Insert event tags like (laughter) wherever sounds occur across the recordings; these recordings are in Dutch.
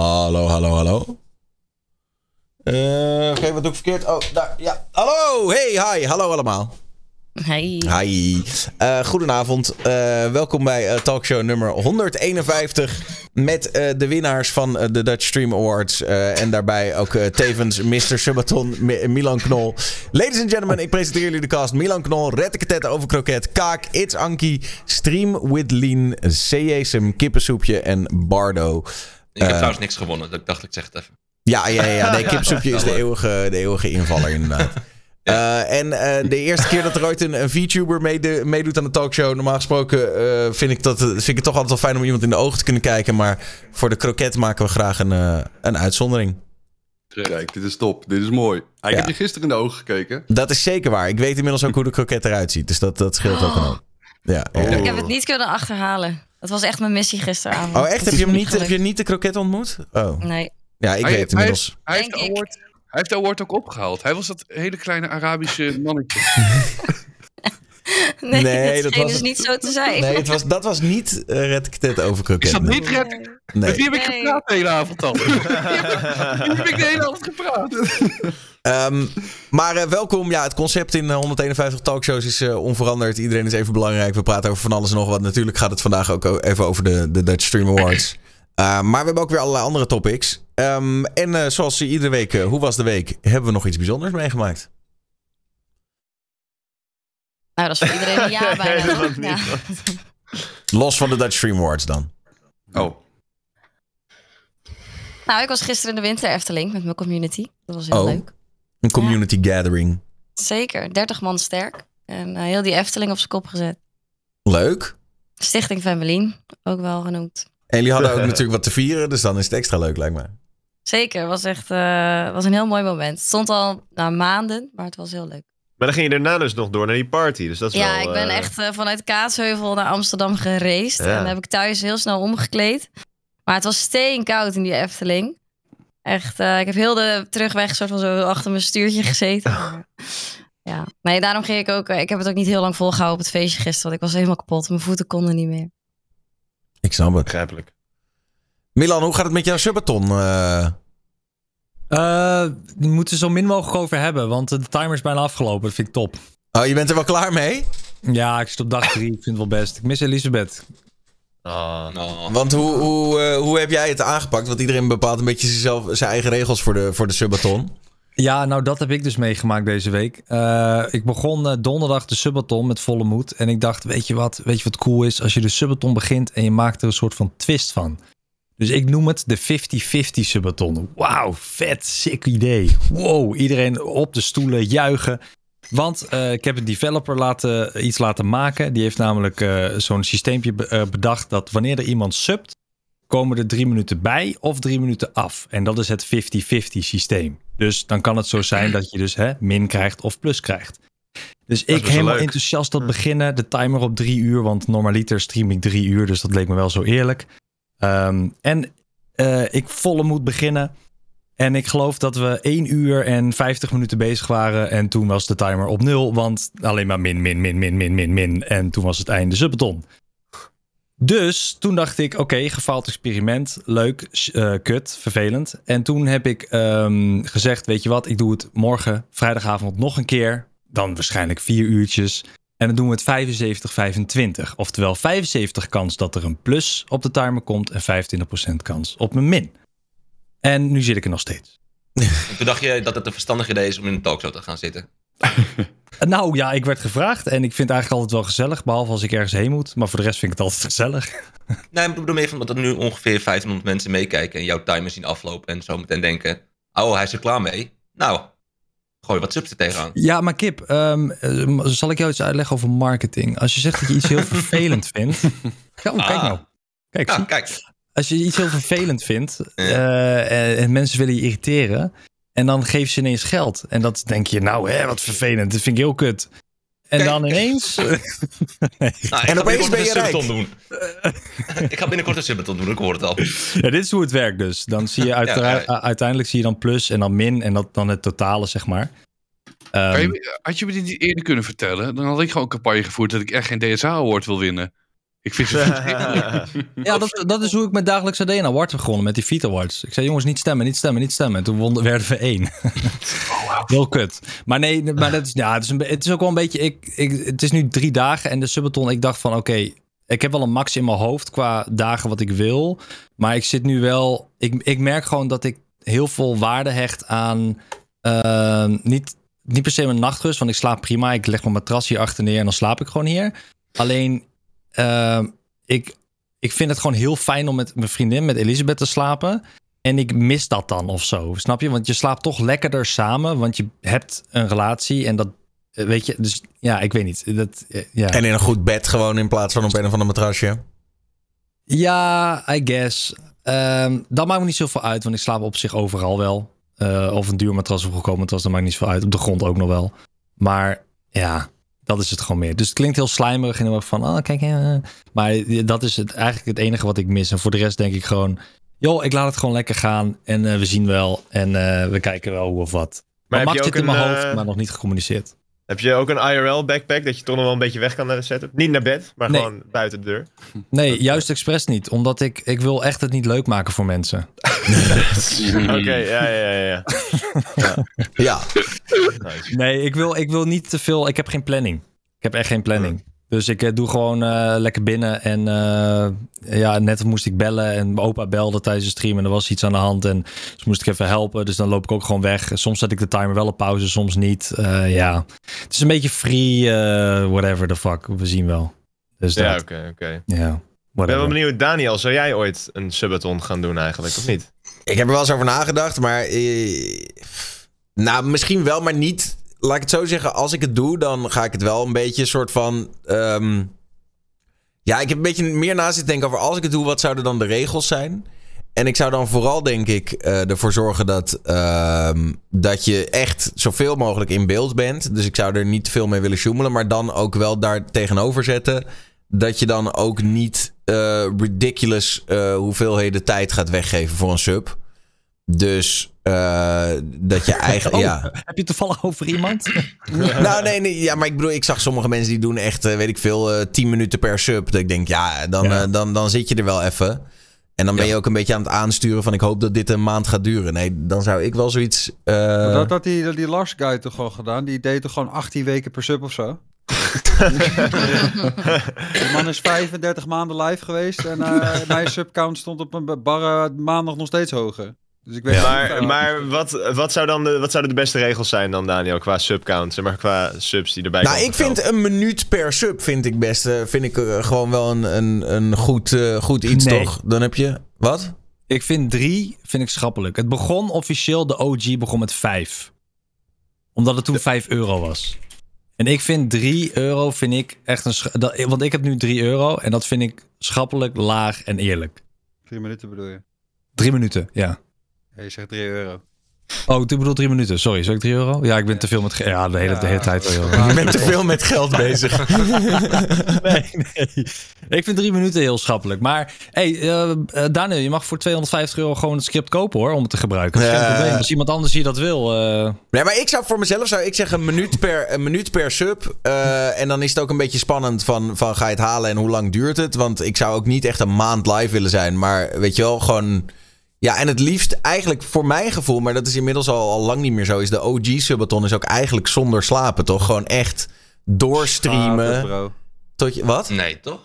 Hallo, hallo, hallo. Eh, Oké, wat doe ik verkeerd? Oh, daar, ja. Hallo, hey, hi, hallo allemaal. Hey. Hi. Eh, goedenavond. Eh, welkom bij talkshow nummer 151. Met de winnaars van de Dutch Stream Awards. en daarbij ook tevens Mr. Subaton, Mi- Milan Knol. Ladies and gentlemen, ik presenteer jullie de cast. Milan Knol, Retteketet over kroket, Kaak, It's Anki, Stream with Lean, Seesem, Kippensoepje en Bardo. Ik heb Eh, trouwens niks gewonnen, ik dacht ik zeg het even. Ja, ja, ja. Nee, (laughs) kipsoepje is de eeuwige, de eeuwige invaller, inderdaad. (laughs) Eh, en eh, de eerste keer dat er ooit een, een VTuber meede- meedoet aan de talkshow. Normaal gesproken eh, vind, ik dat, vind ik het toch altijd wel fijn om iemand in de ogen te kunnen kijken. Maar voor de kroket maken we graag een, een uitzondering. Kijk, dit is top. Dit is mooi. Ah, ik Ja. heb je gisteren in de ogen gekeken. Dat is zeker waar. Ik weet inmiddels ook hoe de kroket eruit ziet. Dus dat, dat scheelt ook een hoop. Ja, ja. Oh. Ik heb het niet kunnen achterhalen. Dat was echt mijn missie gisteravond. Oh, echt? Heb je, hem niet, heb je niet de kroket ontmoet? Oh. Nee. Ja, ik Hij- weet het inmiddels. Hij heeft, ik. award, hij heeft de award ook opgehaald. Hij was dat hele kleine Arabische (laughs) mannetje. Nee, Nee, dat, was dus niet zo te zijn. Nee, het was, dat was niet uh, Retteketet over kroket. Is dat niet red? Nee. Nee. Met wie heb ik Nee. gepraat de hele avond al? (laughs) Met wie heb ik de hele avond gepraat? Ehm, maar eh, welkom. Ja, het concept in eh, 151 talkshows is eh, onveranderd. Iedereen is even belangrijk. We praten over van alles en nog wat. Natuurlijk gaat het vandaag ook even over de, de Dutch Stream Awards. Uh, (clears throat) maar we hebben ook weer allerlei andere topics. Ehm, en uh, zoals iedere week, uh, hoe was de week? Hebben we nog iets bijzonders meegemaakt? Nou, dat is voor iedereen een (laughs) ja bijna. Ja. Los van de Dutch Stream Awards dan. Oh, Nou, ik was gisteren in de winter Efteling met mijn community. Dat was heel Oh. leuk. Een community gathering. Zeker, 30 man sterk. En eh, heel die Efteling op zijn kop gezet. Leuk. Stichting Femmelien, ook wel genoemd. En jullie hadden ook (laughs) natuurlijk wat te vieren. Dus dan is het extra leuk, lijkt me. Zeker, was echt eh, was een heel mooi moment. Het stond al na maanden, maar het was heel leuk. Maar dan ging je daarna dus nog door naar die party. Dus dat is Ja, wel, ik ben eh, echt eh, vanuit Kaatsheuvel naar Amsterdam gereisd. Ja. En dan heb ik thuis heel snel omgekleed. Maar het was steenkoud in die Efteling. Echt, eh, ik heb heel de terugweg soort van zo achter mijn stuurtje gezeten. Maar, ja, nee, daarom ging ik ook. eh, ik heb het ook niet heel lang volgehouden op het feestje gisteren. Want ik was helemaal kapot. Mijn voeten konden niet meer. Ik snap het. Begrijpelijk. Milan, hoe gaat het met jouw subathon? Eh, Eh, we moeten zo min mogelijk over hebben, want de timer is bijna afgelopen. Dat vind ik top. Oh, je bent er wel klaar mee? Ja, ik zit op dag drie. Ik vind het wel best. Ik mis Elisabeth. Ah. Nou, Want hoe, hoe, eh, hoe heb jij het aangepakt? Want iedereen bepaalt een beetje zichzelf, zijn eigen regels voor de, voor de subathon. Ja, nou dat heb ik dus meegemaakt deze week. Eh, ik begon eh, donderdag de subathon met volle moed. En ik dacht, weet je wat, weet je wat cool is? Als je de subathon begint en je maakt er een soort van twist van. Dus ik noem het de 50-50 subathon. Wauw, vet, sick idee. Wow, iedereen op de stoelen juichen. Want eh, ik heb een developer laten, iets laten maken. Die heeft namelijk eh, zo'n systeempje be- eh, bedacht dat wanneer er iemand subt, komen er drie minuten bij of drie minuten af. En dat is het 50-50 systeem. Dus dan kan het zo zijn dat je dus hè, min krijgt of plus krijgt. Dus ik helemaal leuk. enthousiast tot beginnen. De timer op drie uur, want normaliter stream ik drie uur. Dus dat leek me wel zo eerlijk. Ehm, en ik volle moed beginnen. En ik geloof dat we 1 uur en 50 minuten bezig waren. En toen was de timer op nul. Want alleen maar min, min, min, min, min, min, min. En toen was het einde subbeton. Dus toen dacht ik, oké, gefaald experiment. Leuk, eh, kut, vervelend. En toen heb ik ehm, gezegd, weet je wat, ik doe het morgen, vrijdagavond nog een keer. Dan waarschijnlijk vier uurtjes. En dan doen we het 75-25. Oftewel 75 kans dat er een plus op de timer komt en 25% kans op een min. En nu zit ik er nog steeds. en (laughs) toen dacht je dat het een verstandig idee is om in een talkshow te gaan zitten. (laughs) Nou ja, ik werd gevraagd en ik vind het eigenlijk altijd wel gezellig, behalve als ik ergens heen moet. Maar voor de rest vind ik het altijd gezellig. (laughs) Nee, ik bedoel meer van dat er nu ongeveer 1500 mensen meekijken en jouw timer zien aflopen en zo meteen denken, oh, hij is er klaar mee. Nou, gooi wat subs er tegenaan. Ja, maar Kip, ehm, eh, zal ik jou iets uitleggen over marketing? Als je zegt dat je iets heel vervelend vindt. Ja, oh, kijk Ah. nou. Kijk, kijk. Als je iets heel vervelend vindt eh, en mensen willen je irriteren. En dan geven ze ineens geld. En dat denk je, nou hè, wat vervelend. Dat vind ik heel kut. En Kijk. dan ineens... (laughs) Nou, En opeens ben je een rijk. doen. (laughs) ik ga binnenkort een subathon doen, ik hoor het al. Ja, dit is hoe het werkt dus. Dan zie je uitera- Ja, ja. uiteindelijk zie je dan plus en dan min. En dat dan het totale, zeg maar. Ehm, je- had je me dit niet eerder kunnen vertellen? Dan had ik gewoon een campagne gevoerd dat ik echt geen DSA-award wil winnen. Ik vind ze. (laughs) Ja, dat, dat is hoe ik met dagelijks AD award heb gewonnen met die Feet Awards. Ik zei jongens, niet stemmen, niet stemmen, niet stemmen. En toen won, werden we één. (laughs) Heel kut. Maar nee, maar dat is, ja, het, is een, het is ook wel een beetje... Ik, ik, het is nu drie dagen en de subathon, ik dacht van oké... ik heb wel een max in mijn hoofd qua dagen wat ik wil. Maar ik zit nu wel... Ik, ik merk gewoon dat ik heel veel waarde hecht aan... eh, niet, niet per se mijn nachtrust, want ik slaap prima. Ik leg mijn matras hier achter neer en dan slaap ik gewoon hier. Alleen, eh, ik, ik vind het gewoon heel fijn om met mijn vriendin, met Elisabeth, te slapen. En ik mis dat dan of zo. Snap je? Want je slaapt toch lekkerder samen. Want je hebt een relatie. En dat eh, weet je. Dus ja, ik weet niet. Dat, eh, ja. En in een goed bed gewoon in plaats van op een of ander matrasje. ja, I guess. Ehm, dat maakt me niet zoveel uit. Want ik slaap op zich overal wel. Eh, of een duur matras of goedkoop matras. Dat maakt niet zoveel uit. Op de grond ook nog wel. Maar ja, dat is het gewoon meer. Dus het klinkt heel slijmerig. En heel erg van, oh kijk. eh. Maar dat is het, eigenlijk het enige wat ik mis. En voor de rest denk ik gewoon... joh, ik laat het gewoon lekker gaan. En eh, we zien wel. En eh, we kijken wel hoe of wat. Maar, heb Max je zit ook in mijn een, hoofd, eh, maar nog niet gecommuniceerd. Heb je ook een IRL backpack dat je toch nog wel een beetje weg kan naar de setup? Niet naar bed, maar Nee. gewoon buiten de deur. Nee, juist expres niet. Omdat ik, ik wil echt het niet leuk maken voor mensen. (laughs) Oké, ja, ja, ja. ja. Ja. Nee, ik wil, ik wil niet te veel. Ik heb geen planning. Ik heb echt geen planning. Dus ik eh, doe gewoon eh, lekker binnen. En eh, ja, net moest ik bellen. En mijn opa belde tijdens de stream. En er was iets aan de hand. En dus moest ik even helpen. Dus dan loop ik ook gewoon weg. Soms zet ik de timer wel op pauze, soms niet. Eh, ja, het is een beetje free. whatever the fuck. We zien wel. Dus Ja, oké, oké. Ja, Ik ben wel benieuwd, Daniel, zou jij ooit een subathon gaan doen eigenlijk, of niet? ik heb er wel eens over nagedacht, maar... eh, nou, misschien wel, maar niet... Laat ik het zo zeggen, als ik het doe, dan ga ik het wel een beetje soort van... ehm, ja, ik heb een beetje meer na zitten denken over... als ik het doe, wat zouden dan de regels zijn? En ik zou dan vooral, denk ik, eh, ervoor zorgen dat, ehm, dat je echt zoveel mogelijk in beeld bent. Dus ik zou er niet te veel mee willen sjoemelen. Maar dan ook wel daar tegenover zetten. Dat je dan ook niet eh, ridiculous eh, hoeveelheden tijd gaat weggeven voor een sub. Dus eh, dat je (laughs) eigenlijk. Oh, ja. Heb je het toevallig over iemand? (laughs) Nou, nee, nee. Ja, maar ik bedoel, ik zag sommige mensen die doen echt, eh, weet ik veel, eh 10 minuten per sub. Dat ik denk, ja, dan, Ja. eh, dan, dan zit je er wel even. En dan ben je ook een beetje aan het aansturen van ik hoop dat dit een maand gaat duren. Nee, dan zou ik wel zoiets. eh, Maar dat had die, die Lars guy toch al gedaan? Die deed toch gewoon 18 weken per sub of zo? (laughs) De man is 35 maanden live geweest en eh, mijn subcount stond op een barre maandag nog steeds hoger. Dus ik weet Maar, maar wat, wat, zou dan de, wat zouden de beste regels zijn dan, Daniel, qua subcount? Zeg maar qua subs die erbij nou, komen ik vind een minuut per sub vind ik best. eh, vind ik eh, gewoon wel een, een, een goed, eh, goed iets, Nee. toch? Dan heb je. Wat? Ik vind drie vind ik schappelijk. Het begon officieel, de OG begon met vijf. Omdat het toen vijf euro was. En ik vind 3 euro vind ik echt een... dat- Want ik heb nu 3 euro en dat vind ik schappelijk, laag en eerlijk. Drie minuten bedoel je? Drie minuten, ja. Ja, je zegt 3 euro. Oh, ik bedoel drie minuten. Sorry, zeg ik 3 euro? Ja, ik ben te veel met... ge- Ja, de hele, de hele tijd. Je bent te veel met geld bezig. (laughs) Nee, nee. Ik vind drie minuten heel schappelijk. Maar hey, eh, eh, Daniel, je mag voor 250 euro gewoon het script kopen hoor, om het te gebruiken. Dat is geen probleem. Als iemand anders hier dat wil. eh, Nee, maar ik zou voor mezelf zou ik zeggen een minuut per, een minuut per sub. Eh, en dan is het ook een beetje spannend van, van ga je het halen en hoe lang duurt het? Want ik zou ook niet echt een maand live willen zijn. Maar weet je wel, gewoon... Ja, en het liefst eigenlijk voor mijn gevoel, maar dat is inmiddels al, al lang niet meer zo, is de OG Subathon is ook eigenlijk zonder slapen, toch? Gewoon echt doorstreamen. Tot je, wat? Nee, toch?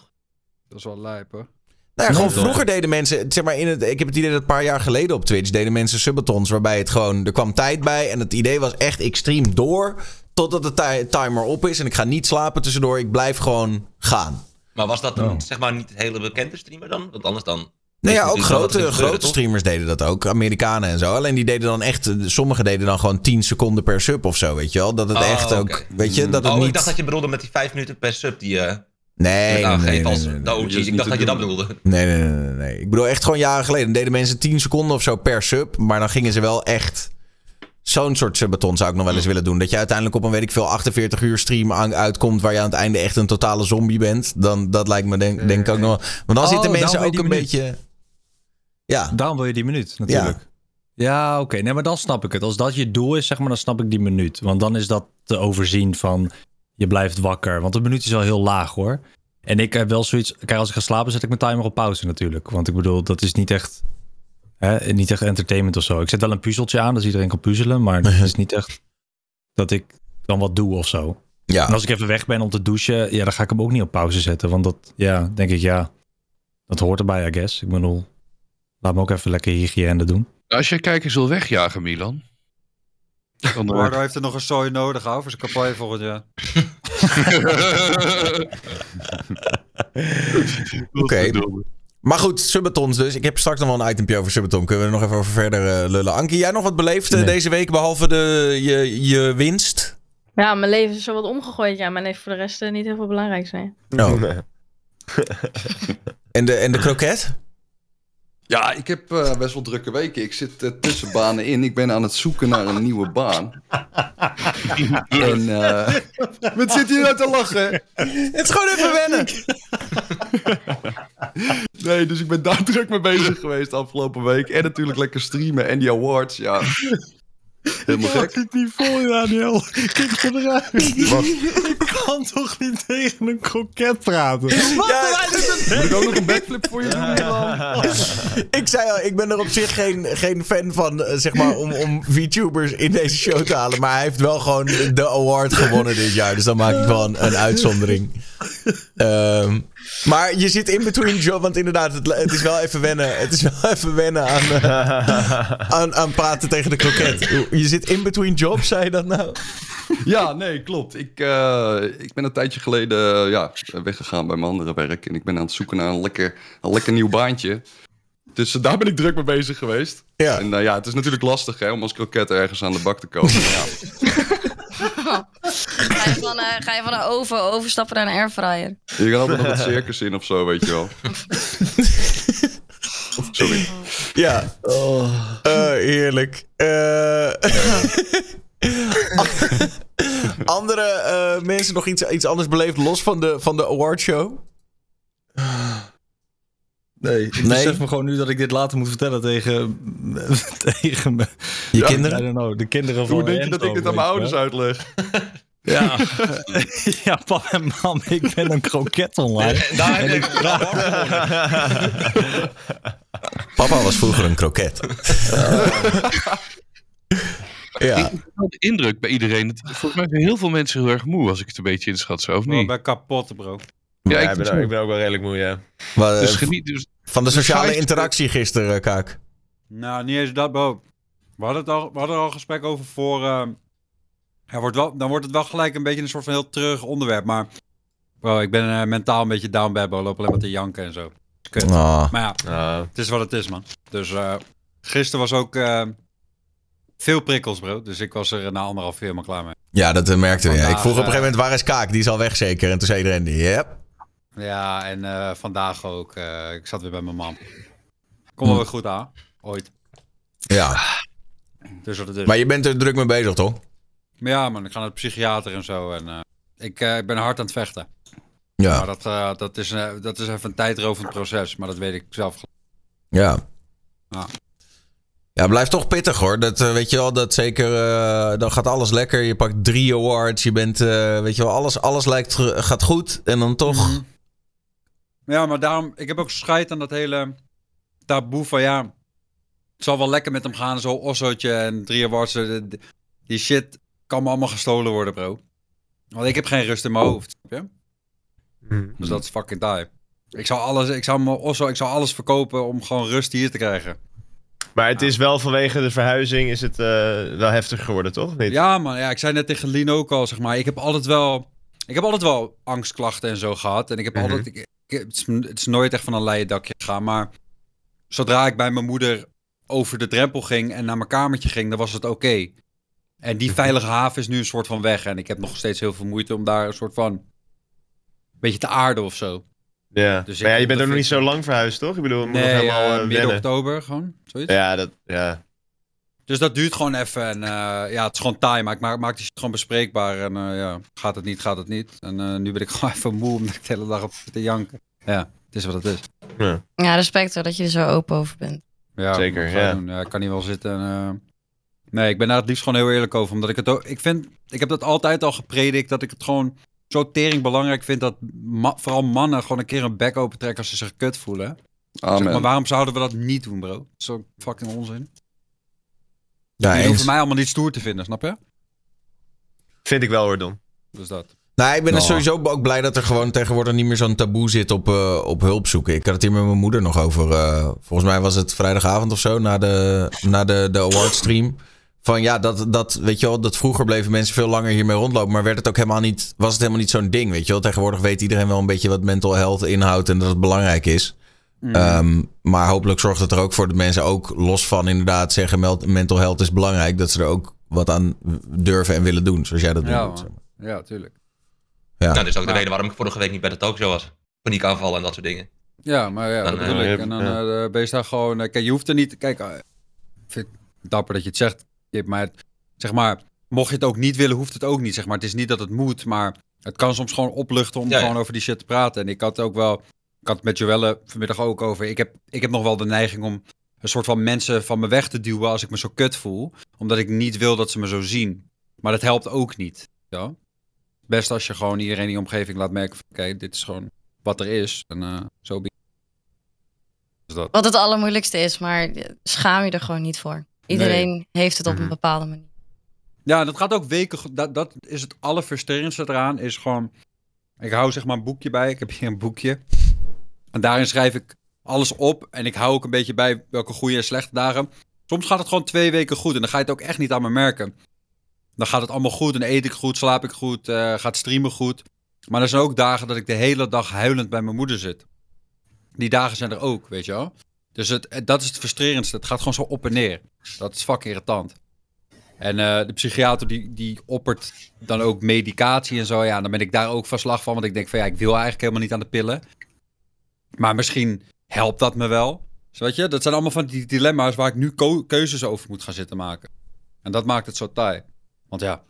Dat is wel lijp, hoor. Nou ja, gewoon vroeger deden mensen, zeg maar, in het, ik heb het idee dat een paar jaar geleden op Twitch deden mensen subatons, waarbij het gewoon, er kwam tijd bij en het idee was echt, ik stream door totdat de ti- timer op is en ik ga niet slapen tussendoor, ik blijf gewoon gaan. Maar was dat een, Oh. zeg maar niet een hele bekende streamer dan? Want anders dan... Nou ja, ook grote, gebeurde, grote toch? streamers deden dat ook. Amerikanen en zo. Alleen die deden dan echt... Sommigen deden dan gewoon 10 seconden per sub of zo, weet je wel? Dat het Oh, echt ook... Weet je, dat het Oh, niet... ik dacht dat je bedoelde met die vijf minuten per sub die je Nee, nee, werd nee, nee, als nee, Ik dacht dat je dat bedoelde. Nee, nee, nee, nee. Ik bedoel echt gewoon jaren geleden. Dan deden mensen 10 seconden of zo per sub. Maar dan gingen ze wel echt... Zo'n soort subathon zou ik nog wel eens willen doen. Dat je uiteindelijk op een, weet ik veel, 48 uur stream uitkomt... waar je aan het einde echt een totale zombie bent. Dan, dat lijkt me denk, denk ik ook nog wel... Want dan Oh, zitten mensen daarom ook een beetje... Ja, Daarom wil je die minuut, natuurlijk. Ja, oké. Nee, maar dan snap ik het. Als dat je doel is, zeg maar, dan snap ik die minuut. Want dan is dat te overzien van je blijft wakker. Want een minuut is wel heel laag hoor. En ik heb wel zoiets... Kijk, als ik ga slapen zet ik mijn timer op pauze natuurlijk. Want ik bedoel, dat is niet echt... Hè, niet echt entertainment of zo. Ik zet wel een puzzeltje aan, dus iedereen kan puzzelen. Maar het is (laughs) niet echt dat ik dan wat doe of zo. Ja. En als ik even weg ben om te douchen, ja, dan ga ik hem ook niet op pauze zetten. Want dat, ja, denk ik, ja, dat hoort erbij, I guess. Ik bedoel, laat me ook even lekker hygiëne doen. Als jij kijkers wil wegjagen, Milan. (laughs) Dan heeft er nog een zooi nodig hoor, voor zijn campagne volgend jaar. (laughs) Oké. Maar goed, Subatons dus. Ik heb straks nog wel een itempje over Subaton. Kunnen we er nog even over verder eh, lullen. Ankie, jij nog wat beleefd eh, Nee. deze week, behalve de, je, je winst? Ja, mijn leven is zo wat omgegooid. Ja, maar heeft voor de rest eh, niet heel veel belangrijks mee. Nou. (laughs) en, de, en de kroket? Ja, ik heb eh, best wel drukke weken. Ik zit eh, tussen banen in. Ik ben aan het zoeken naar een nieuwe baan. (laughs) en, eh wat zit hier nou te lachen? Het is gewoon even wennen. (laughs) Nee, dus ik ben daar (laughs) druk mee bezig geweest afgelopen week. En natuurlijk lekker streamen en die awards, ja. Helemaal gek. ik niet voor, Daniel. Kijk eruit. (laughs) Ik kan toch niet tegen een kroket praten? Ja, Moet ik ook nog een backflip voor je doen? Milan? (laughs) ik zei al, ik ben er op zich geen, geen fan van, eh, zeg maar, om, om VTubers in deze show te halen. Maar hij heeft wel gewoon de award gewonnen dit jaar. Dus dan maak ik wel een, een uitzondering. Ehm, maar je zit in between job, want inderdaad, het, het is wel even wennen. Het is wel even wennen aan, eh, aan, aan praten tegen de kroket. Je zit in between jobs, zei je dat nou? Ja, nee, klopt. Ik, eh, ik ben een tijdje geleden eh, ja, weggegaan bij mijn andere werk. En ik ben aan het zoeken naar een lekker, een lekker nieuw baantje. Dus daar ben ik druk mee bezig geweest. Ja. En ja, het is natuurlijk lastig hè, om als kroket ergens aan de bak te komen. Ja, (laughs) (laughs) Ga je van, eh, ga je van een oven overstappen naar een airfryer? je kan altijd nog het (laughs) circus in of zo, weet je wel. (laughs) Sorry. Ja. Eh, heerlijk. Eh, andere eh, mensen nog iets, iets anders beleefd los van de, van de awardshow? Nee, ik Nee? besef me gewoon nu dat ik dit later moet vertellen tegen, (laughs) tegen me. Je Ja, I kinderen? don't know, de kinderen van Hoe denk je dat ik dit aan mijn ouders uitleg? Ja. (laughs) ja, pap en mam, ik ben een kroket online. Daar heb ik (laughs) Papa was vroeger een kroket. ja. Ik heb wel de indruk bij iedereen. Volgens mij zijn heel veel mensen heel erg moe als ik het een beetje inschat zo, of Oh, Ik niet? ben kapot, bro. Ja, ik ik, ben, vind ook- ik ben ook wel redelijk moe, ja. Maar, eh, Dus geniet dus. van de sociale Vijf- interactie gisteren, eh, Kaak. Nou, niet eens dat, bro. We hadden, het al, we hadden er al een gesprek over voor... eh, ja, wordt wel, dan wordt het wel gelijk een beetje een soort van heel terug onderwerp. Maar bro, ik ben eh, mentaal een beetje down bad, bro. Loop alleen maar te janken en zo. Kut. Ah. Maar ja, Nou, het is wat het is, man. Dus eh gisteren was ook eh, veel prikkels, bro. Dus ik was er na anderhalf uur helemaal klaar mee. Ja, dat merkten we. ja. Ik vroeg op een gegeven moment, waar is Kaak? Die is al weg zeker. En toen zei iedereen, yep. Ja, en eh, vandaag ook. eh, ik zat weer bij mijn mam. Kom wel weer goed aan. Ooit. Ja, Dus wat het is. maar je bent er druk mee bezig, toch? Maar ja, man, ik ga naar de psychiater en zo. En eh, ik, eh, ik ben hard aan het vechten. Maar Ja, dat, eh, dat, is, eh, dat is even een tijdrovend proces. Maar dat weet ik zelf. ja. Ja. Ja, blijft toch pittig hoor. Dat weet je wel, dat zeker. eh, dan gaat alles lekker. Je pakt drie awards. Je bent, eh, weet je wel, alles, alles lijkt gaat goed. En dan toch. Mhm. Ja, maar daarom... Ik heb ook scheid aan dat hele taboe van ja... Het zal wel lekker met hem gaan. Zo Ossootje en drie awards. eh, Die shit kan me allemaal gestolen worden, bro. Want ik heb geen rust in mijn hoofd. Snap je? Dus dat is fucking taai. Ik zou alles, ik zou me Osso, ik zou alles verkopen om gewoon rust hier te krijgen. Maar het is wel vanwege de verhuizing is het eh, wel heftig geworden, toch? Niet? Ja, man. Ja, ik zei net tegen Lien ook al, zeg maar. Ik heb altijd wel, ik heb altijd wel angstklachten en zo gehad. En ik heb Mhm. altijd, ik- het, is, het is nooit echt van een leien dakje gegaan. Maar zodra ik bij mijn moeder over de drempel ging en naar mijn kamertje ging, dan was het oké. En die veilige haven is nu een soort van weg. En ik heb nog steeds heel veel moeite om daar een soort van, een beetje te aarden of zo. Ja. Dus maar ja, je bent ook nog niet zo lang verhuisd, toch? Ik bedoel, moet nog Nee, helemaal eh, eh, midden wennen. oktober gewoon, zoiets. Ja, dat, ja. Dus dat duurt gewoon even. En eh, ja, het is gewoon time. Maar ik maak, maak die shit gewoon bespreekbaar. En eh, ja, gaat het niet, gaat het niet. En eh, nu ben ik (laughs) gewoon even moe omdat ik de hele dag op zit te janken. Ja, het is wat het is. Ja, respect hoor, dat je er zo open over bent. Ja, Zeker, ja. doen? ja. Ik kan niet wel zitten. En, eh, Nee, ik ben daar het liefst gewoon heel eerlijk over. Omdat ik het ook... Ik vind... Ik heb dat altijd al gepredikt. Dat ik het gewoon zo tering belangrijk vind dat ma- vooral mannen gewoon een keer een bek open trekken als ze zich kut voelen. Zeg Amen. maar waarom zouden we dat niet doen, bro? Zo fucking onzin. Ja, Die hoeven mij allemaal niet stoer te vinden, snap je? Vind ik wel hoor, Don. Dus dat. Nou, ik ben er Nou. sowieso ook blij dat er gewoon tegenwoordig niet meer zo'n taboe zit op, eh, op hulp zoeken. Ik had het hier met mijn moeder nog over. eh, volgens mij was het vrijdagavond of zo, na de, na de, de awardstream. Van ja, dat, dat, weet je wel, dat vroeger bleven mensen veel langer hiermee rondlopen. Maar werd het ook helemaal niet, was het helemaal niet zo'n ding, weet je wel. Tegenwoordig weet iedereen wel een beetje wat mental health inhoudt en dat het belangrijk is. Mm. Ehm, maar hopelijk zorgt het er ook voor dat mensen ook los van inderdaad zeggen mental health is belangrijk. Dat ze er ook wat aan durven en willen doen, zoals jij dat Ja, doet. zeg maar. Ja, tuurlijk. Ja. Nou, dat is ook de Maar- reden waarom ik vorige week niet bij de talkshow was. Paniekaanvallen en dat soort dingen. Ja, maar ja, Dan, dat bedoel eh, ik. En dan ja. eh, ben je daar gewoon... eh, kijk, je hoeft er niet... Kijk, ik vind het dapper dat je het zegt, Kip, maar het- zeg maar... Mocht je het ook niet willen, hoeft het ook niet. Zeg maar. Het is niet dat het moet, maar het kan soms gewoon opluchten om Ja, ja. gewoon over die shit te praten. En ik had ook wel... Ik had het met Joelle vanmiddag ook over. Ik heb, ik heb nog wel de neiging om een soort van mensen van me weg te duwen als ik me zo kut voel. Omdat ik niet wil dat ze me zo zien. Maar dat helpt ook niet. Ja? Best als je gewoon iedereen in die omgeving laat merken van... Oké, dit is gewoon wat er is. En eh, zo dat. Wat het allermoeilijkste is, maar schaam je er gewoon niet voor. Iedereen heeft het op Mhm. een bepaalde manier. Ja, dat gaat ook weken. Dat, dat is het allerfrustrerendste eraan. Is gewoon. Ik hou zeg maar een boekje bij. Ik heb hier een boekje. En daarin schrijf ik alles op. En ik hou ook een beetje bij welke goede en slechte dagen. Soms gaat het gewoon twee weken goed. En dan ga je het ook echt niet aan me merken. Dan gaat het allemaal goed. En eet ik goed, slaap ik goed, eh, gaat streamen goed. Maar er zijn ook dagen dat ik de hele dag huilend bij mijn moeder zit. Die dagen zijn er ook, weet je wel. Dus het- dat is het frustrerendste. Het gaat gewoon zo op en neer. Dat is fucking irritant. En eh, de psychiater die, die oppert dan ook medicatie en zo. Ja, dan ben ik daar ook van slag van. Want ik denk van ja, ik wil eigenlijk helemaal niet aan de pillen. Maar misschien helpt dat me wel. Dus weet je, dat zijn allemaal van die dilemma's waar ik nu keuzes over moet gaan zitten maken. En dat maakt het zo taai. Want ja,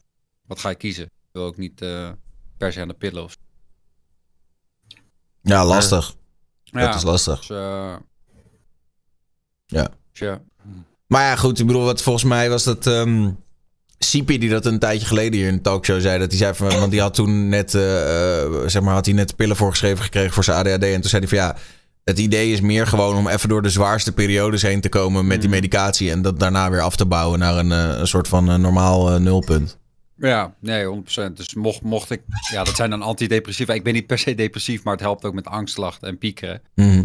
wat ga ik kiezen? Ik wil ook niet eh, per se aan de pillen of. Ja, lastig. Ja, Dat is lastig. dus, eh, Ja. dus ja. Maar ja, goed. Ik bedoel, wat volgens mij was dat... ehm Sipi die dat een tijdje geleden hier in de talkshow zei. Dat hij zei van... Want die had toen net... eh, eh, zeg maar, had hij net pillen voorgeschreven gekregen voor zijn ADHD. En toen zei hij van ja... Het idee is meer gewoon om even door de zwaarste periodes heen te komen met die Mm. medicatie. En dat daarna weer af te bouwen naar een, eh, een soort van eh, normaal nulpunt. Ja, nee, 100%. Dus mocht, mocht ik... Ja, dat zijn dan antidepressiva. Ik ben niet per se depressief, maar het helpt ook met angstklachten en piekeren. Mhm.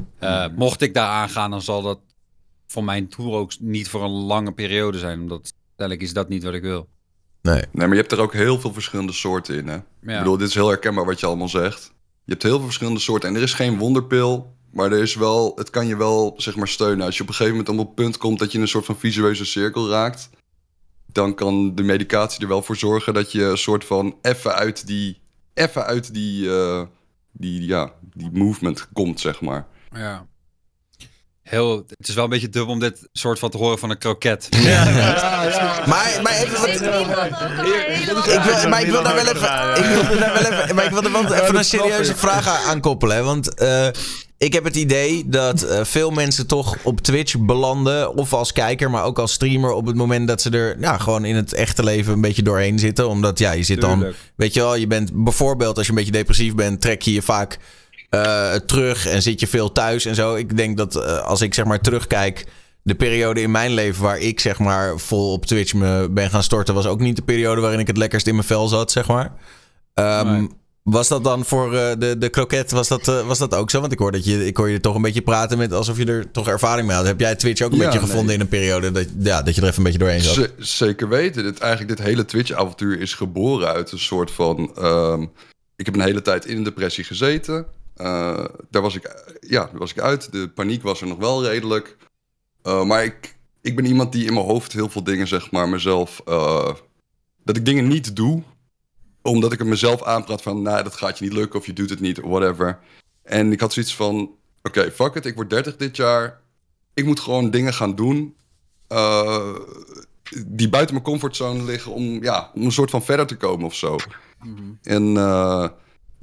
Mocht ik daar aangaan, dan zal dat voor mijn tour ook niet voor een lange periode zijn. Omdat uiteindelijk is dat niet wat ik wil. Nee. Nee, maar je hebt er ook heel veel verschillende soorten in, hè? Ja. Ik bedoel, dit is heel herkenbaar wat je allemaal zegt. Je hebt heel veel verschillende soorten. En er is geen wonderpil, maar er is wel, het kan je wel, zeg maar, steunen. Als je op een gegeven moment op het punt komt dat je in een soort van visueuze cirkel raakt... dan kan de medicatie er wel voor zorgen dat je een soort van even uit die... even uit die, eh, die, ja, die movement komt, zeg maar. ja. Heel, het is wel een beetje dubbel om dit soort van te horen van een kroket. (laughs) Maar, maar even wat... Ik wil, maar ik wil daar wel even, ik wil daar wel even, maar ik wil er wel even een serieuze vraag aan, koppelen. Hè? Want eh, ik heb het idee dat eh, veel mensen toch op Twitch belanden. Of als kijker, maar ook als streamer. Op het moment dat ze er ja, gewoon in het echte leven een beetje doorheen zitten. Omdat ja, je zit dan. Tuurlijk. Weet je wel, je bent bijvoorbeeld als je een beetje depressief bent, trek je je vaak eh, terug en zit je veel thuis en zo. Ik denk dat eh, als ik zeg maar terugkijk. De periode in mijn leven waar ik zeg maar vol op Twitch me ben gaan storten, was ook niet de periode waarin ik het lekkerst in mijn vel zat, zeg maar. Ehm, Nee. Was dat dan voor eh, de, de kroket, was dat, was dat ook zo? Want ik hoor, dat je, ik hoor je toch een beetje praten met alsof je er toch ervaring mee had. Heb jij Twitch ook een Ja, beetje gevonden in een periode dat, ja, dat je er even een beetje doorheen zat? Z- zeker weten. Dit, eigenlijk dit hele Twitch-avontuur is geboren uit een soort van... ehm, ik heb een hele tijd in een depressie gezeten. Eh, daar was ik, eh, ja, daar was ik uit. De paniek was er nog wel redelijk. Eh, maar ik, ik ben iemand die in mijn hoofd heel veel dingen, zeg maar, mezelf... dat ik dingen niet doe, omdat ik het mezelf aanpraat van... nou, dat gaat je niet lukken of je doet het niet, whatever. En ik had zoiets van... oké, fuck it, ik word 30 dit jaar. Ik moet gewoon dingen gaan doen... die buiten mijn comfortzone liggen om, ja, om een soort van verder te komen of zo. En eh,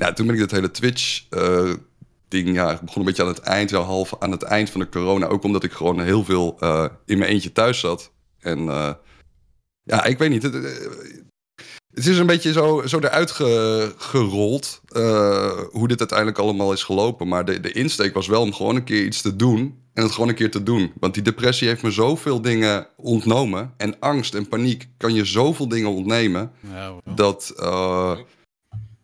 nou, toen ben ik dat hele Twitch-ding, ja, ik begon een beetje aan het eind, ja, half aan het eind van de corona. Ook omdat ik gewoon heel veel eh, in mijn eentje thuis zat. En eh, ja, ik weet niet. Het, eh, het is een beetje zo, zo eruit ge- gerold eh, hoe dit uiteindelijk allemaal is gelopen. Maar de, de insteek was wel om gewoon een keer iets te doen en het gewoon een keer te doen. Want die depressie heeft me zoveel dingen ontnomen. En angst en paniek kan je zoveel dingen ontnemen. Ja. Dat eh,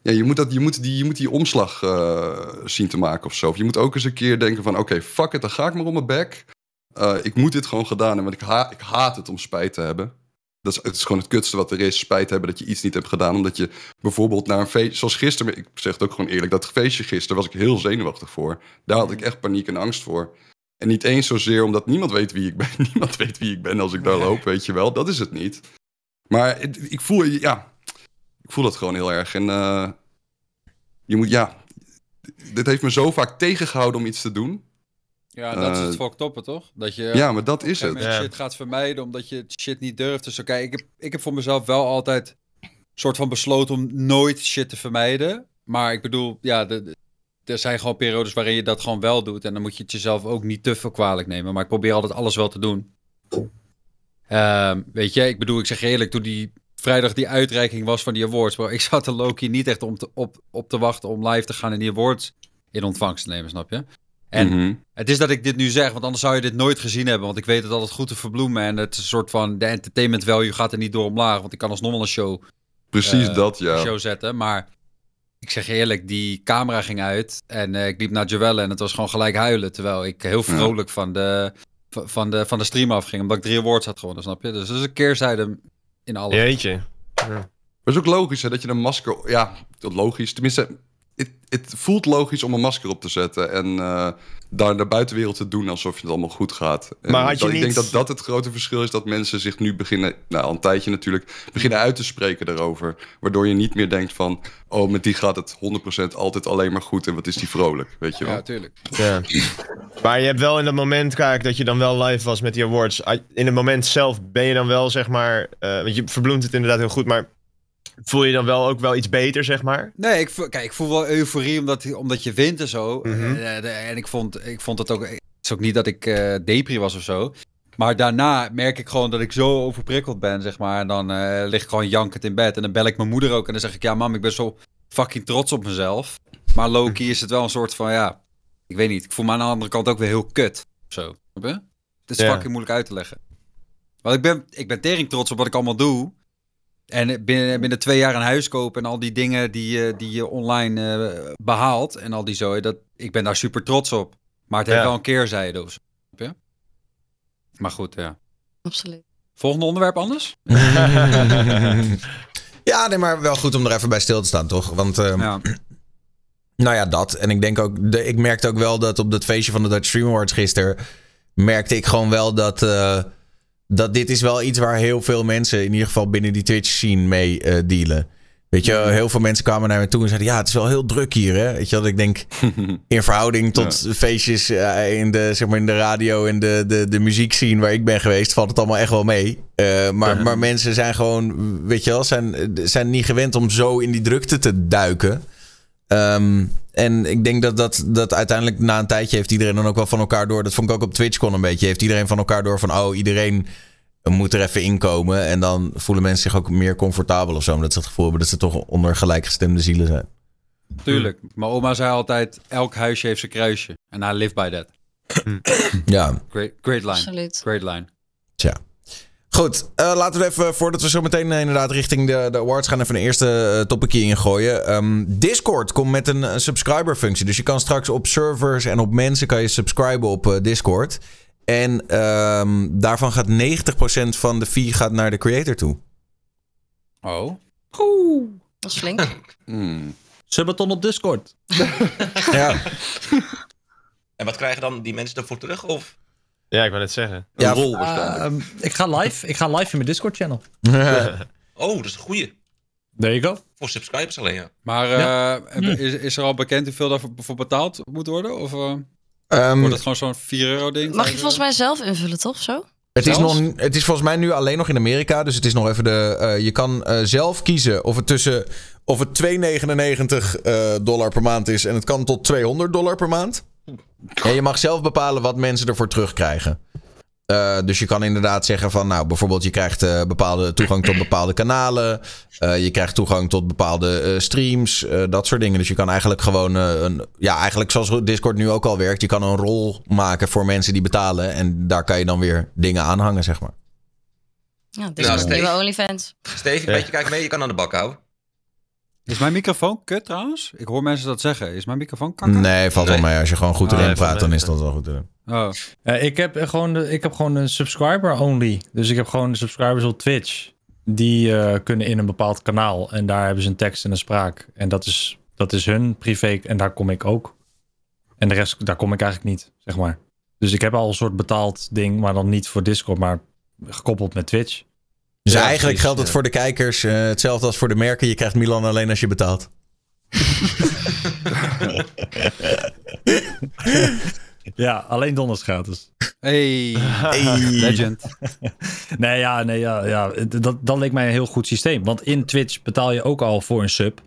ja, je, moet dat, je, moet die, je moet die omslag eh, zien te maken of zo. Of je moet ook eens een keer denken van... oké, fuck it, dan ga ik maar om mijn bek. Eh, ik moet dit gewoon gedaan hebben, want ik, ha ik haat het om spijt te hebben. Dat is, het is gewoon het kutste wat er is. Spijt hebben dat je iets niet hebt gedaan. Omdat je bijvoorbeeld naar een feestje... Zoals gisteren, ik zeg het ook gewoon eerlijk... dat feestje gisteren was ik heel zenuwachtig voor. Daar had ik echt paniek en angst voor. En niet eens zozeer omdat niemand weet wie ik ben. (laughs) Niemand weet wie ik ben als ik daar loop, weet je wel. Dat is het niet. Maar het- ik voel, ja, ik voel dat gewoon heel erg. En eh, je moet, ja, dit heeft me zo vaak tegengehouden om iets te doen. Ja, dat is het Eh, fucked up, toch? Dat je Ja, maar dat is het. shit gaat vermijden omdat je shit niet durft. Dus oké, ik, heb, ik heb voor mezelf wel altijd soort van besloten om nooit shit te vermijden. Maar ik bedoel, ja, de, er zijn gewoon periodes waarin je dat gewoon wel doet. En dan moet je het jezelf ook niet te veel kwalijk nemen. Maar ik probeer altijd alles wel te doen. Ehm, weet je, ik bedoel, ik zeg eerlijk, toen die vrijdag die uitreiking was van die awards. Bro, ik zat er Loki niet echt om te, op, op te wachten om live te gaan en die awards in ontvangst te nemen, snap je? En Mhm. het is dat ik dit nu zeg, want anders zou je dit nooit gezien hebben. Want ik weet het altijd goed te verbloemen. En het is een soort van, de entertainment value gaat er niet door omlaag. Want ik kan alsnog wel een show, Precies eh, dat, ja. show zetten. Maar ik zeg je eerlijk, die camera ging uit. En eh, ik liep naar Joelle en het was gewoon gelijk huilen. Terwijl ik heel vrolijk van, de, van- van, de, van de stream afging. Omdat ik drie awards had gewonnen, snap je? Dus dat is een keerzijde in alles. Jeetje. Maar het is ook logisch hè, dat je een masker... Ja, dat logisch. Tenminste, het, het voelt logisch om een masker op te zetten... en eh, daar naar de buitenwereld te doen alsof het allemaal goed gaat. En Maar had je dat- Ik niet- denk dat dat het grote verschil is... dat mensen zich nu beginnen, nou al een tijdje natuurlijk... beginnen uit te spreken daarover. Waardoor je niet meer denkt van... oh, met die gaat het 100% altijd alleen maar goed... en wat is die vrolijk, weet je wel. Ja, tuurlijk. Ja. Maar je hebt wel in dat moment, kijk, dat je dan wel live was met die awards. In het moment zelf ben je dan wel, zeg maar... eh, want je verbloemt het inderdaad heel goed, maar... Voel je dan wel ook wel iets beter, zeg maar? Nee, ik, voel- kijk, ik voel wel euforie omdat, omdat je wint en zo. Mhm. Eh, de- en ik vond, ik vond het ook... Het is ook niet dat ik eh depri was of zo. Maar daarna merk ik gewoon dat ik zo overprikkeld ben, zeg maar. En dan eh, lig ik gewoon jankend in bed. En dan bel ik mijn moeder ook. En dan zeg ik, ja mam, ik ben zo fucking trots op mezelf. Maar Loki is het wel een soort van, ja... Ik weet niet, ik voel me aan de andere kant ook weer heel kut. Zo? Het is Ja. fucking moeilijk uit te leggen. Want ik ben, ik ben tering trots op wat ik allemaal doe. En binnen, binnen twee jaar een huis kopen en al die dingen die, je- die je online eh, behaalt en al die zooi, dat, ik ben daar super trots op. Maar het heeft Ja. wel een keerzijde of zo. Maar goed, ja. Absoluut. Volgende onderwerp anders? (laughs) ja, nee, maar wel goed om er even bij stil te staan, toch? Want, ehm, Ja. (clears throat) nou ja, dat. En ik denk ook, de, ik merkte ook wel dat op dat feestje van de Dutch Stream Awards gisteren, merkte ik gewoon wel dat, eh, dat dit is wel iets waar heel veel mensen, in ieder geval binnen die Twitch scene, mee eh, dealen. Weet je, heel veel mensen kwamen naar me toe en zeiden: Ja, het is wel heel druk hier. Hè? Weet je wat ik denk? (laughs) In verhouding tot feestjes eh, in, de, zeg maar in de radio en de, de, de muziekscene waar ik ben geweest, valt het allemaal echt wel mee. Eh, maar, maar mensen zijn gewoon, weet je wel, zijn, zijn niet gewend om zo in die drukte te duiken. Ehm, en ik denk dat, dat dat uiteindelijk na een tijdje heeft iedereen dan ook wel van elkaar door. Dat vond ik ook op TwitchCon een beetje. Heeft iedereen van elkaar door van, oh, iedereen moet er even inkomen. En dan voelen mensen zich ook meer comfortabel of zo. Omdat ze het gevoel hebben dat ze toch onder gelijkgestemde zielen zijn. Tuurlijk. Mijn oma zei altijd, elk huisje heeft zijn kruisje. En I live by that. Ja, Great, great line. Absoluut. Great line. tja. Goed, eh, laten we even, voordat we zo meteen eh, inderdaad richting de, de awards gaan, even een eerste uh, topicje ingooien. Ehm, Discord komt met een, een subscriber functie. Dus je kan straks op servers en op mensen kan je subscriben op eh, Discord. En ehm, daarvan gaat 90% van de fee gaat naar de creator toe. Oh. Dat is flink. (laughs) Subathon op Discord. Ja, (laughs) En wat krijgen dan die mensen ervoor terug? Of? Ja, ik wou net zeggen. Een Ja, rol waarschijnlijk. Ehm, ik ga live. Ik ga live in mijn Discord channel. (laughs) Oh, dat is een goeie. There you go. Voor subscribers alleen, ja. Maar eh, is, is er al bekend hoeveel daarvoor voor betaald moet worden? Of eh, Ehm, wordt het gewoon zo'n 4 euro ding? Mag je volgens mij zelf invullen, toch? Zo? Het is, nog, het is volgens mij nu alleen nog in Amerika. Dus het is nog even de. eh, je kan eh, zelf kiezen of het tussen. Of het 2,99 eh, dollar per maand is. En het kan tot 200 dollar per maand. En je mag zelf bepalen wat mensen ervoor terugkrijgen. Eh, dus je kan inderdaad zeggen van, nou, bijvoorbeeld je krijgt eh, bepaalde toegang tot bepaalde kanalen. Eh, je krijgt toegang tot bepaalde eh, streams, eh, dat soort dingen. Dus je kan eigenlijk gewoon, eh, een, ja, eigenlijk zoals Discord nu ook al werkt. Je kan een rol maken voor mensen die betalen. En daar kan je dan weer dingen aan hangen, zeg maar. Ja, dit Nou, is een Steve. nieuwe OnlyFans. Steve, een beetje kijk mee, je kan aan de bak houden. Is mijn microfoon kut trouwens? Ik hoor mensen dat zeggen. Is mijn microfoon kakker? Nee, valt wel Nee. mee. Als je gewoon goed erin nee, valt praat, dan mee. is dat wel goed erin. Oh. Eh, ik, heb gewoon de, ik heb gewoon een subscriber only. Dus ik heb gewoon de subscribers op Twitch. Die eh, kunnen in een bepaald kanaal. En daar hebben ze een tekst en een spraak. En dat is, dat is hun privé. En daar kom ik ook. En de rest, daar kom ik eigenlijk niet, zeg maar. Dus ik heb al een soort betaald ding. Maar dan niet voor Discord, maar gekoppeld met Twitch. Dus Ja, eigenlijk precies, geldt het ja. voor de kijkers eh, hetzelfde als voor de merken. Je krijgt Milan alleen als je betaalt. (laughs) Ja, alleen donders gratis. Hey, Hey. (laughs) legend. Nee, ja, nee, ja, ja. Dat, dat leek mij een heel goed systeem. Want in Twitch betaal je ook al voor een sub.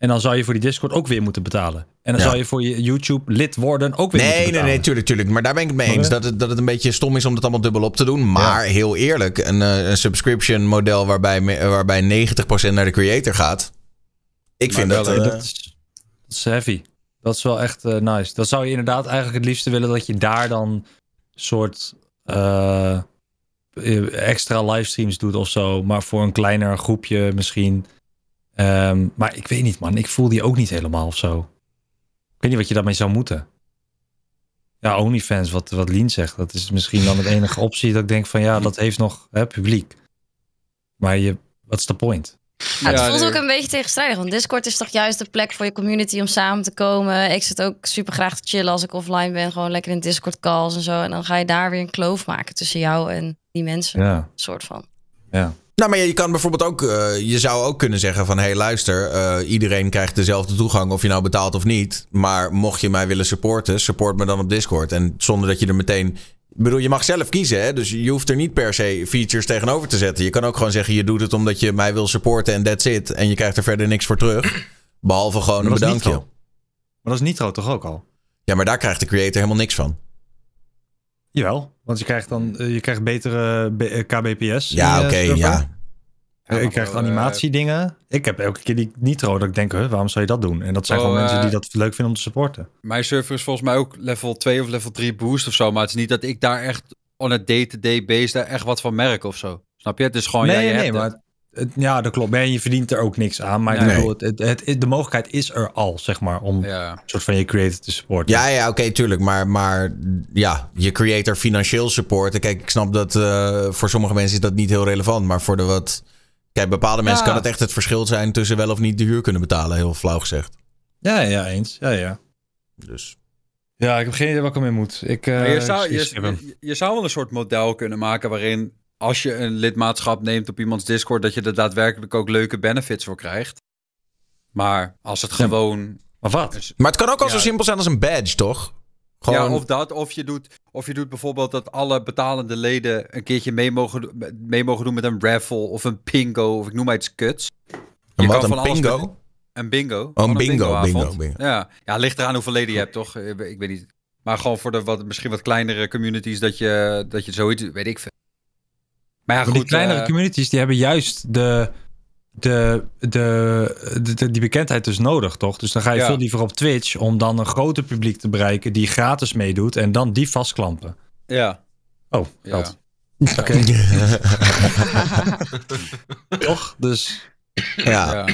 En dan zou je voor die Discord ook weer moeten betalen. En dan Ja. zou je voor je YouTube lid worden ook weer moeten Nee, nee, betalen. nee, tuurlijk, tuurlijk. Maar daar ben ik het mee eens. Dat het, dat het een beetje stom is om dat allemaal dubbel op te doen. Maar heel eerlijk, een, eh, een subscription model waarbij, waarbij 90% naar de creator gaat. Ik vind dat... wel, eh, dat, is, dat is heavy. Dat is wel echt eh, nice. Dat zou je inderdaad eigenlijk het liefste willen dat je daar dan soort extra livestreams doet of zo. Maar voor een kleiner groepje misschien. Ehm, maar ik weet niet, man. Ik voel die ook niet helemaal of zo. Ik weet niet wat je daarmee zou moeten. Ja, OnlyFans, wat, wat Lien zegt. Dat is misschien dan de (laughs) enige optie dat ik denk van ja, dat heeft nog hè, publiek. Maar je, wat is de point? Ja, het Ja, voelt nee. ook een beetje tegenstrijdig. Want Discord is toch juist de plek voor je community om samen te komen. Ik zit ook super graag te chillen als ik offline ben. Gewoon lekker in Discord calls en zo. En dan ga je daar weer een kloof maken tussen jou en die mensen. Ja, soort van. ja. Nou, maar je kan bijvoorbeeld ook... eh, je zou ook kunnen zeggen van... Hé, hey, luister. eh, iedereen krijgt dezelfde toegang of je nou betaalt of niet. Maar mocht je mij willen supporten... support me dan op Discord. En zonder dat je er meteen... Ik bedoel, je mag zelf kiezen, hè? Dus je hoeft er niet per se features tegenover te zetten. Je kan ook gewoon zeggen, je doet het omdat je mij wil supporten en that's it. En je krijgt er verder niks voor terug. Behalve gewoon een bedankje. Maar dat is Nitro toch ook al? Ja, maar daar krijgt de creator helemaal niks van. Jawel, want je krijgt dan eh, je krijgt betere B- eh, KBPS. Ja, oké, ja. Ja, krijgt maar, eh, animatiedingen. Ik heb elke keer die Nitro dat ik denk, huh, waarom zou je dat doen? En dat zijn Oh, gewoon mensen die dat leuk vinden om te supporten. Mijn server is volgens mij ook level 2 of level 3 boost of zo. Maar het is niet dat ik daar echt on a day-to-day base daar echt wat van merk of zo. Snap je? Het is gewoon, ja, nee, je nee, hebt maar het. Het- ja, dat klopt. En je verdient er ook niks aan. Maar ik bedoel, het, het, het- de mogelijkheid is er al, zeg maar, om Ja. een soort van je creator te supporten. Ja, ja, oké, tuurlijk. Maar, maar ja, je creator financieel supporten. Kijk, ik snap dat eh, voor sommige mensen is dat niet heel relevant. Maar voor de wat... Kijk, bepaalde mensen Ja. kan het echt het verschil zijn tussen wel of niet de huur kunnen betalen. Heel flauw gezegd. ja, ja, eens. Ja, ja. Dus... Ja, ik heb geen idee wat ik ermee moet. Ik, eh, je, ik zou, je zou wel een soort model kunnen maken waarin als je een lidmaatschap neemt op iemands Discord, dat je er daadwerkelijk ook leuke benefits voor krijgt. Maar als het Ja. gewoon. Maar wat? is- Maar het kan ook al Ja. zo simpel zijn als een badge, toch? Gewoon... Ja, of dat, of je, doet, of je doet bijvoorbeeld dat alle betalende leden een keertje mee mogen, mee mogen doen met een raffle of een bingo of ik noem maar iets kuts. een wat, kan van een alles bingo? met- Een bingo. Oh, een bingo, bingoavond. bingo, bingo. Ja. ja, ligt eraan hoeveel leden je hebt, toch? Ik weet- ik weet niet. Maar gewoon voor de wat, misschien wat kleinere communities dat je, dat je zoiets, weet ik veel. Maar ja, goed. die kleinere eh, communities die hebben juist de, de, de, de, de- die bekendheid dus nodig, toch? Dus dan ga je Ja. veel liever op Twitch om dan een groter publiek te bereiken die gratis meedoet en dan die vastklampen. ja. Oh, Ja. geld. (laughs) Oké. (laughs) toch? Dus ja. ja.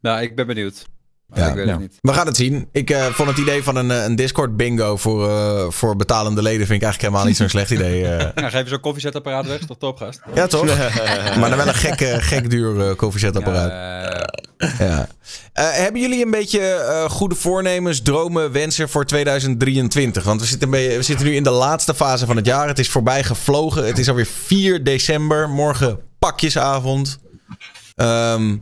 Nou, ik ben benieuwd. Maar Ja. ik weet Ja. het niet. We gaan het zien. Ik eh, vond het idee van een, eh, een Discord bingo voor, eh, voor betalende leden... vind ik eigenlijk helemaal niet zo'n slecht idee. (laughs) Ja, geef zo'n koffiezetapparaat weg, is toch topgast? ja, toch? (laughs) maar dan wel een gek, gek duur koffiezetapparaat. Ja, Ja. Eh, hebben jullie een beetje eh, goede voornemens, dromen, wensen voor 2023? Want we zitten, een beetje- we zitten nu in de laatste fase van het jaar. Het is voorbij gevlogen. Het is alweer 4 december. Morgen pakjesavond. Ehm,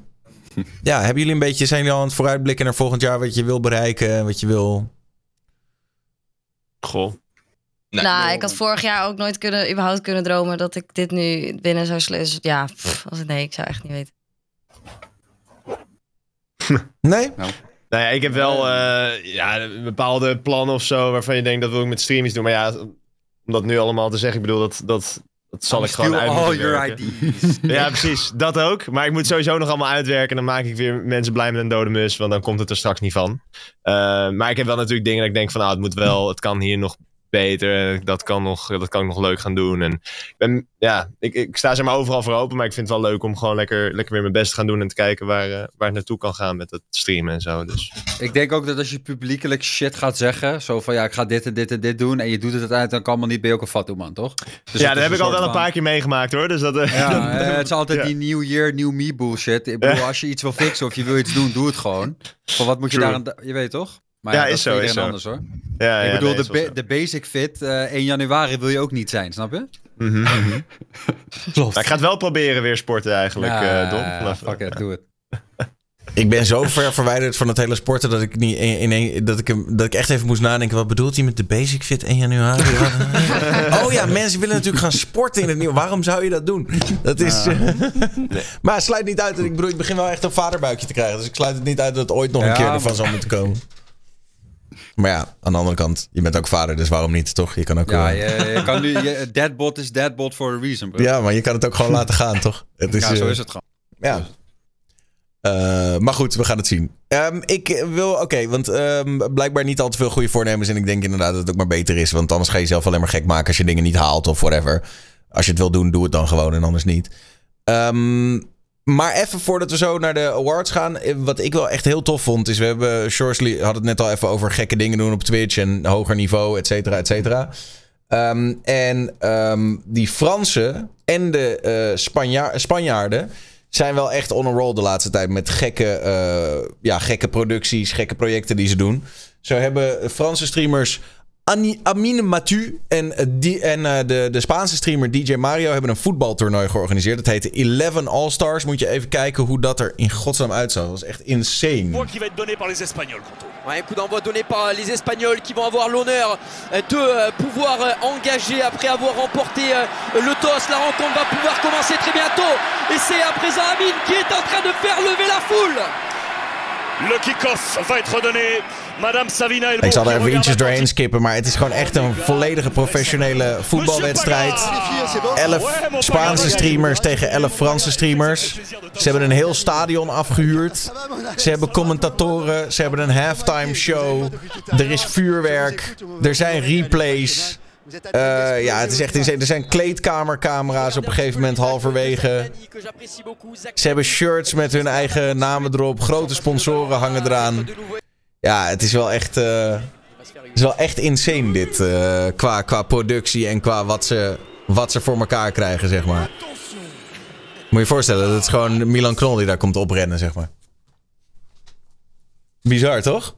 ja, hebben jullie een beetje, zijn jullie al aan het vooruitblikken naar volgend jaar? Wat je wil bereiken, wat je wil... Goh. Nee. nou, ik had vorig jaar ook nooit kunnen, überhaupt kunnen dromen dat ik dit nu binnen zou sluiten. Ja, pff, als het nee, ik zou echt niet weten. (laughs) Nee? Nou ja, ik heb wel eh, ja, een bepaalde plannen of zo waarvan je denkt dat wil ik met streamies doen. Maar ja, om dat nu allemaal te zeggen. Ik bedoel, dat, dat, dat zal ik gewoon uit all your. IDs. (laughs) Ja, precies. Dat ook. Maar ik moet sowieso nog allemaal uitwerken. En dan maak ik weer mensen blij met een dode mus. Want dan komt het er straks niet van. Eh, maar ik heb wel natuurlijk dingen dat ik denk van... Nou, het moet wel... Het kan hier nog beter. Dat kan, nog, dat kan ik nog leuk gaan doen. En ik, ben, ja, ik, ik sta zeg maar overal voor open. Maar ik vind het wel leuk om gewoon lekker, lekker weer mijn best te gaan doen. En te kijken waar, eh, waar het naartoe kan gaan met het streamen en zo. Dus Ik denk ook dat als je publiekelijk shit gaat zeggen, zo van ja, ik ga dit en dit en dit doen, en je doet het uiteindelijk, dan kan allemaal niet, ook een fatu man, toch? Dus ja, dat heb ik al wel een paar keer meegemaakt hoor. Dus dat, eh, Ja, (laughs) eh, het is altijd Ja. die new year, new me bullshit. Ik bedoel, (laughs) als je iets wil fixen of je wil iets doen, doe het gewoon. Van wat moet je daar. Je weet toch? Maar Ja, is zo, is zo. anders hoor. ja, ja, ik bedoel, nee, de, wel ba- zo. de basic fit, eh 1 januari wil je ook niet zijn, snap je? Mhm, mhm. (laughs) Klopt. Maar ik ga het wel proberen weer sporten eigenlijk, Ja, eh Don. Fuck it, doe het. (laughs) Ik ben zo ver verwijderd van het hele sporten dat ik, niet in, dat ik, hem, dat ik echt even moest nadenken. Wat bedoelt hij met de basic fit 1 januari? (laughs) Oh ja, mensen willen natuurlijk gaan sporten in het nieuwe. Waarom zou je dat doen? Dat is. maar het sluit niet uit. Ik bedoel, ik begin wel echt een vaderbuikje te krijgen. Dus ik sluit het niet uit dat het ooit nog een Ja, keer maar- ervan zou moeten komen. Maar ja, aan de andere kant, je bent ook vader, dus waarom niet, toch? Je kan ook. Ja, eh, je, je kan nu... Je, (laughs) deadbot is deadbot for a reason, bro. ja, maar je kan het ook gewoon laten (laughs) gaan, toch? Het is, ja, zo eh, is het gewoon. Ja. Eh, maar goed, we gaan het zien. Ehm, ik wil, oké, want ehm, blijkbaar niet al te veel goede voornemens. En ik denk inderdaad dat het ook maar beter is. Want anders ga je jezelf alleen maar gek maken als je dingen niet haalt of whatever. Als je het wil doen, doe het dan gewoon en anders niet. Ehm, maar even voordat we zo naar de awards gaan. eh, Wat ik wel echt heel tof vond, is we hebben. Shorsley had het net al even over gekke dingen doen op Twitch en hoger niveau, et cetera, et cetera. Ehm, en ehm, die Fransen en de eh, Spanja- Spanjaarden zijn wel echt on a roll de laatste tijd. Met gekke, eh, ja, gekke producties, gekke projecten die ze doen. Zo hebben Franse streamers Amine Mathieu en, eh, die, en eh, de, de Spaanse streamer DJ Mario hebben een voetbaltoernooi georganiseerd. Dat heette 11 All-Stars. Moet je even kijken hoe dat er in godsnaam uitzag. Dat was echt insane. qui va être donné par les Espagnols. Ouais, un coup d'envoi donné par les Espagnols qui vont avoir l'honneur euh, de euh, pouvoir euh, engager après avoir remporté le TOS. La rencontre va pouvoir commencer très bientôt. Et c'est à présent Amine qui est en train de faire lever la foule. Le kick-off va être donné. Madame Savina Ik zal er even ietsjes doorheen skippen, maar het is gewoon echt een volledige professionele voetbalwedstrijd. Elf Spaanse streamers tegen elf Franse streamers. Ze hebben een heel stadion afgehuurd. Ze hebben commentatoren. Ze hebben een halftime show. Er is vuurwerk. Er zijn replays. Eh, ja, het is echt insane. Er zijn kleedkamercamera's op een gegeven moment halverwege. Ze hebben shirts met hun eigen namen erop. Grote sponsoren hangen eraan. Ja, het is wel echt, eh, het is wel echt insane dit. eh, qua, qua productie en qua wat ze, wat ze voor elkaar krijgen, zeg maar. Moet je je voorstellen, dat is gewoon Milan Knol die daar komt oprennen, zeg maar. Bizar, toch?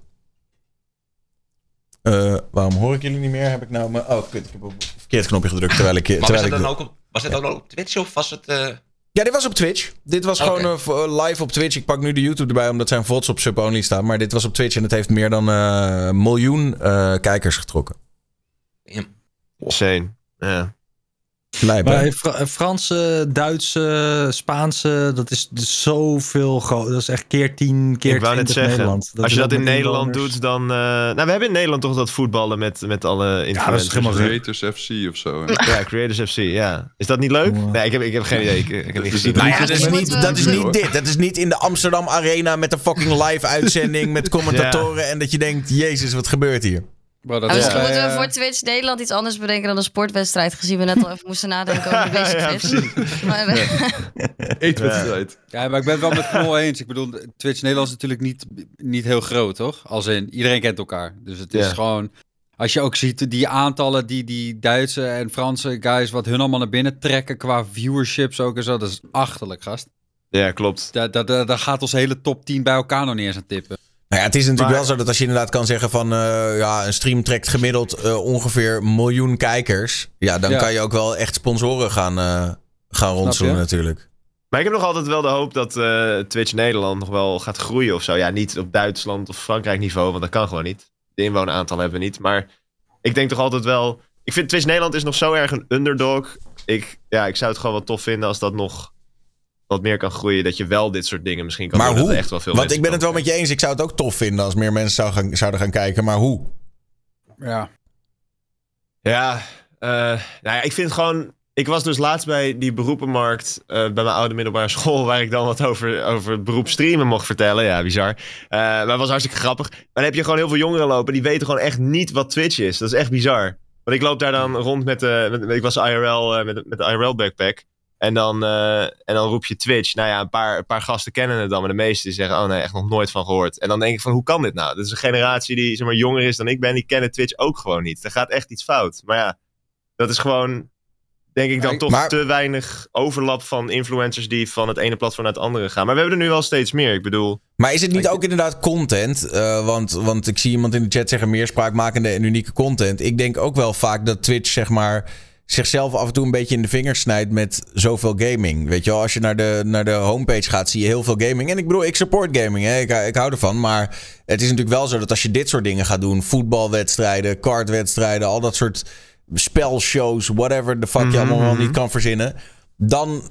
Eh, waarom hoor ik jullie niet meer? Heb ik nou mijn... Oh, kut, ik heb op het verkeerd knopje gedrukt terwijl ik... Maar was terwijl het ik dan ook op, was het ook al op Twitch of was het... eh, ja, dit was op Twitch. Dit was gewoon eh, live op Twitch. Ik pak nu de YouTube erbij omdat zijn VODs op sub-only staan. Maar dit was op Twitch en het heeft meer dan eh, een miljoen eh, kijkers getrokken. Insane. Ja. Maar Fra- Franse, Duitse, Spaanse, dat is dus zoveel groot. Dat is echt keer 10, keer ik wou net 20 zeggen, Nederland. als is je dat in Nederland doet, dan... eh, nou, we hebben in Nederland toch dat voetballen met, met alle influencers. helemaal Creators FC of zo. hè? Ja, Creators FC, ja. Is dat niet leuk? Nee, ik heb, ik heb geen idee. Ik, ik heb niet gezien. Nou ja, dat is, niet, dat is niet dit. Dat is niet in de Amsterdam Arena met een fucking live uitzending met (laughs) commentatoren. En dat je denkt, jezus, wat gebeurt hier? Bro, dat Ja, is misschien moeten we voor Twitch Nederland iets anders bedenken dan een sportwedstrijd. Gezien we net al even moesten nadenken over (laughs) de basic Ja, fit. (laughs) Maar, eh, Eetwedstrijd. Ja, maar ik ben het wel met Knol eens. Ik bedoel, Twitch Nederland is natuurlijk niet, niet heel groot, toch? Als in, iedereen kent elkaar. Dus het is Ja. gewoon... Als je ook ziet die aantallen die die Duitse en Franse guys... wat hun allemaal naar binnen trekken qua viewerships ook en zo... dat is achterlijk, gast. Ja, klopt. Daar, daar daar gaat ons hele top 10 bij elkaar nog niet eens aan tippen. Nou ja, het is natuurlijk Maar- wel zo dat als je inderdaad kan zeggen van... eh, ja, een stream trekt gemiddeld eh, ongeveer miljoen kijkers. Ja, dan Ja. kan je ook wel echt sponsoren gaan, eh, gaan ronselen natuurlijk. Maar ik heb nog altijd wel de hoop dat Twitch Nederland nog wel gaat groeien of zo. Ja, niet op Duitsland of Frankrijk niveau, want dat kan gewoon niet. De inwoneraantallen hebben we niet. Maar ik denk toch altijd wel... Ik vind Twitch Nederland is nog zo erg een underdog. Ik, ja, ik zou het gewoon wel tof vinden als dat nog wat meer kan groeien. Dat je wel dit soort dingen misschien kan Maar doen. hoe? echt wel veel Want ik ben het wel met je eens. Ik zou het ook tof vinden als meer mensen zou gaan, zouden gaan kijken. Maar hoe? Ja. Ja, eh, nou ja, ik vind gewoon... Ik was dus laatst bij die beroepenmarkt eh, bij mijn oude middelbare (laughs) school... waar ik dan wat over, over het beroep streamen mocht vertellen. Ja, bizar. Eh, maar het was hartstikke grappig. Maar dan heb je gewoon heel veel jongeren lopen... die weten gewoon echt niet wat Twitch is. Dat is echt bizar. Want ik loop daar dan rond met de... Met, ik was IRL eh, met, met de IRL backpack. En dan, eh, en dan roep je Twitch. Nou ja, een paar, een paar gasten kennen het dan. Maar de meesten zeggen, oh nee, echt nog nooit van gehoord. En dan denk ik van, hoe kan dit nou? Dit is een generatie die zeg maar, jonger is dan ik ben. Die kennen Twitch ook gewoon niet. Er gaat echt iets fout. Maar ja, dat is gewoon, denk ik dan Maar- toch maar- te weinig overlap van influencers die van het ene platform naar het andere gaan. Maar we hebben er nu wel steeds meer. Ik bedoel, Maar is het niet ook inderdaad content? Eh, want, want ik zie iemand in de chat zeggen meer spraakmakende en unieke content. Ik denk ook wel vaak dat Twitch zeg maar zichzelf af en toe een beetje in de vingers snijdt met zoveel gaming. Weet je wel, als je naar de, naar de homepage gaat, zie je heel veel gaming. En ik bedoel, ik support gaming, hè? Ik, ik hou ervan. Maar het is natuurlijk wel zo dat als je dit soort dingen gaat doen, voetbalwedstrijden, kartwedstrijden, al dat soort spelshows, whatever the fuck je allemaal wel niet kan verzinnen, dan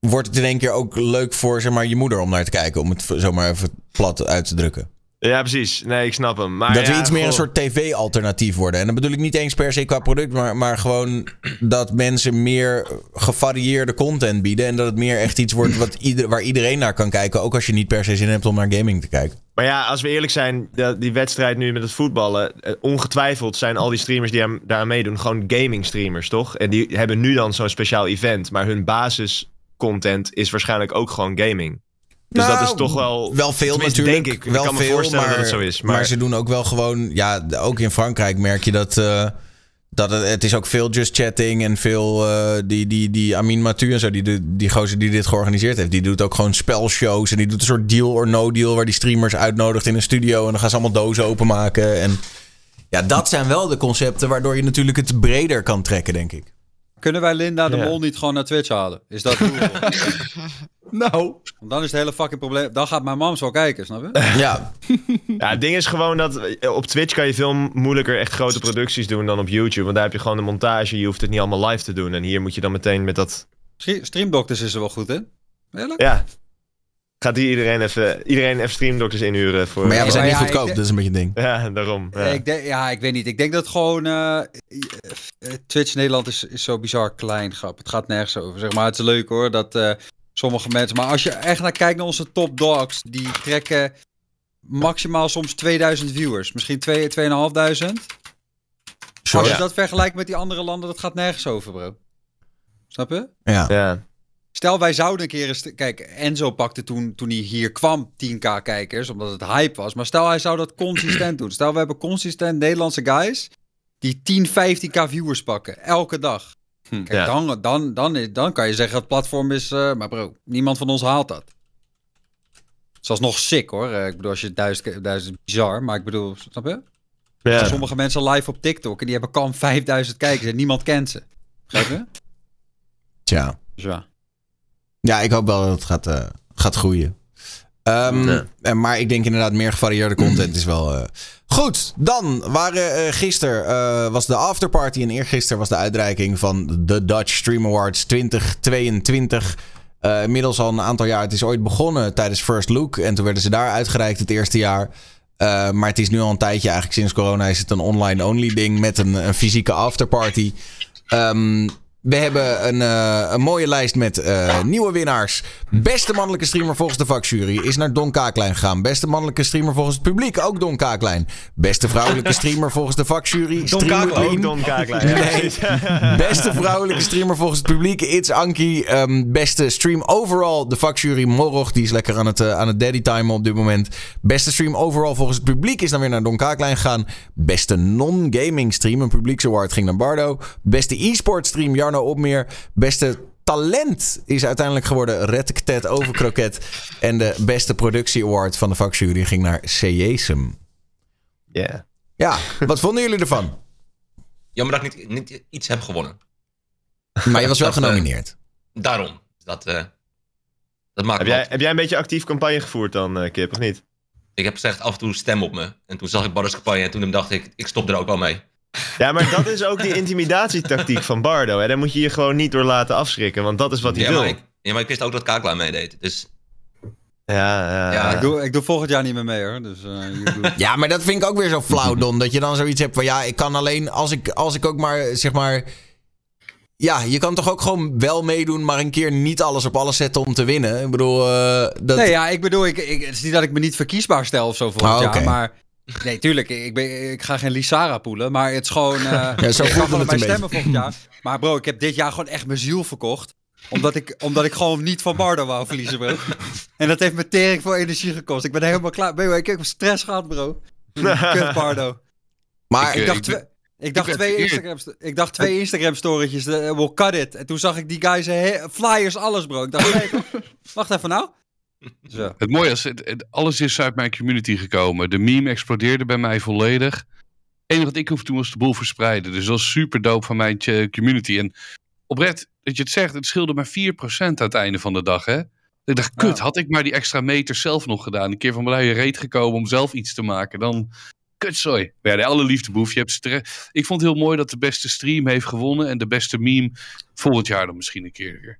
wordt het in één keer ook leuk voor zeg maar, je moeder om naar te kijken. Om het zomaar even plat uit te drukken. Ja precies. Nee, ik snap hem. Maar dat we iets meer een soort tv-alternatief worden. En dan bedoel ik niet eens per se qua product, maar, maar gewoon dat mensen meer gevarieerde content bieden. En dat het meer echt iets wordt wat ieder, waar iedereen naar kan kijken. Ook als je niet per se zin hebt om naar gaming te kijken. Maar ja, als we eerlijk zijn, die wedstrijd nu met het voetballen. eh, ongetwijfeld zijn al die streamers die daaraan meedoen gewoon gaming streamers, toch? En die hebben nu dan zo'n speciaal event. Maar hun basiscontent is waarschijnlijk ook gewoon gaming. Dus Nou, dat is toch wel. Wel veel natuurlijk. Denk ik. wel ik kan me veel, voorstellen maar, dat het zo is. Maar... Maar, ze doen ook wel gewoon... Ja, ook in Frankrijk merk je dat... eh, dat het, het is ook veel just chatting en veel... eh, die, die, die Amin Matu en zo, die, die, die gozer die dit georganiseerd heeft... die doet ook gewoon spelshows en die doet een soort deal or no deal... waar die streamers uitnodigt in een studio... en dan gaan ze allemaal dozen openmaken. En ja, dat zijn wel de concepten... waardoor je natuurlijk het breder kan trekken, denk ik. Kunnen wij Linda de Ja. Mol niet gewoon naar Twitch halen? Is dat (laughs) Nou... Want dan is het hele fucking probleem. Dan gaat mijn mam zo kijken, snap je? (laughs) Ja, (laughs) ja, het ding is gewoon dat eh, op Twitch kan je veel moeilijker echt grote producties doen dan op YouTube. Want daar heb je gewoon de montage. Je hoeft het niet allemaal live te doen. En hier moet je dan meteen met dat Stre- Streamdoctors is er wel goed in. Eerlijk? Ja. Gaat hier iedereen even, iedereen even streamdokters inhuren voor... maar ja, we zijn niet ja, goedkoop, dat is een beetje een ding. Ja, daarom. Ja. Ik denk, ja, ik weet niet. Ik denk dat gewoon... eh, eh, Twitch Nederland is, is zo bizar klein, grap. Het gaat nergens over, zeg maar. Het is leuk hoor, dat eh, sommige mensen... Maar als je echt naar kijkt naar onze top dogs, die trekken maximaal soms 2000 viewers. Misschien 2, 2500. Sure. Als je Ja. dat vergelijkt met die andere landen, dat gaat nergens over, bro. Snap je? Ja. Ja. Stel, wij zouden een keer eens... Kijk, Enzo pakte toen, toen hij hier kwam 10k kijkers, omdat het hype was. Maar stel, hij zou dat consistent doen. Stel, we hebben consistent Nederlandse guys die 10, 15k viewers pakken. Elke dag. Kijk, Ja. dan, dan, dan, dan kan je zeggen, het platform is... eh, maar bro, niemand van ons haalt dat. Het is nog sick, hoor. Eh, Ik bedoel, als je duizend, duizend bizar, maar ik bedoel, snap je? Er Ja. sommige mensen live op TikTok en die hebben kan 5000 kijkers en niemand kent ze. Begrijp je? Tja. Ja. Ja, ik hoop wel dat het gaat, eh, gaat groeien. Ja. eh, Maar ik denk inderdaad meer gevarieerde content is wel... eh, Goed, dan waren eh gisteren was de afterparty en eergisteren was de uitreiking van de Dutch Stream Awards 2022. Eh, inmiddels al een aantal jaar. Het is ooit begonnen tijdens First Look en toen werden ze daar uitgereikt het eerste jaar. Maar het is nu al een tijdje, eigenlijk sinds corona is het een online-only ding met een, een fysieke afterparty. Ehm, we hebben een, eh, een mooie lijst met eh, nieuwe winnaars. Beste mannelijke streamer volgens de vakjury is naar Don Kaaklijn gegaan. Beste mannelijke streamer volgens het publiek ook Don Kaaklijn. Beste vrouwelijke (laughs) streamer volgens de vakjury. Ook Don Kaaklijn. Nee. (laughs) Beste vrouwelijke streamer volgens het publiek, It's Anki. Ehm, beste stream overall, de vakjury Morog. Die is lekker aan het, eh, aan het daddy time op dit moment. Beste stream overall volgens het publiek is dan weer naar Don Kaaklijn gegaan. Beste non-gaming stream, een publieksaward, ging naar Bardo. Beste e-sport stream, Jarno Opmeer. Beste talent is uiteindelijk geworden Redktet Overkroket. En de beste productie award van de vakjury ging naar Sejesem. Ja. Ja, wat vonden jullie ervan? Jammer dat ik niet, niet iets heb gewonnen. Maar je was wel Dat, eh, genomineerd. Daarom. Dat, eh, dat maakt Heb, jij, heb jij een beetje actief campagne gevoerd dan, eh, Kip, of niet? Ik heb gezegd af en toe stem op me. En toen zag ik Bardo's campagne en toen dacht ik, ik stop er ook wel mee. Ja, maar dat is ook die intimidatietactiek van Bardo. Hè? Daar moet je je gewoon niet door laten afschrikken, want dat is wat hij ja, wil. maar ik, ja, maar ik wist ook dat Kaaklaar meedeed. Dus Ja, ja, Ja, Ik, doe, ik doe volgend jaar niet meer mee hoor. Dus, eh, je doet- Ja, maar dat vind ik ook weer zo flauw, Don. Dat je dan zoiets hebt van ja, ik kan alleen als ik, als ik ook maar zeg maar ja, je kan toch ook gewoon wel meedoen, maar een keer niet alles op alles zetten om te winnen. Ik bedoel, eh, dat... Nee, ja, ik bedoel, ik, ik, het is niet dat ik me niet verkiesbaar stel of zo volgend Ah, jaar, maar... Nee, tuurlijk, ik, ben, ik ga geen Lisara poelen, maar het is gewoon... eh (laughs) Ja, zo ik ga gewoon het mijn stemmen volgend jaar. Maar bro, ik heb dit jaar gewoon echt mijn ziel verkocht. Omdat ik, omdat ik gewoon niet van Bardo wou verliezen, bro. En dat heeft me tering voor energie gekost. Ik ben helemaal klaar. Bro, ik heb stress gehad, bro. (laughs) Kut Bardo. Maar Ik eh, dacht, ik ben- twee, ik dacht ben twee. Instagram, ik dacht twee Instagram storytjes. eh, we'll cut it. En toen zag ik die guys he- flyers, alles, bro. Ik dacht, nee, wacht even nou. Zo. Het mooie is, het, het- alles is uit mijn community gekomen. De meme explodeerde bij mij volledig. Het enige wat ik hoefde toen was de boel verspreiden. Dus dat was super dope van mijn eh, community. En oprecht, dat je het zegt, het scheelde maar 4% aan het einde van de dag, hè? Ik dacht, kut, had ik maar die extra meter zelf nog gedaan. Een keer van mijn luie reet gekomen om zelf iets te maken. Dan, kutzooi. Maar ja, de alle liefde boef. Je hebt ik vond het heel mooi dat de beste stream heeft gewonnen. En de beste meme volgend jaar dan misschien een keer weer.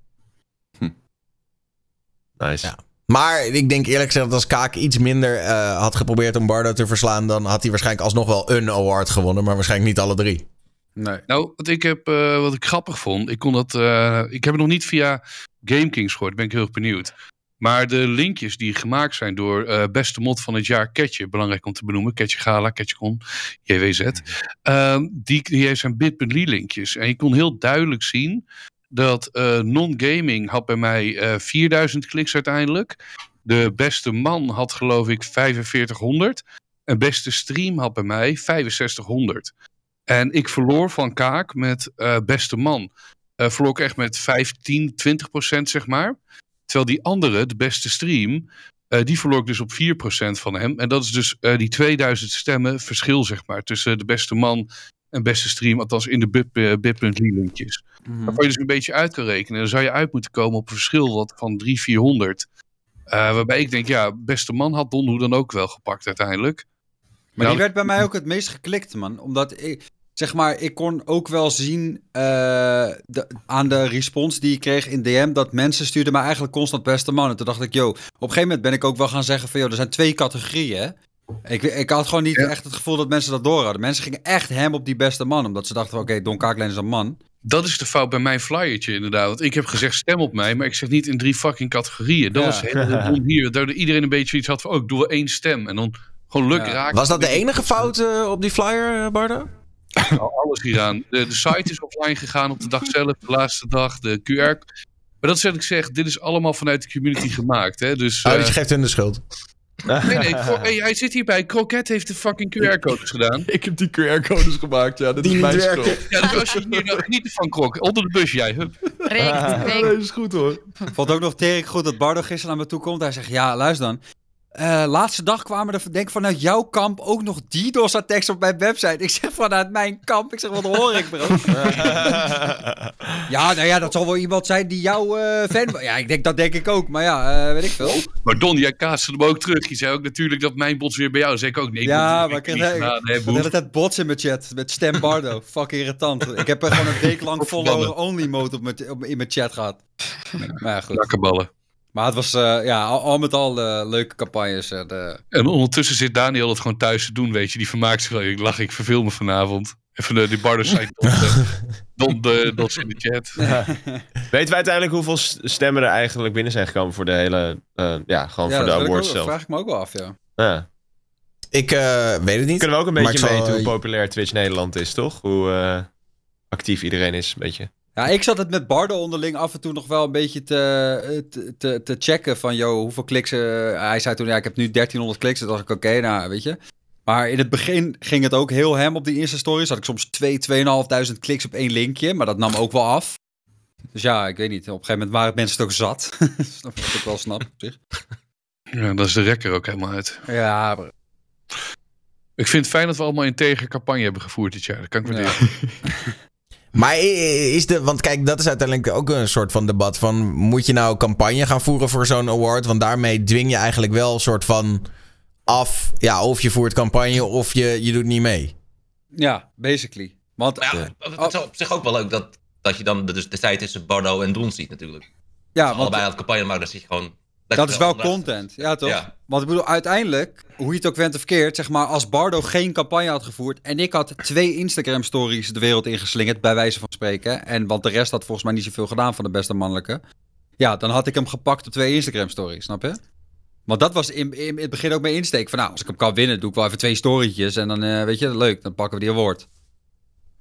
Nice. Ja. Maar ik denk eerlijk gezegd dat als Kaak iets minder eh, had geprobeerd om Bardo te verslaan, dan had hij waarschijnlijk alsnog wel een award gewonnen, maar waarschijnlijk niet alle drie. Nee. Nou, wat ik, heb, eh, wat ik grappig vond, ik kon dat. eh, ik heb het nog niet via GameKings gehoord, ben ik heel erg benieuwd. Maar de linkjes die gemaakt zijn door eh, beste mod van het jaar, Ketje, belangrijk om te benoemen, Ketje Gala, KetjeCon, JWZ, ehm, die, die zijn bit.ly linkjes. En je kon heel duidelijk zien dat eh, non-gaming had bij mij eh 4000 kliks uiteindelijk. De beste man had geloof ik 4500. En beste stream had bij mij 6500. En ik verloor van Kaak met eh, beste man. Eh verloor ik echt met 15, 20 procent, zeg maar. Terwijl die andere, de beste stream, eh, die verloor ik dus op 4 procent van hem. En dat is dus eh, die 2000 stemmen verschil, zeg maar, tussen de beste man en beste stream. Althans in de bit- eh, bit.ly linkjes. Mhm. Waarvan je dus een beetje uit kan rekenen. Dan zou je uit moeten komen op een verschil wat van 300, 400. Eh, waarbij ik denk, ja, beste man had Don hoe dan ook wel gepakt uiteindelijk. Maar Nou, die werd bij mij ook het meest geklikt, man. Omdat ik, zeg maar, ik kon ook wel zien eh, de- aan de respons die ik kreeg in DM, dat mensen stuurden mij eigenlijk constant beste man. En toen dacht ik, yo, op een gegeven moment ben ik ook wel gaan zeggen van, joh, er zijn twee categorieën. Ik, ik had gewoon niet echt het gevoel dat mensen dat door hadden. Mensen gingen echt hem op die beste man, omdat ze dachten van, oké, Don Kaaklijn is een man. Dat is de fout bij mijn flyertje inderdaad. Want ik heb gezegd stem op mij, maar ik zeg niet in drie fucking categorieën. Dat Ja. was helemaal (laughs) hier. Daar iedereen een beetje iets had van, oh, ik doe wel één stem. En dan gewoon luk Ja. raken. Was dat de enige fout eh, op die flyer, eh, Bardo? Alles hieraan. De, de site is offline gegaan op de dag zelf, de laatste dag, de QR. Maar dat is wat ik zeg, dit is allemaal vanuit de community gemaakt. Hè? Dus, Oh, eh, dus je geeft hun de schuld. (laughs) nee, nee, (laughs) hey, hij zit hierbij. Kroket heeft de fucking QR-codes gedaan. Ik heb die QR-codes gemaakt, ja. Dat Die is niet mijn werken. schuld. Ja, dus als je hier nou geniet van Krok, onder de bus jij. Hup. Rick, (laughs) Ja, Rick. nee, is goed hoor. Vond ook nog tering goed dat Bardo gisteren naar me toe komt. Hij zegt, ja, luister dan. Eh, laatste dag kwamen er, denk vanuit jouw kamp ook nog DDoS-attacks op mijn website. Ik zeg, vanuit mijn kamp. Ik zeg, wat hoor ik, bro? (laughs) ja, nou ja, dat zal wel iemand zijn die jouw eh, fan. Ja, ik denk, dat denk ik ook. Maar ja, eh, weet ik veel. Maar Don, jij kaatste hem ook terug. Je zei ook natuurlijk dat mijn bots weer bij jou. Zei ik ook. Nee, Ja, heb maar ik. Nee, de hele tijd bots in mijn chat met stem Bardo. (laughs) Fucking irritant. Ik heb er gewoon een week lang follower-only mode op mijn, op, in mijn chat gehad. Maar ja, goed. Lakkenballen. Maar het was, eh, ja, al, al met al eh, leuke campagnes. en, eh, En ondertussen zit Daniel het gewoon thuis te doen, weet je. Die vermaakt zich wel. Ik lach, ik verveel me vanavond. Even de, die Bardo site Don, de, in de chat. Weten we uiteindelijk hoeveel stemmen er eigenlijk binnen zijn gekomen voor de hele... eh, ja, gewoon ja, voor de dat awards zelf? vraag ik me ook wel af, ja. Ja. Ik eh, weet het niet. Kunnen we ook een beetje meten hoe populair Twitch Nederland is, toch? Hoe eh, actief iedereen is, een beetje. Ja, ik zat het met Bardo onderling af en toe nog wel een beetje te, te, te, te checken van, joh, hoeveel kliks... hij zei toen, ja, ik heb nu 1300 kliks. Toen dacht ik, oké, nou, weet je. Maar in het begin ging het ook heel hem op die eerste stories. Had ik soms 2, 2.500 kliks op één linkje, maar dat nam ook wel af. Dus ja, ik weet niet. Op een gegeven moment waren mensen het ook zat. (laughs) Snap ik ook wel snap op zich. Ja, dat is de rekker ook helemaal uit. Ja, maar- Ik vind het fijn dat we allemaal een tegen campagne hebben gevoerd dit jaar. Dat kan ik waarderen. (laughs) Maar is de, want kijk, dat is uiteindelijk ook een soort van debat van, moet je nou campagne gaan voeren voor zo'n award? Want daarmee dwing je eigenlijk wel een soort van af, ja, of je voert campagne of je, je doet niet mee. ja, basically. Want Maar ja, het is op zich ook wel leuk dat, dat je dan de, dus de tijd tussen Bardo en Don ziet natuurlijk. ja, Als want, allebei aan het campagne maken, dan zit je gewoon Dat is wel content, ja toch? Ja. Want ik bedoel, uiteindelijk, hoe je het ook went of verkeerd, zeg maar, als Bardo geen campagne had gevoerd en ik had twee Instagram-stories de wereld ingeslingerd, bij wijze van spreken, en want de rest had volgens mij niet zoveel gedaan van de beste mannelijke, ja, dan had ik hem gepakt op twee Instagram-stories, snap je? Want dat was in, in, het begin ook mijn insteek. Van nou, als ik hem kan winnen, doe ik wel even twee storytjes. En dan, eh, weet je, leuk, dan pakken we die award.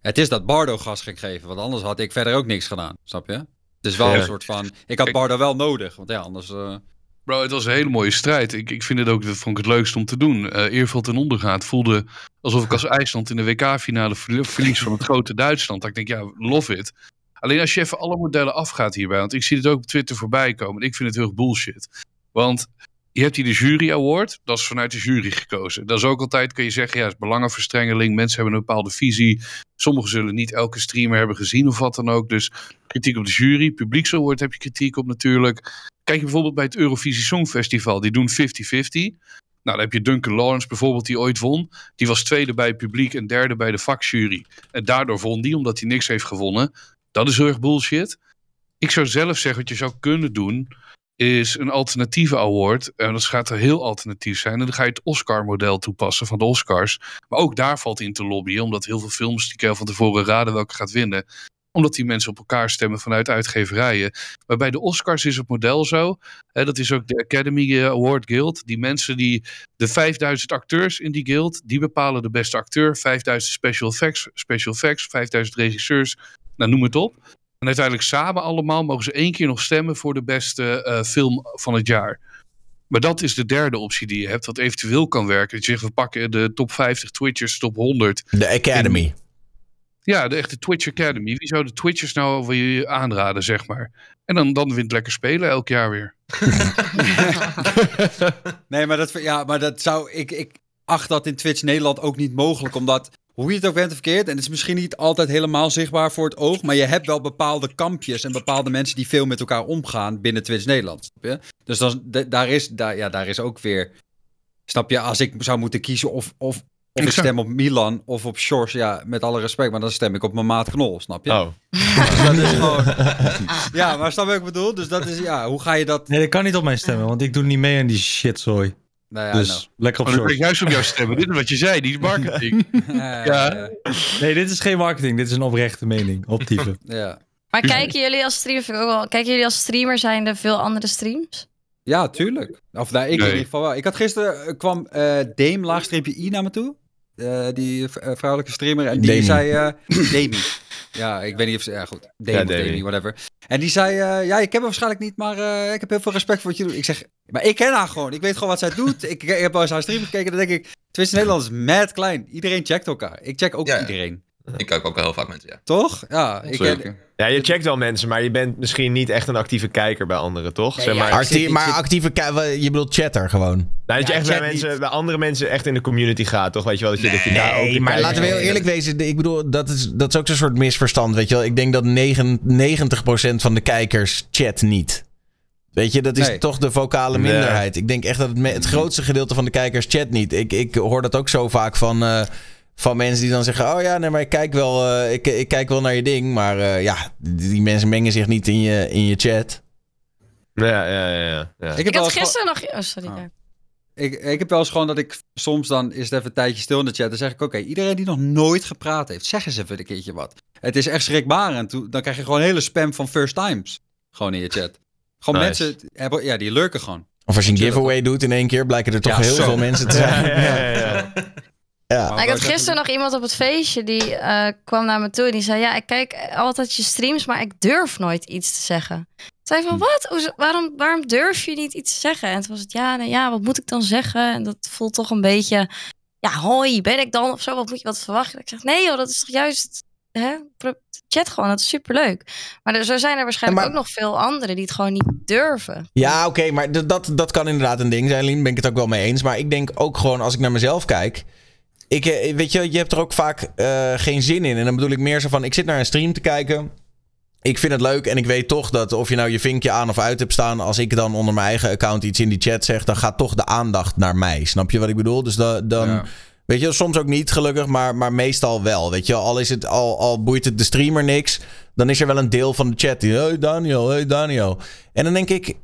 Het is dat Bardo gas ging geven, want anders had ik verder ook niks gedaan, snap je? Het is wel Ja. een soort van, ik had Bardo wel nodig, want ja, anders... eh, Bro, het was een hele mooie strijd. Ik, ik vind het ook, dat vond ik het leukst om te doen. Eh Eerveld ten onder gaat. Voelde alsof ik als (laughs) IJsland in de WK-finale verlie- verlies van het grote Duitsland. Dat ik denk, ja, love it. Alleen als je even alle modellen afgaat hierbij. Want ik zie het ook op Twitter voorbij komen. En ik vind het heel bullshit. Want je hebt hier de Jury Award. Dat is vanuit de jury gekozen. Dat is ook altijd, kun je zeggen, ja, het is belangenverstrengeling. Mensen hebben een bepaalde visie. Sommigen zullen niet elke streamer hebben gezien of wat dan ook. Dus kritiek op de jury. Publieksaward heb je kritiek op natuurlijk. Kijk je bijvoorbeeld bij het Eurovisie Songfestival. Die doen 50-50. Nou, dan heb je Duncan Lawrence bijvoorbeeld, die ooit won. Die was tweede bij het publiek en derde bij de vakjury. En daardoor won die, omdat hij niks heeft gewonnen. Dat is heel erg bullshit. Ik zou zelf zeggen, wat je zou kunnen doen, is een alternatieve award. En dat gaat er heel alternatief zijn. En dan ga je het Oscar-model toepassen van de Oscars. Maar ook daar valt in te lobbyen, omdat heel veel films die van tevoren raden welke gaat winnen omdat die mensen op elkaar stemmen vanuit uitgeverijen. Maar bij de Oscars is het model zo. Hè, dat is ook de Academy eh, Award Guild. Die mensen die. De 5000 acteurs in die guild. die bepalen de beste acteur. 5000 special effects. Special effects 5000 regisseurs. Nou, noem het op. En uiteindelijk samen allemaal mogen ze één keer nog stemmen. voor de beste eh, film van het jaar. Maar dat is de derde optie die je hebt. Wat eventueel kan werken. Dat je zegt, we pakken de top 50 Twitchers, top 100. De Academy. Ja, de echte Twitch Academy. Wie zou de Twitchers nou wil je aanraden, zeg maar? En dan, dan wint lekker spelen elk jaar weer. (laughs) Nee, maar dat, ja, maar dat zou ik, ik acht dat in Twitch Nederland ook niet mogelijk, omdat hoe je het ook bent of verkeerd, en het is misschien niet altijd helemaal zichtbaar voor het oog, maar je hebt wel bepaalde kampjes en bepaalde mensen die veel met elkaar omgaan binnen Twitch Nederland. Snap je? Dus dan, daar, is, daar, ja, daar is ook weer, snap je, als ik zou moeten kiezen of, of, of ik stem op Milan of op Sjors, ja, met alle respect, maar dan stem ik op mijn maat Knol, snap je? Oh. (laughs) Dus dat is gewoon, (laughs) ja, maar snap je wat ik bedoel? Dus dat is, ja, hoe ga je dat, Nee, dat kan niet op mij stemmen, want ik doe niet mee aan die shitzooi. Nou ja, dus nou. lekker op Oh, short. ik juist op jou stemmen. Dit is wat je zei, die (laughs) marketing. Ja, Ja. Nee, dit is geen marketing. Dit is een oprechte mening. Optieven. (laughs) ja. Maar kijken jullie als streamer, vind ik ook wel, kijken jullie als streamer zijnde veel andere streams? Ja, tuurlijk. Of nou, ik in ieder geval wel. Ik had gisteren eh, kwam eh Dame laagstreepje I naar me toe. Eh, die vrouwelijke streamer. En die Demi. zei... eh Demi. Ja, ik weet niet of ze... Ja, goed. Dame Ja, Demi. Whatever. En die zei... eh, ja, ik ken hem waarschijnlijk niet, maar eh, ik heb heel veel respect voor wat je doet. Ik zeg... Maar ik ken haar gewoon. Ik weet gewoon wat zij doet. ik, ik heb al eens haar stream gekeken. Dan denk ik... Twitch Nederland is mad klein. Iedereen checkt elkaar. Ik check ook Ja. iedereen. Ik kijk ook wel heel vaak mensen, ja. Toch? Ja. Ik ken. Ja, je checkt wel mensen, maar je bent misschien niet echt een actieve kijker bij anderen, toch? Nee, zeg maar, zit- maar zit- actieve... ki- wa- Je bedoelt chatter gewoon. nou, dat je echt bij, mensen, niet. bij andere mensen echt in de community gaat, toch? Weet je wel, dat je, dat je daar ook Nee, maar kijker- laten we heel eerlijk wezen. Ik bedoel, dat is, dat is ook zo'n soort misverstand, weet je wel. Ik denk dat 9, 90% van de kijkers chat niet. Weet je, dat is Nee. toch de vocale Nee. minderheid. Ik denk echt dat het, het grootste gedeelte van de kijkers chat niet. Ik, ik hoor dat ook zo vaak van, eh, van mensen die dan zeggen... Oh ja, nee, maar ik kijk wel, eh, ik, ik kijk wel naar je ding. Maar eh, ja, die mensen mengen zich niet in je, in je chat. Ja, ja, ja. ja, ja. ik Ik heb wel had gisteren nog... Oh, sorry. Ah. Ik, ik heb wel eens gewoon dat ik soms dan is het even een tijdje stil in de chat. Dan zeg ik, oké, iedereen die nog nooit gepraat heeft, zeg eens even een keertje wat. Het is echt schrikbarend. Toen- Dan krijg je gewoon een hele spam van first times. Gewoon in je chat. Gewoon Nice. mensen, hebben, ja, die lurken gewoon. Of als je een giveaway doet in één keer... blijken er toch Ja, heel zo. veel mensen te zijn. (laughs) Ja, ja, ja, (laughs) ja. Maar ik had gisteren nog iemand op het feestje die eh, kwam naar me toe en die zei: Ja, ik kijk altijd je streams, maar ik durf nooit iets te zeggen. Ik zei Hm. van wat? Hoezo- waarom, waarom durf je niet iets te zeggen? En toen was het ja, nou ja, wat moet ik dan zeggen? En dat voelt toch een beetje, ja, hoi, ben ik dan of zo? Wat moet je wat verwachten? Ik zeg nee, joh, dat is toch juist, hè? Chat gewoon, dat is superleuk. Maar er, zo zijn er waarschijnlijk maar- ook nog veel anderen die het gewoon niet durven. Ja, oké, maar dat, dat kan inderdaad een ding zijn, Lien. Ben ik het ook wel mee eens. Maar ik denk ook gewoon, als ik naar mezelf kijk... Ik, eh, weet je, je hebt er ook vaak eh, geen zin in. En dan bedoel ik meer zo van, ik zit naar een stream te kijken... Ik vind het leuk en ik weet toch dat of je nou je vinkje aan of uit hebt staan... als ik dan onder mijn eigen account iets in die chat zeg... dan gaat toch de aandacht naar mij. Snap je wat ik bedoel? Dus da- dan... Ja. Weet je, soms ook niet gelukkig, maar, maar meestal wel. Weet je, al, is het, al, al boeit het de streamer niks, dan is er wel een deel van de chat die... Hey Daniel, hey Daniel. En dan denk ik,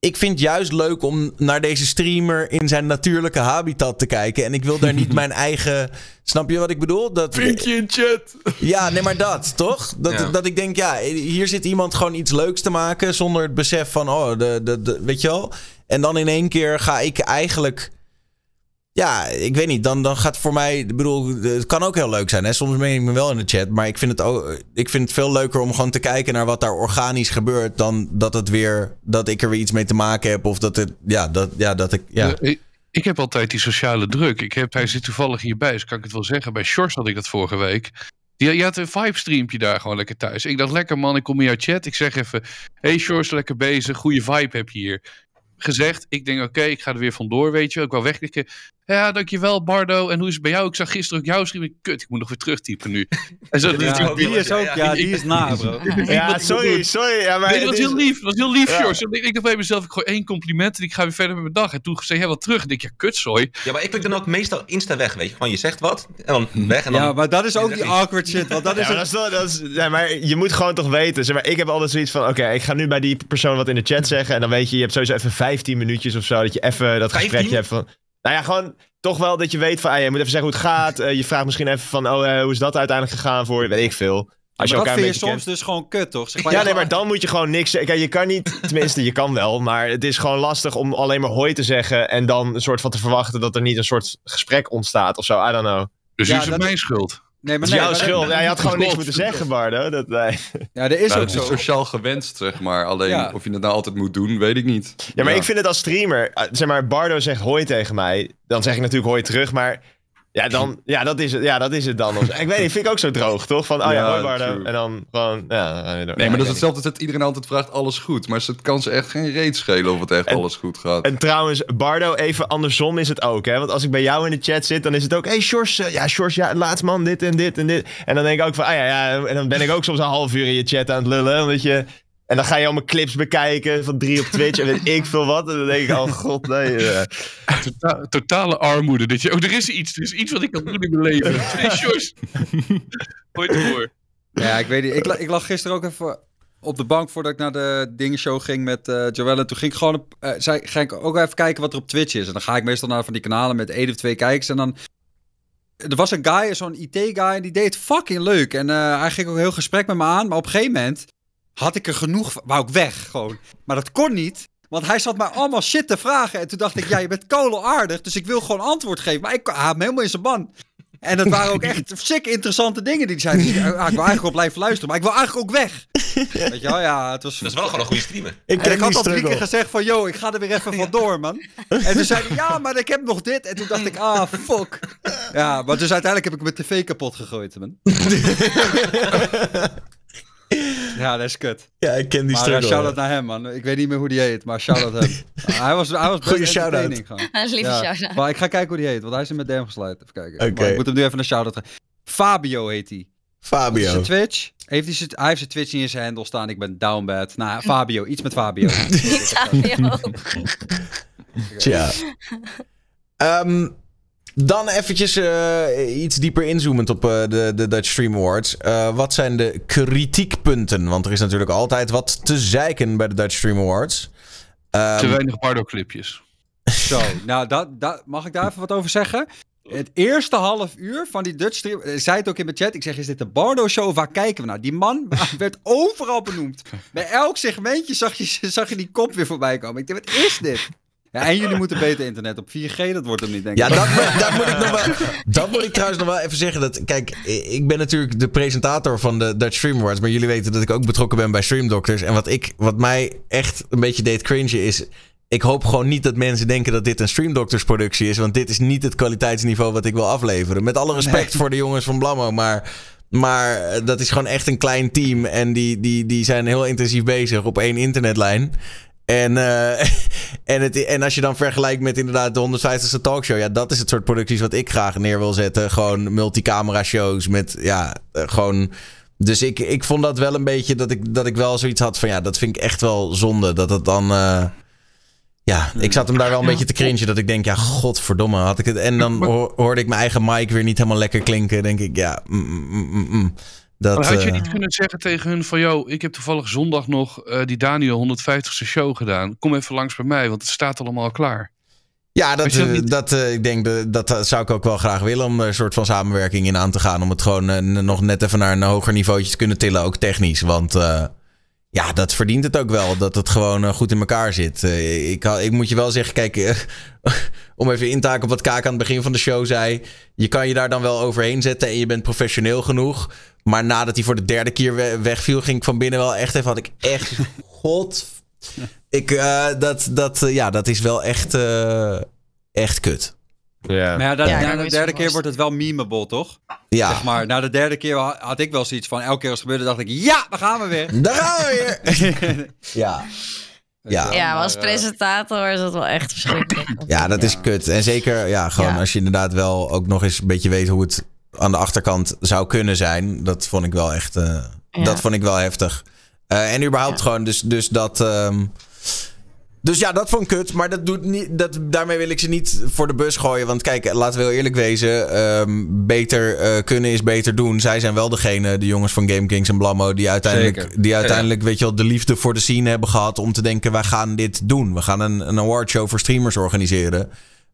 ik vind het juist leuk om naar deze streamer in zijn natuurlijke habitat te kijken. En ik wil daar niet (laughs) mijn eigen. Snap je wat ik bedoel? Dat, Vinkje in chat. Ja, nee, maar dat, toch? Dat, Ja. dat ik denk, ja, hier zit iemand gewoon iets leuks te maken. zonder het besef van, oh, de, de, de, weet je wel? En dan in één keer ga ik eigenlijk. Ja, ik weet niet. Dan, dan gaat voor mij. Ik bedoel, het kan ook heel leuk zijn. Hè? Soms meen ik me wel in de chat. Maar ik vind, het ook, ik vind het veel leuker om gewoon te kijken naar wat daar organisch gebeurt. Dan dat het weer. Dat ik er weer iets mee te maken heb. Of dat het. Ja, dat, ja, dat ik. Ja. Eh, ik, heb altijd die sociale druk. Ik heb, hij zit toevallig hierbij, dus kan ik het wel zeggen. Bij Shores had ik dat vorige week. Die, je had een vibe-streampje daar gewoon lekker thuis. Ik dacht, lekker man, ik kom in jouw chat. Ik zeg even, hey Shores, lekker bezig. Goede vibe heb je hier. Gezegd, ik denk, oké, ik ga er weer vandoor, weet je. wel. Ik wou wegklikken. Ja, dankjewel Bardo. En hoe is het bij jou? Ik zag gisteren ook jouw stream. Ik, Kut, ik moet nog weer terugtypen nu. (laughs) En zo, Ja, dat- die is ook, ja, die is na, bro. (laughs) Ja, sorry, sorry. Ja, maar Nee, dat was het is- heel lief. Dat was heel lief, Ik, ik dacht bij mezelf, ik gooi één compliment en ik ga weer verder met mijn dag. En toen zei hij wat terug. En ik ja, kutzooi. Ja, maar ik klik dan ook meestal insta weg, weet je. Gewoon, je zegt wat en dan weg en dan... Ja, maar dat is ook die awkward shit. Want dat (laughs) Ja, is maar een- dat is wel, dat is, ja, maar je moet gewoon toch weten. Zeg maar, ik heb altijd zoiets van: oké, ik ga nu bij die persoon wat in de chat zeggen. En dan weet je, je hebt sowieso even 15 minuutjes of zo. Dat je even dat 15? gesprekje hebt van. Nou ja, gewoon toch wel dat je weet van. Ah, je moet even zeggen hoe het gaat. Eh, je vraagt misschien even van: oh, eh, hoe is dat uiteindelijk gegaan voor? je? Weet ik veel. Als je maar dat vind je soms kent. dus gewoon kut, toch? Zeg maar, Ja, nee, maar dan moet je gewoon niks zeggen. Kijk, je kan niet, (laughs) tenminste, je kan wel, maar het is gewoon lastig om alleen maar hoi te zeggen en dan een soort van te verwachten dat er niet een soort gesprek ontstaat of zo. I don't know. Dus Ja, is het mijn schuld. Nee, maar nee, jouw schuld. Ja, je had gewoon niks moeten zeggen, Bardo. Dat, nee. (laughs) Ja, dat is Nou, ook het is zo. sociaal gewenst, zeg maar. Alleen Ja. of je het nou altijd moet doen, weet ik niet. Ja, maar ik vind het als streamer, eh, zeg maar, Bardo zegt hoi tegen mij, dan zeg ik natuurlijk hoi terug, maar ja, dan, ja, dat is het, ja, dat is het dan. Ik weet niet, vind ik ook zo droog, toch? Van, oh ja, Ja, hoi en dan gewoon, ja. Nee, maar dat is hetzelfde als dat iedereen altijd vraagt, alles goed. Maar het kan ze echt geen reet schelen of het echt En- alles goed gaat. En trouwens, Bardo, even andersom is het ook, hè? Want als ik bij jou in de chat zit, dan is het ook, hey Sjors, eh, ja, Sjors, ja, laatst man, dit en dit en dit. En dan denk ik ook van, ah ja, ja, en dan ben ik ook soms een half uur in je chat aan het lullen, omdat je... En dan ga je allemaal clips bekijken van drie op Twitch en weet ik veel wat. En dan denk ik, oh god, nee. eh. Tota- totale armoede. Dat je, oh, er is iets. Er is iets wat ik kan doen in mijn leven. (laughs) Hey, Sjors. Hoi ervoor. Ja, ik weet niet. Ik, ik lag gisteren ook even op de bank voordat ik naar de dingenshow ging met eh Joelle. Toen ging ik gewoon op, eh, zei, ga ik ook even kijken wat er op Twitch is. En dan ga ik meestal naar van die kanalen met één of twee kijkers. En dan... Er was een guy, zo'n IT-guy, die deed het fucking leuk. En eh, hij ging ook een heel gesprek met me aan. Maar op een gegeven moment had ik er genoeg van. Wou ik weg, gewoon. Maar dat kon niet. Want hij zat mij allemaal shit te vragen. En toen dacht ik, ja, je bent aardig, Dus ik wil gewoon antwoord geven. Maar ik hij had me helemaal in zijn ban. En dat waren ook echt (laughs) sick interessante dingen die hij zei. Dus ik, ah, ik wil eigenlijk wel blijven luisteren, maar ik wil eigenlijk ook weg. (laughs) Weet je wel, ja, het was... Dat is wel gewoon een goede streamer. Ik, En ik had al drie keer gezegd van, yo, ik ga er weer even vandoor, man. En toen zei hij, ja, maar ik heb nog dit. En toen dacht ik, ah, fuck. Ja, maar dus uiteindelijk heb ik mijn tv kapot gegooid, man. (laughs) (laughs) ja, dat is kut. Ja, ik ken die Maar uh, struggle. shout-out naar hem, man. Ik weet niet meer hoe die heet, maar shout-out hem. (laughs) hij was, hij was best Goeie shout-out. entertaining gewoon. Lieve Ja, shout-out. Maar ik ga kijken hoe die heet, want hij is in met DM gesluit. Even kijken. Oké. Maar ik moet hem nu even een shout-out geven. Fabio heet hij. Fabio. Zijn Twitch. Heeft hij, zijn, hij heeft zijn Twitch niet in zijn handle staan. Ik ben down bad. Nou, Fabio. Iets met Fabio. (laughs) Fabio. Tja. Ehm, dan eventjes eh, iets dieper inzoomend op eh, de, de Dutch Stream Awards. Eh, wat zijn de kritiekpunten? Want er is natuurlijk altijd wat te zeiken bij de Dutch Stream Awards. Ehm, Te weinig Bardo-clipjes. (laughs) Zo, nou, dat, dat, mag ik daar even wat over zeggen? Het eerste half uur van die Dutch stream, ik zei het ook in mijn chat, ik zeg, is dit de Bardo show of waar kijken we naar? Die man (laughs) werd overal benoemd. Bij elk segmentje zag je, zag je die kop weer voorbij komen. Ik dacht, wat is dit? Ja, en jullie moeten beter internet op 4G, dat wordt hem niet, denk ik. Ja, dat, moet- dat moet ik nog wel. Dat moet ik trouwens nog wel even zeggen. Dat, kijk, ik ben natuurlijk de presentator van de Dutch Stream Awards. Maar jullie weten dat ik ook betrokken ben bij Stream Doctors. En wat, ik, wat mij echt een beetje deed cringen is. Ik hoop gewoon niet dat mensen denken dat dit een Stream Doctors productie is. Want dit is niet het kwaliteitsniveau wat ik wil afleveren. Met alle respect voor de jongens van Blammo. Maar, maar eh, dat is gewoon echt een klein team. En die, die, die zijn heel intensief bezig op één internetlijn. En, eh, (laughs) en, het, en als je dan vergelijkt met inderdaad de 150ste talkshow. Ja, dat is het soort producties wat ik graag neer wil zetten. Gewoon multicamera shows met, ja, eh, gewoon... Dus ik, ik vond dat wel een beetje dat ik, dat ik wel zoiets had van... Ja, dat vind ik echt wel zonde. Dat het dan... eh, ja, ik zat hem daar wel een beetje te cringen. Dat ik denk, ja, godverdomme, had ik het... En dan (laughs) ho- hoorde ik mijn eigen mic weer niet helemaal lekker klinken. denk ik, ja... mm, mm, mm. Dat, Maar had je eh, niet kunnen zeggen tegen hun van... Yo, ik heb toevallig zondag nog eh, die Daniel 150ste show gedaan. Kom even langs bij mij, want het staat allemaal klaar. Ja, dat, dat eh, niet? dat, ik denk dat, dat zou ik ook wel graag willen om er een soort van samenwerking in aan te gaan. Om het gewoon nog net even naar een hoger niveautje te kunnen tillen, ook technisch. Want ja, dat verdient het ook wel, dat het gewoon eh, goed in elkaar zit. Eh, ik, ik moet je wel zeggen, kijk, eh, (laughs) om even in te haken op wat Kaak aan het begin van de show zei. Je kan je daar dan wel overheen zetten en je bent professioneel genoeg. Maar nadat hij voor de derde keer we- wegviel, ging ik van binnen wel echt even, had ik echt, (laughs) god... Ik, dat, dat, ja, dat is wel echt, echt kut. Ja. Maar ja, dat, Ja, na de derde keer wordt het wel memeable, toch? Ja, Zeg maar, na de derde keer ha- had ik wel zoiets van... elke keer als het gebeurde, dacht ik... Ja, daar gaan we weer! daar gaan we weer. (laughs) ja. Ja. Ja, maar als eh, presentator is dat wel echt verschrikkelijk. (laughs) ja, dat is kut. En zeker, ja, gewoon Ja. als je inderdaad wel ook nog eens een beetje weet hoe het aan de achterkant zou kunnen zijn. Dat vond ik wel echt, eh, Ja. dat vond ik wel heftig. Eh, en überhaupt gewoon, dus, dus dat... ehm, dus ja, dat vond ik kut. Maar dat doet niet, dat, daarmee wil ik ze niet voor de bus gooien. Want kijk, laten we heel eerlijk wezen. ehm, beter eh, kunnen is beter doen. Zij zijn wel degene, de jongens van Game Kings en Blammo... die uiteindelijk, Zeker. die uiteindelijk weet je wel, de liefde voor de scene hebben gehad... om te denken, wij gaan dit doen. We gaan een, een awardshow voor streamers organiseren.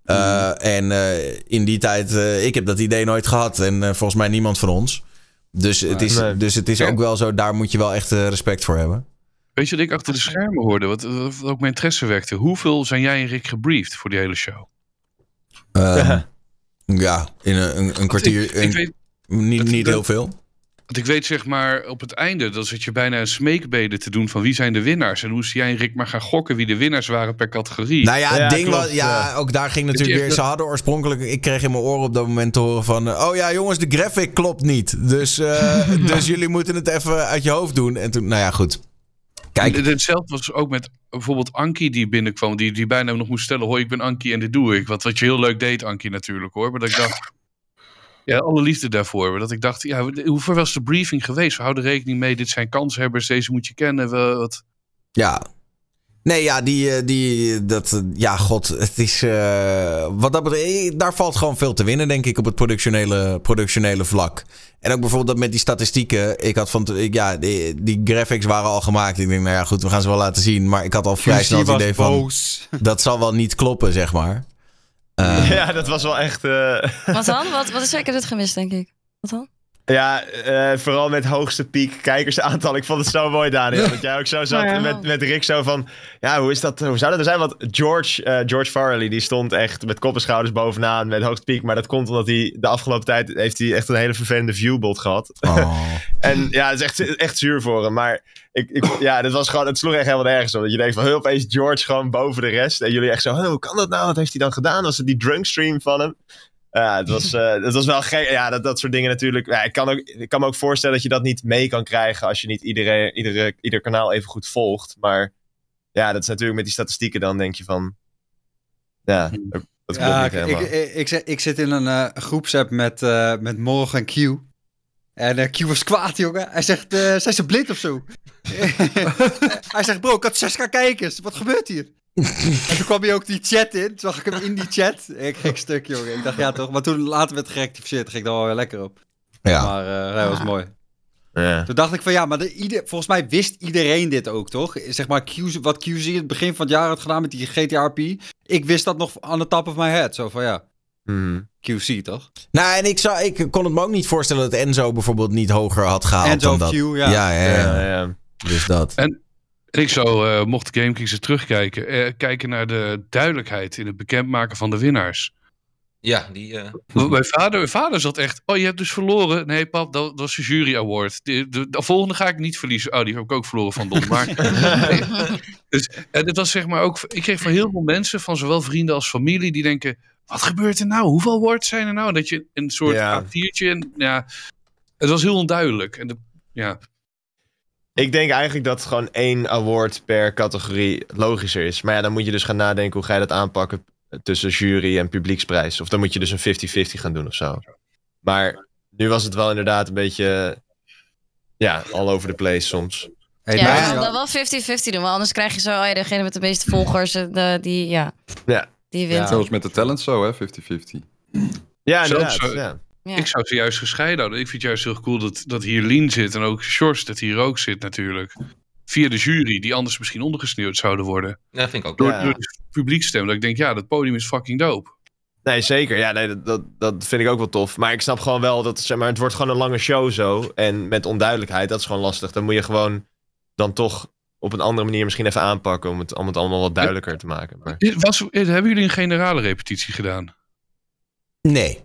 Uh, En uh, in die tijd, ik heb dat idee nooit gehad. En volgens mij niemand van ons. Dus het is, dus het is ook wel zo, daar moet je wel echt respect voor hebben. Weet je wat ik achter de schermen hoorde? Wat, wat ook mijn interesse wekte. Hoeveel zijn jij en Rick gebriefd voor die hele show? Um, ja, in een, een, een kwartier. Ik, ik een, weet, niet niet dat- heel veel. want ik weet zeg maar op het einde, dan zit je bijna een smeekbede te doen van wie zijn de winnaars. En hoe is jij en Rick maar gaan gokken wie de winnaars waren per categorie. Nou ja, het Ja, ding klopt, was, ja, ja. ook daar ging natuurlijk weer. Ze hadden oorspronkelijk, ik kreeg in mijn oren op dat moment te horen van, eh, oh ja, jongens, de graphic klopt niet. Dus, eh, (laughs) dus jullie moeten het even uit je hoofd doen. En toen, nou ja, goed. Kijk, Hetzelfde was ook met bijvoorbeeld Ankie die binnenkwam. Die, die bijna nog moest stellen: Hoi, ik ben Ankie en dit doe ik. Wat, wat je heel leuk deed, Ankie natuurlijk hoor. Maar dat ik dacht. Ja, alle liefde daarvoor. Maar dat ik dacht: ja, hoe ver was de briefing geweest? We houden rekening mee. Dit zijn kanshebbers. Deze moet je kennen. Wat, Ja. Nee, ja, die, eh, die, dat, eh, ja, god, het is, eh, wat dat betreft, daar valt gewoon veel te winnen, denk ik, op het productionele, productionele vlak. En ook bijvoorbeeld dat met die statistieken, ik had van, ja, die, die graphics waren al gemaakt. Ik denk, nou ja, goed, we gaan ze wel laten zien, maar ik had al vrij snel het idee van, boos. (laughs) dat zal wel niet kloppen, zeg maar. Eh, ja, dat was wel echt... eh, Wat dan? Wat, wat is er? Ik heb het gemist, denk ik. Wat dan? Ja, eh, vooral met hoogste piek kijkersaantal. Ik vond het zo mooi, Daniel. Dat jij ook zo zat Ja. met, met Rick zo van... Ja, hoe, is dat, hoe zou dat er zijn? Want George, eh, George Farley, die stond echt met kop en schouders bovenaan met hoogste piek. Maar dat komt omdat hij de afgelopen tijd... heeft hij echt een hele vervelende viewbot gehad. oh. (laughs) En ja, het is echt, echt zuur voor hem. Maar ik, ik, ja, dit was gewoon, het sloeg echt helemaal nergens op. Dat je denkt van, heel opeens George gewoon boven de rest. En jullie echt zo, "Huh, hoe kan dat nou? Wat heeft hij dan gedaan? Was het die drunk stream van hem? Ja, het was, (laughs) eh, het was wel gek. Ja, dat, dat soort dingen natuurlijk. Ja, ik, kan ook, ik kan me ook voorstellen dat je dat niet mee kan krijgen als je niet iedereen, iedere, ieder kanaal even goed volgt. Maar ja, dat is natuurlijk met die statistieken dan denk je van... Ja, dat Ja, niet ik, helemaal. ik, ik, ik, zit- ik zit in een eh, groepsapp met, eh met Morgan en Q. En eh, Q was kwaad, jongen. Hij zegt, eh, zijn ze blind of zo? (laughs) (laughs) hij zegt, bro, ik had 6k kijkers. Wat gebeurt hier? (laughs) en toen kwam hij ook die chat in. Toen zag ik hem in die chat. Ik gek stuk, jongen. Ik dacht, ja toch. Maar toen later werd gerectificeerd. Toen ging ik er wel weer lekker op. ja. Maar eh, dat was mooi. ja. Toen dacht ik van ja, maar de, ieder, volgens mij wist iedereen dit ook, toch? Zeg maar, Q, wat QZ in het begin van het jaar had gedaan met die GTRP. Ik wist dat nog aan de top of my head. Zo van ja, Mhm. QC toch? Nou, en ik, zou, ik kon het me ook niet voorstellen dat Enzo bijvoorbeeld niet hoger had gehaald Enzo dan dat. Q, ja. Ja, ja, ja. Ja, ja. Dus dat. En ik zou, eh, mocht GameKings er terugkijken, eh, kijken naar de duidelijkheid in het bekendmaken van de winnaars. Ja, die... eh, Mijn vader, mijn vader zat echt. Oh, je hebt dus verloren. Nee, pap, dat, dat was de jury award. De, de, de volgende ga ik niet verliezen. Oh, die heb ik ook verloren van Don. Maar, (laughs) dus, en het was zeg maar ook. Ik kreeg van heel veel mensen, van zowel vrienden als familie, die denken: wat gebeurt er nou? Hoeveel awards zijn er nou? Dat je een soort Ja. A4'tje. En, ja, het was heel onduidelijk. En de, ja, Ik denk eigenlijk dat gewoon één award per categorie logischer is. Maar ja, dan moet je dus gaan nadenken hoe ga je dat aanpakken tussen jury en publieksprijs. Of dan moet je dus een 50-50 gaan doen of zo. Maar nu was het wel inderdaad een beetje, ja, all over the place soms. Hey, Ja, nou, je kan dan wel 50-50 doen, want anders krijg je zo, oh ja, degene met de meeste volgers, eh, de, die, ja, Ja. die wint. Ja. Zoals met de talent zo, hè, 50-50. Ja, Zelfs, inderdaad. eh, Ja. Ja. Ik zou ze juist gescheiden houden. Ik vind het juist heel cool dat, dat hier Lien zit en ook Sjors dat hier ook zit natuurlijk. Via de jury, die anders misschien ondergesneeuwd zouden worden. Ja, vind ik ook. Door, Ja. door de publiekstem. Dat ik denk, ja, dat podium is fucking dope. Nee, zeker. Ja, nee, dat, dat, dat vind ik ook wel tof. Maar ik snap gewoon wel dat zeg maar, het wordt gewoon een lange show zo. En met onduidelijkheid, dat is gewoon lastig. Dan moet je gewoon dan toch op een andere manier misschien even aanpakken om het, om het allemaal wat duidelijker te maken. Maar... Was, hebben jullie een generale repetitie gedaan? Nee.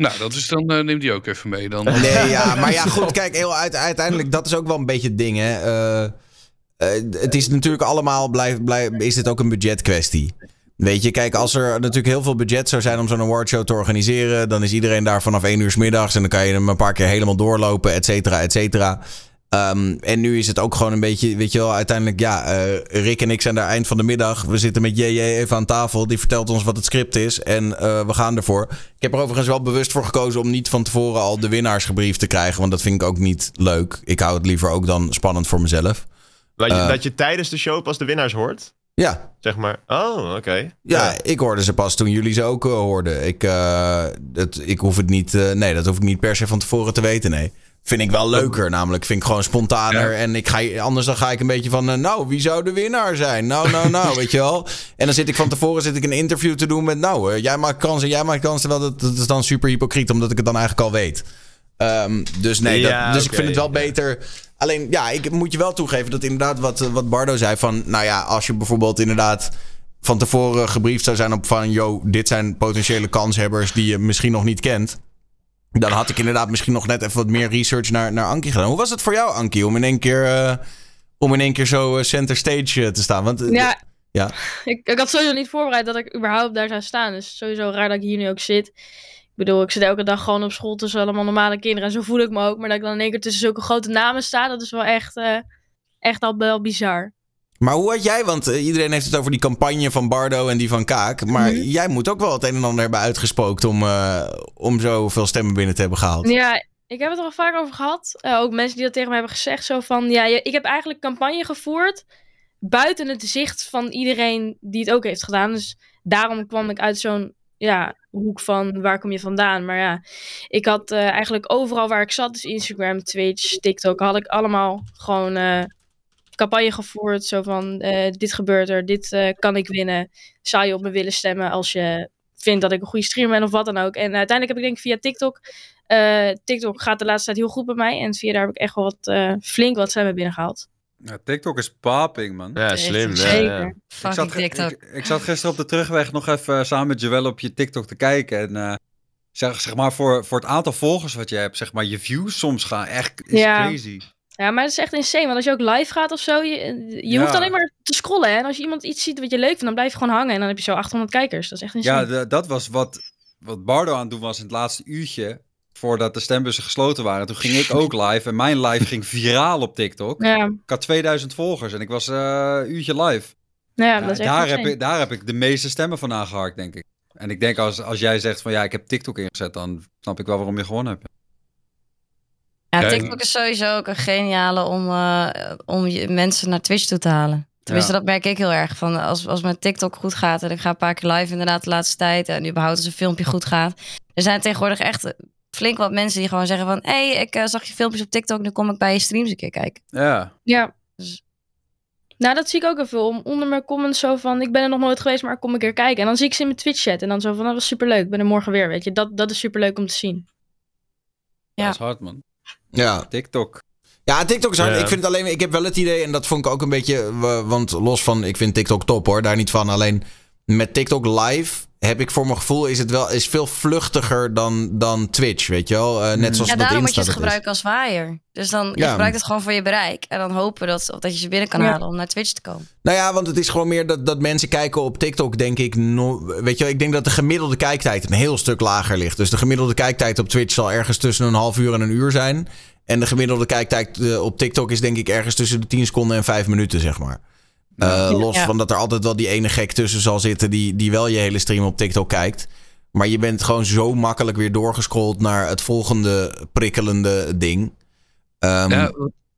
Nou, dat is dan, eh, neem die ook even mee dan. Nee, ja, (laughs) maar ja, goed, kijk, heel uit, uiteindelijk, dat is ook wel een beetje het ding, hè. Eh, eh, het is natuurlijk allemaal, blijf, blijf, is dit ook een budgetkwestie. Weet je, kijk, als er natuurlijk heel veel budget zou zijn om zo'n awardshow te organiseren, dan is iedereen daar vanaf één uur 's middags en dan kan je hem een paar keer helemaal doorlopen, et cetera, et cetera. Ehm, en nu is het ook gewoon een beetje, weet je wel, uiteindelijk, ja, eh, Rick en ik zijn daar eind van de middag. We zitten met JJ even aan tafel. Die vertelt ons wat het script is en eh, we gaan ervoor. Ik heb er overigens wel bewust voor gekozen om niet van tevoren al de winnaars gebriefd te krijgen. Want dat vind ik ook niet leuk. Ik hou het liever ook dan spannend voor mezelf. Dat je, Eh. dat je tijdens de show pas de winnaars hoort? Ja, Zeg maar. Oh, oké. ja, ik hoorde ze pas toen jullie ze ook hoorden. Ik, het, ik hoef het niet, nee, dat hoef ik niet per se van tevoren te weten, nee. Vind ik wel leuker, namelijk. Vind ik gewoon spontaner. Ja. En ik ga, anders dan ga ik een beetje van... eh, nou, wie zou de winnaar zijn? Nou, nou, nou, (laughs) weet je wel. En dan zit ik van tevoren zit ik een interview te doen met... Nou, eh, jij maakt kansen, jij maakt kansen. Terwijl dat, dat is dan super hypocriet, omdat ik het dan eigenlijk al weet. Ehm, dus nee, dat- dus ik vind het wel ja. beter... Alleen, ja, ik moet je wel toegeven dat inderdaad wat, eh, wat Bardo zei van... Nou ja, als je bijvoorbeeld inderdaad van tevoren gebriefd zou zijn op van... Yo, dit zijn potentiële kanshebbers die je misschien nog niet kent... Dan had ik inderdaad misschien nog net even wat meer research naar, naar Ankie gedaan. Hoe was het voor jou, Ankie, om in één keer, eh, om in één keer zo eh, center stage eh, te staan? Want, Ja, ja. ik, ik had sowieso niet voorbereid dat ik überhaupt daar zou staan. Dus sowieso raar dat ik hier nu ook zit. Ik bedoel, ik zit elke dag gewoon op school tussen allemaal normale kinderen. En zo voel ik me ook. Maar dat ik dan in één keer tussen zulke grote namen sta, dat is wel echt, echt al wel bizar. Maar hoe had jij, want eh, iedereen heeft het over die campagne van Bardo en die van Kaak. Maar Mhm. jij moet ook wel het een en ander hebben uitgespookt om, eh, om zoveel stemmen binnen te hebben gehaald. Ja, ik heb het er al vaak over gehad. Eh, ook mensen die dat tegen me hebben gezegd. Zo van, ja, ik heb eigenlijk campagne gevoerd buiten het zicht van iedereen die het ook heeft gedaan. Dus daarom kwam ik uit zo'n ja, hoek van waar kom je vandaan. Maar ja, ik had eigenlijk overal waar ik zat, dus Instagram, Twitch, TikTok, had ik allemaal gewoon campagne gevoerd. Zo van, eh, dit gebeurt er, dit eh, kan ik winnen. Zou je op me willen stemmen als je vindt dat ik een goede streamer ben of wat dan ook. En uiteindelijk heb ik denk ik via TikTok eh, TikTok gaat de laatste tijd heel goed bij mij. En via daar heb ik echt wel wat, eh, flink wat stemmen binnengehaald. Ja, TikTok is paping, man. Ja, slim. Ja, Zeker. ja. Ik Fucking zat, TikTok. ik, ik zat gisteren op de terugweg nog even samen met Joelle op je TikTok te kijken. En eh, zeg, zeg maar, voor, voor het aantal volgers wat je hebt, zeg maar, je views soms gaan echt is Ja. crazy. Ja, maar het is echt insane. Want als je ook live gaat of zo, je, je Ja. hoeft alleen maar te scrollen. Hè? En als je iemand iets ziet wat je leuk vindt, dan blijf je gewoon hangen. En dan heb je zo 800 kijkers. Dat is echt insane. Ja, de- dat was wat, wat Bardo aan het doen was in het laatste uurtje. Voordat de stembussen gesloten waren. Toen ging ik (laughs) ook live. En mijn live ging viraal op TikTok. ja, Ik had 2000 volgers en ik was eh, een uurtje live. ja, Ja, dat is echt daar, heb ik, daar heb ik de meeste stemmen van aangeharkt, denk ik. En ik denk als, als jij zegt van ja, ik heb TikTok ingezet, dan snap ik wel waarom je gewonnen hebt. Ja, TikTok is sowieso ook een geniale om, eh, om je mensen naar Twitch toe te halen. Tenminste, Ja. dat merk ik heel erg. Van als, als mijn TikTok goed gaat en ik ga een paar keer live inderdaad de laatste tijd. En überhaupt als een filmpje goed gaat. Er zijn tegenwoordig echt flink wat mensen die gewoon zeggen van... Hé, hey, ik eh, zag je filmpjes op TikTok, nu kom ik bij je streams een keer kijken. Ja, Ja. Dus- Nou, dat zie ik ook heel veel. Om onder mijn comments zo van, ik ben er nog nooit geweest, maar ik kom een keer kijken. En dan zie ik ze in mijn Twitch chat. En dan zo van, dat was superleuk. Ik ben er morgen weer, weet je. Dat, dat is superleuk om te zien. Ja. dat is hard man. Ja. TikTok. Ja, TikTok is hard. Ja. Ik vind het alleen, ik heb wel het idee, en dat vond ik ook een beetje, wa- want los van, ik vind TikTok top hoor, daar niet van. Alleen met TikTok live heb ik voor mijn gevoel, is het wel, is veel vluchtiger dan, dan Twitch, weet je wel. Eh, net zoals Ja, dat daarom moet je het gebruiken als waaier. Dus dan je gebruikt het gewoon voor je bereik. En dan hopen dat, dat je ze binnen kan Ja. halen om naar Twitch te komen. Nou ja, want het is gewoon meer dat, dat mensen kijken op TikTok, denk ik. No, weet je wel, ik denk dat de gemiddelde kijktijd een heel stuk lager ligt. Dus de gemiddelde kijktijd op Twitch zal ergens tussen een half uur en een uur zijn. En de gemiddelde kijktijd eh, op TikTok is denk ik ergens tussen de 10 seconden en 5 minuten, zeg maar. Eh, los Ja. van dat er altijd wel die ene gek tussen zal zitten die, die wel je hele stream op TikTok kijkt. Maar je bent gewoon zo makkelijk weer doorgescrolld naar het volgende prikkelende ding. Ehm, Ja,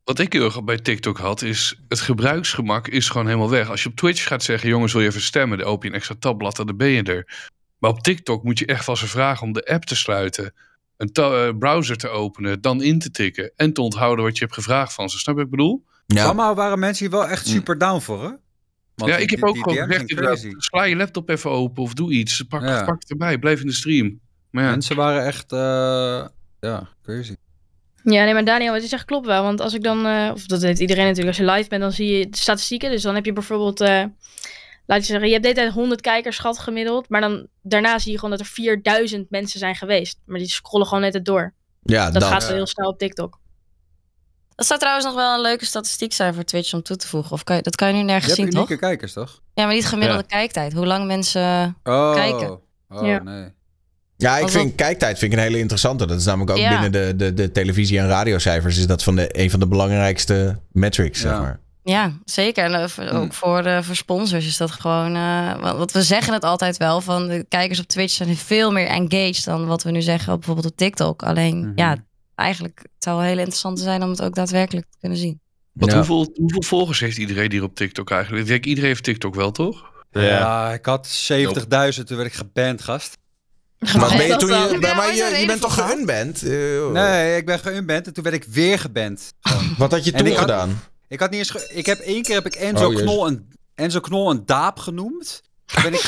wat- ik heel erg bij TikTok had, is het gebruiksgemak is gewoon helemaal weg. Als je op Twitch gaat zeggen, jongens, wil je even stemmen? Dan open je een extra tabblad en dan ben je er. Maar op TikTok moet je echt van ze vragen om de app te sluiten. een eh, browser te openen, dan in te tikken en te onthouden wat je hebt gevraagd van ze. Snap je wat ik bedoel? Ja. Maar waren mensen hier wel echt super down voor, hè? Want ja, die- ik heb die- ook gewoon gezegd, crazy. sla je laptop even open of doe iets. Pak, Ja. pak het erbij, blijf in de stream. Maar ja, Mensen waren echt, eh, ja, crazy. Ja, nee, maar Daniel, wat je zegt klopt wel. Want als ik dan, eh, of dat weet iedereen natuurlijk, als je live bent, dan zie je de statistieken. Dus dan heb je bijvoorbeeld, eh, laat je zeggen, je hebt de hele tijd 100 kijkers schat gemiddeld. Maar dan daarna zie je gewoon dat er 4000 mensen zijn geweest. Maar die scrollen gewoon net het door. Ja, dat dan. gaat wel heel snel op TikTok. Dat zou trouwens nog wel een leuke statistiek zijn voor Twitch om toe te voegen. Of kan je, dat kan je nu Je nergens hebt zien, toch? unieke kijkers, toch? Ja, maar niet gemiddelde Ja. kijktijd. Hoe lang mensen... Oh, Kijken. oh Ja. nee. Ja, ik vind kijktijd vind ik een hele interessante. Dat is namelijk ook Ja. binnen de, de, de televisie- en radiocijfers... is dat van de, een van de belangrijkste metrics, zeg Ja. maar. Ja, zeker. En eh, ook voor, eh, voor sponsors is dat gewoon... eh, want we zeggen het altijd wel, van de kijkers op Twitch zijn veel meer engaged... dan wat we nu zeggen op bijvoorbeeld op TikTok. Alleen, Mhm. ja, eigenlijk... het zou wel heel interessant zijn om het ook daadwerkelijk te kunnen zien. Want Ja. hoeveel, hoeveel volgers heeft iedereen hier op TikTok eigenlijk? Ik denk, iedereen heeft TikTok wel, toch? Ja. ik had 70.000, toen werd ik geband, gast. Maar ben je toen je, maar je, je bent toch geunband? Eh, Nee, ik ben geunband en toen werd ik weer geband. (laughs) Wat had je En toen ik had- gedaan? Ik had niet eens. ge- Ik heb één keer heb ik Enzo, Oh. Knol, een, Enzo Knol een daap genoemd. Toen ben, ik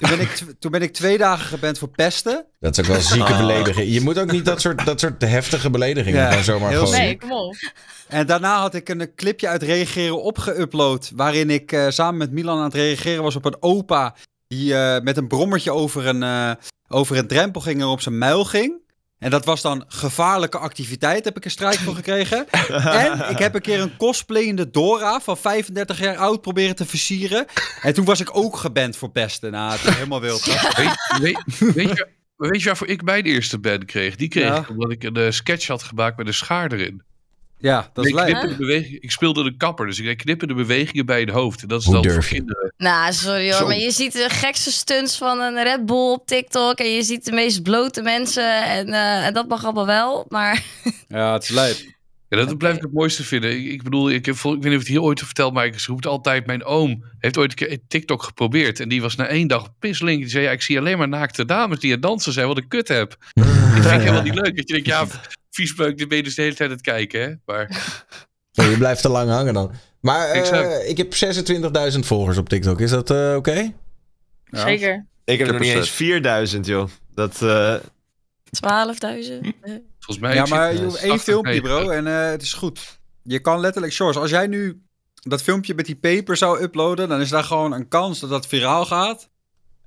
toen, ben ik, toen ben ik twee dagen geband voor pesten. Dat is ook wel zieke Ah. belediging. Je moet ook niet dat soort, dat soort heftige beledigingen Ja, gewoon zomaar heel gooien. Nee, kom op. En daarna had ik een clipje uit reageren opgeüpload. Waarin ik eh, samen met Milan aan het reageren was op een opa. Die eh, met een brommertje over een, eh, over een drempel ging en op zijn muil ging. En dat was dan gevaarlijke activiteit, heb ik een strijk voor gekregen. (laughs) en ik heb een keer een cosplayende Dora van 35 jaar oud proberen te versieren. En toen was ik ook geband voor pesten. Nou, het is (laughs) helemaal wild. Weet, weet, weet, je, weet je waarvoor ik mijn eerste band kreeg? Die kreeg Ja. ik omdat ik een eh, sketch had gemaakt met een schaar erin. Ja, dat is ik, lijp. knippende beweging, ik speelde de kapper, dus ik deed knippende bewegingen bij het hoofd. En dat is Hoe dan durf voor je? kinderen. Nou, sorry hoor, Zo. maar je ziet de gekste stunts van een Red Bull op TikTok... en je ziet de meest blote mensen en, eh, en dat mag allemaal wel, maar... (laughs) Ja, het is lijp. Ja, dat blijf ik het mooiste vinden. Ik, ik bedoel, ik, heb, ik weet niet of ik het hier ooit heb verteld, maar ik roep het altijd. Mijn oom heeft ooit een keer TikTok geprobeerd. En die was na één dag pislink. Die zei, ja, ik zie alleen maar naakte dames die aan het dansen zijn, wat een kut heb. (laughs) Dat vind ik helemaal niet leuk. Dat je denkt, ja, viespeuk, dit ben je dus de hele tijd aan het kijken, hè. Maar (laughs) je blijft te lang hangen dan. Maar eh, ik heb 26.000 volgers op TikTok. Is dat eh, oké? Ja. Zeker. Ik heb heb nog niet er eens zes. 4000, joh. Dat, eh, 12.000. volgens mij... Ja, maar je hoeft één 80 filmpje, meter. bro, en eh, het is goed. Je kan letterlijk, Shores, als jij nu dat filmpje met die paper zou uploaden, dan is daar gewoon een kans dat dat viraal gaat.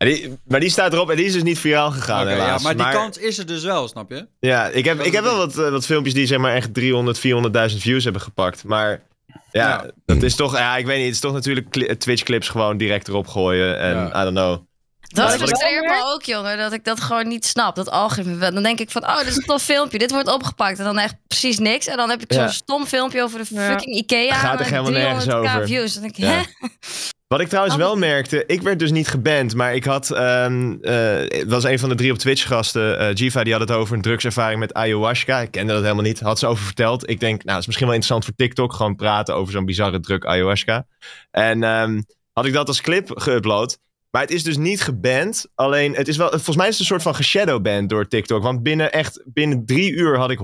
En die, maar die staat erop en die is dus niet viraal gegaan, Oké, ja, helaas. maar die kans is er dus wel, snap je? Ja, ik heb, ik heb wel wat, eh, wat filmpjes die zeg maar echt 300, 400.000 views hebben gepakt. Maar ja, Ja. dat is toch, ja, ik weet niet, het is toch natuurlijk cli- Twitch clips gewoon direct erop gooien. En Ja. I don't know. Dat Ja, frustreert me ook, jongen. Dat ik dat gewoon niet snap. Dat algoritme. Dan denk ik van, oh, dit is een tof filmpje. Dit wordt opgepakt. En dan echt precies niks. En dan heb ik Ja. zo'n stom filmpje over de Ja. fucking Ikea. Gaat er helemaal nergens 300k over. views. Dan denk ik, Ja. hè? Wat ik trouwens Oh, wel merkte, ik werd dus niet geband, maar ik had, het was een van de drie op Twitch gasten, eh Jiva, die had het over een drugservaring met ayahuasca. Ik kende dat helemaal niet, had ze over verteld. Ik denk, nou, dat is misschien wel interessant voor TikTok, gewoon praten over zo'n bizarre drug ayahuasca. En ehm, had ik dat als clip geüpload. Maar het is dus niet geband. Alleen, het is wel, volgens mij is het een soort van geshadowband door TikTok. Want binnen echt, binnen drie uur had ik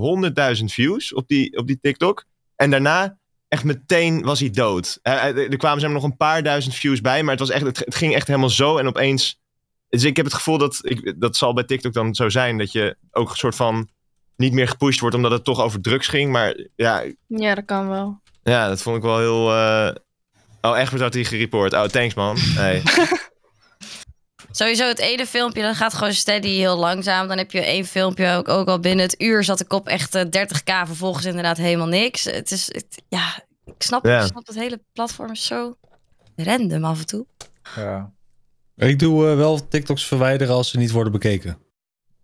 100.000 views op die, op die TikTok. En daarna echt meteen was hij dood. Er kwamen zeg maar nog een paar duizend views bij, maar het, was echt, het, ging echt helemaal zo en opeens... Dus ik heb het gevoel dat, ik, dat zal bij TikTok dan zo zijn, dat je ook een soort van niet meer gepusht wordt omdat het toch over drugs ging. Maar ja, Ja, dat kan wel. ja dat vond ik wel heel... eh, Oh, Egbert had hij gereport. Oh, thanks man. Hey. (laughs) Sowieso het ene filmpje, dat gaat gewoon steady heel langzaam. Dan heb je één filmpje, ook, ook al binnen het uur zat ik op echt eh, 30k. Vervolgens inderdaad helemaal niks. Het is, het- ja, ik snap, ik snap het hele platform is zo random af en toe. Ja. Ik doe eh, wel TikToks verwijderen als ze niet worden bekeken.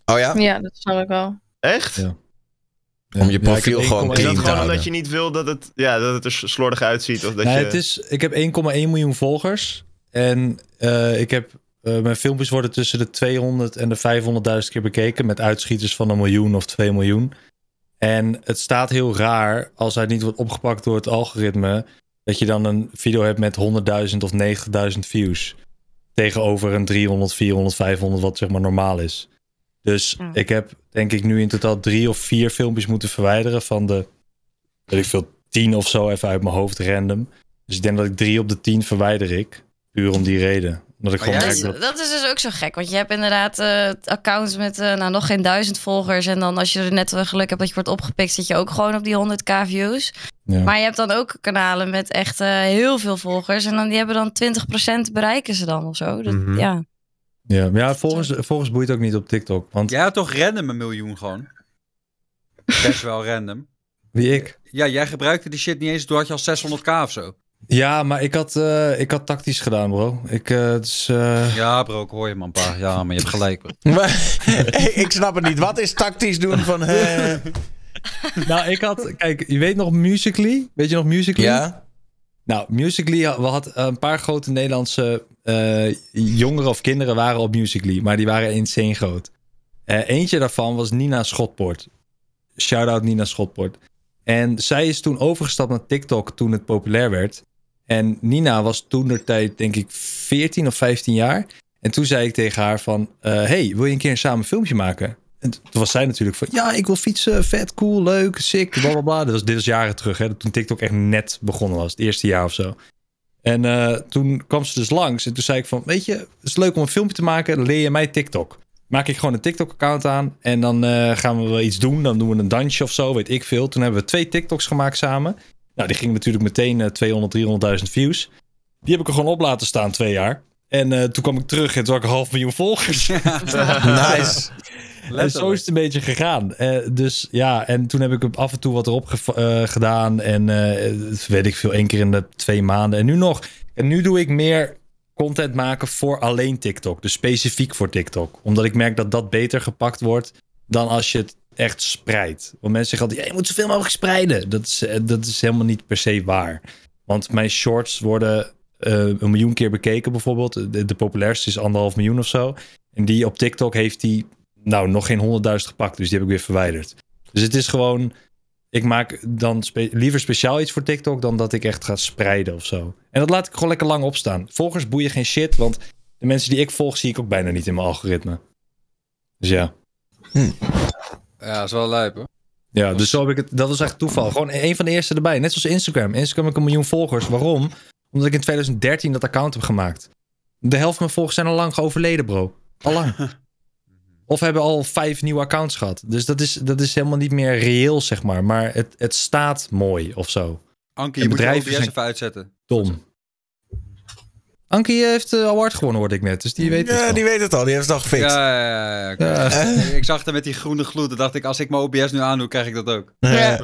Oh ja? Ja, dat snap ik wel. Echt? Ja. Om je profiel gewoon Is clean dat te gewoon houden. omdat je niet wil dat het, ja, dat het er slordig uitziet? Of dat nee, je... het is, ik heb 1,1 miljoen volgers. En eh, ik heb, eh, mijn filmpjes worden tussen de 200 en de 500.000 keer bekeken. Met uitschieters van een miljoen of 2 miljoen. En het staat heel raar als hij niet wordt opgepakt door het algoritme. Dat je dan een video hebt met 100.000 of 90.000 views. Tegenover een 300, 400, 500, wat zeg maar normaal is. Dus Ja. ik heb denk ik nu in totaal drie of vier filmpjes moeten verwijderen van de, weet ik veel, tien of zo even uit mijn hoofd random. Dus ik denk dat ik drie op de tien verwijder ik. Puur om die reden. Omdat ik Maar gewoon jij- merk Dat, dat... dat is dus ook zo gek. Want je hebt inderdaad eh, accounts met eh, nou, nog geen duizend volgers. En dan als je er net wel geluk hebt dat je wordt opgepikt, zit je ook gewoon op die 100k views. Ja. Maar je hebt dan ook kanalen met echt eh, heel veel volgers. En dan, die hebben dan 20% bereiken ze dan of zo. Dat, Mhm. Ja. Ja, maar ja volgens, volgens boeit het ook niet op TikTok. Want Jij had toch random een miljoen gewoon? Best wel random. wie ik? Ja, jij gebruikte die shit niet eens, toen had je al 600k of zo. Ja, maar ik had, eh, ik had tactisch gedaan, bro. Ik, eh, het is, eh, Ja bro, ik hoor je man, pa. Ja, maar je hebt gelijk. (laughs) Maar- ik snap het niet. Wat is tactisch doen van... eh, (laughs) nou, ik had... Kijk, je weet nog Musically? Weet je nog Musically? ja? Nou, Musically, had- we hadden een paar grote Nederlandse eh, jongeren of kinderen waren op Musically, maar die waren insane groot. Eh, eentje daarvan was Nina Schotpoort. Shout-out Nina Schotpoort. En zij is toen overgestapt naar TikTok toen het populair werd. En Nina was toen de tijd, denk ik, 14 of 15 jaar. En toen zei ik tegen haar van, eh, hey, wil je een keer samen een filmpje maken? En toen was zij natuurlijk van, ja, ik wil fietsen, vet, cool, leuk, sick, bla bla bla. Dit was, dit was jaren terug, hè, toen TikTok echt net begonnen was, het eerste jaar of zo. En eh, toen kwam ze dus langs en toen zei ik van, weet je, het is leuk om een filmpje te maken, dan leer je mij TikTok. Maak ik gewoon een TikTok-account aan en dan eh, gaan we wel iets doen. Dan doen we een dansje of zo, weet ik veel. Toen hebben we twee TikToks gemaakt samen. Nou, die gingen natuurlijk meteen eh, 200, 300.000 views. Die heb ik er gewoon op laten staan twee jaar. En eh, toen kwam ik terug en toen had ik een half miljoen volgers. (laughs) Nice. En zo is het een beetje gegaan. Eh, dus ja, en toen heb ik af en toe wat erop eh, gedaan. En eh, weet ik veel, één keer in de twee maanden. En nu nog. En nu doe ik meer content maken voor alleen TikTok. Dus specifiek voor TikTok. Omdat ik merk dat dat beter gepakt wordt dan als je het echt spreidt. Want mensen zeggen altijd, je moet zoveel mogelijk spreiden. Dat is, eh, dat is helemaal niet per se waar. Want mijn shorts worden eh, een miljoen keer bekeken bijvoorbeeld. De, de populairste is anderhalf miljoen of zo. En die op TikTok heeft die nou nog geen honderdduizend gepakt. Dus die heb ik weer verwijderd. Dus het is gewoon... Ik maak dan liever speciaal iets voor TikTok dan dat ik echt ga spreiden of zo. En dat laat ik gewoon lekker lang opstaan. Volgers boeien geen shit, want de mensen die ik volg zie ik ook bijna niet in mijn algoritme. Dus ja. Ja, dat is wel lijp hoor. Ja, dus zo heb ik het. Dat was echt toeval. Gewoon een van de eerste erbij. Net zoals Instagram. Instagram heb ik een miljoen volgers. Waarom? Omdat ik in 2013 dat account heb gemaakt. De helft van mijn volgers zijn al lang overleden, bro. Al lang. (laughs) of hebben al vijf nieuwe accounts gehad. Dus dat is, dat is helemaal niet meer reëel, zeg maar. Maar het, het staat mooi of zo. Ankie, En je moet je OBS even uitzetten. Dom. Ankie heeft de award gewonnen, hoorde ik net. Dus die weet het Ja, wel. die weet het al. Die heeft het al gefixt. Ja, ja, ja. ja. Ja. (laughs) Ik zag er met die groene gloed. Toen dacht ik, als ik mijn OBS nu aandoe, krijg ik dat ook. Eh, eh,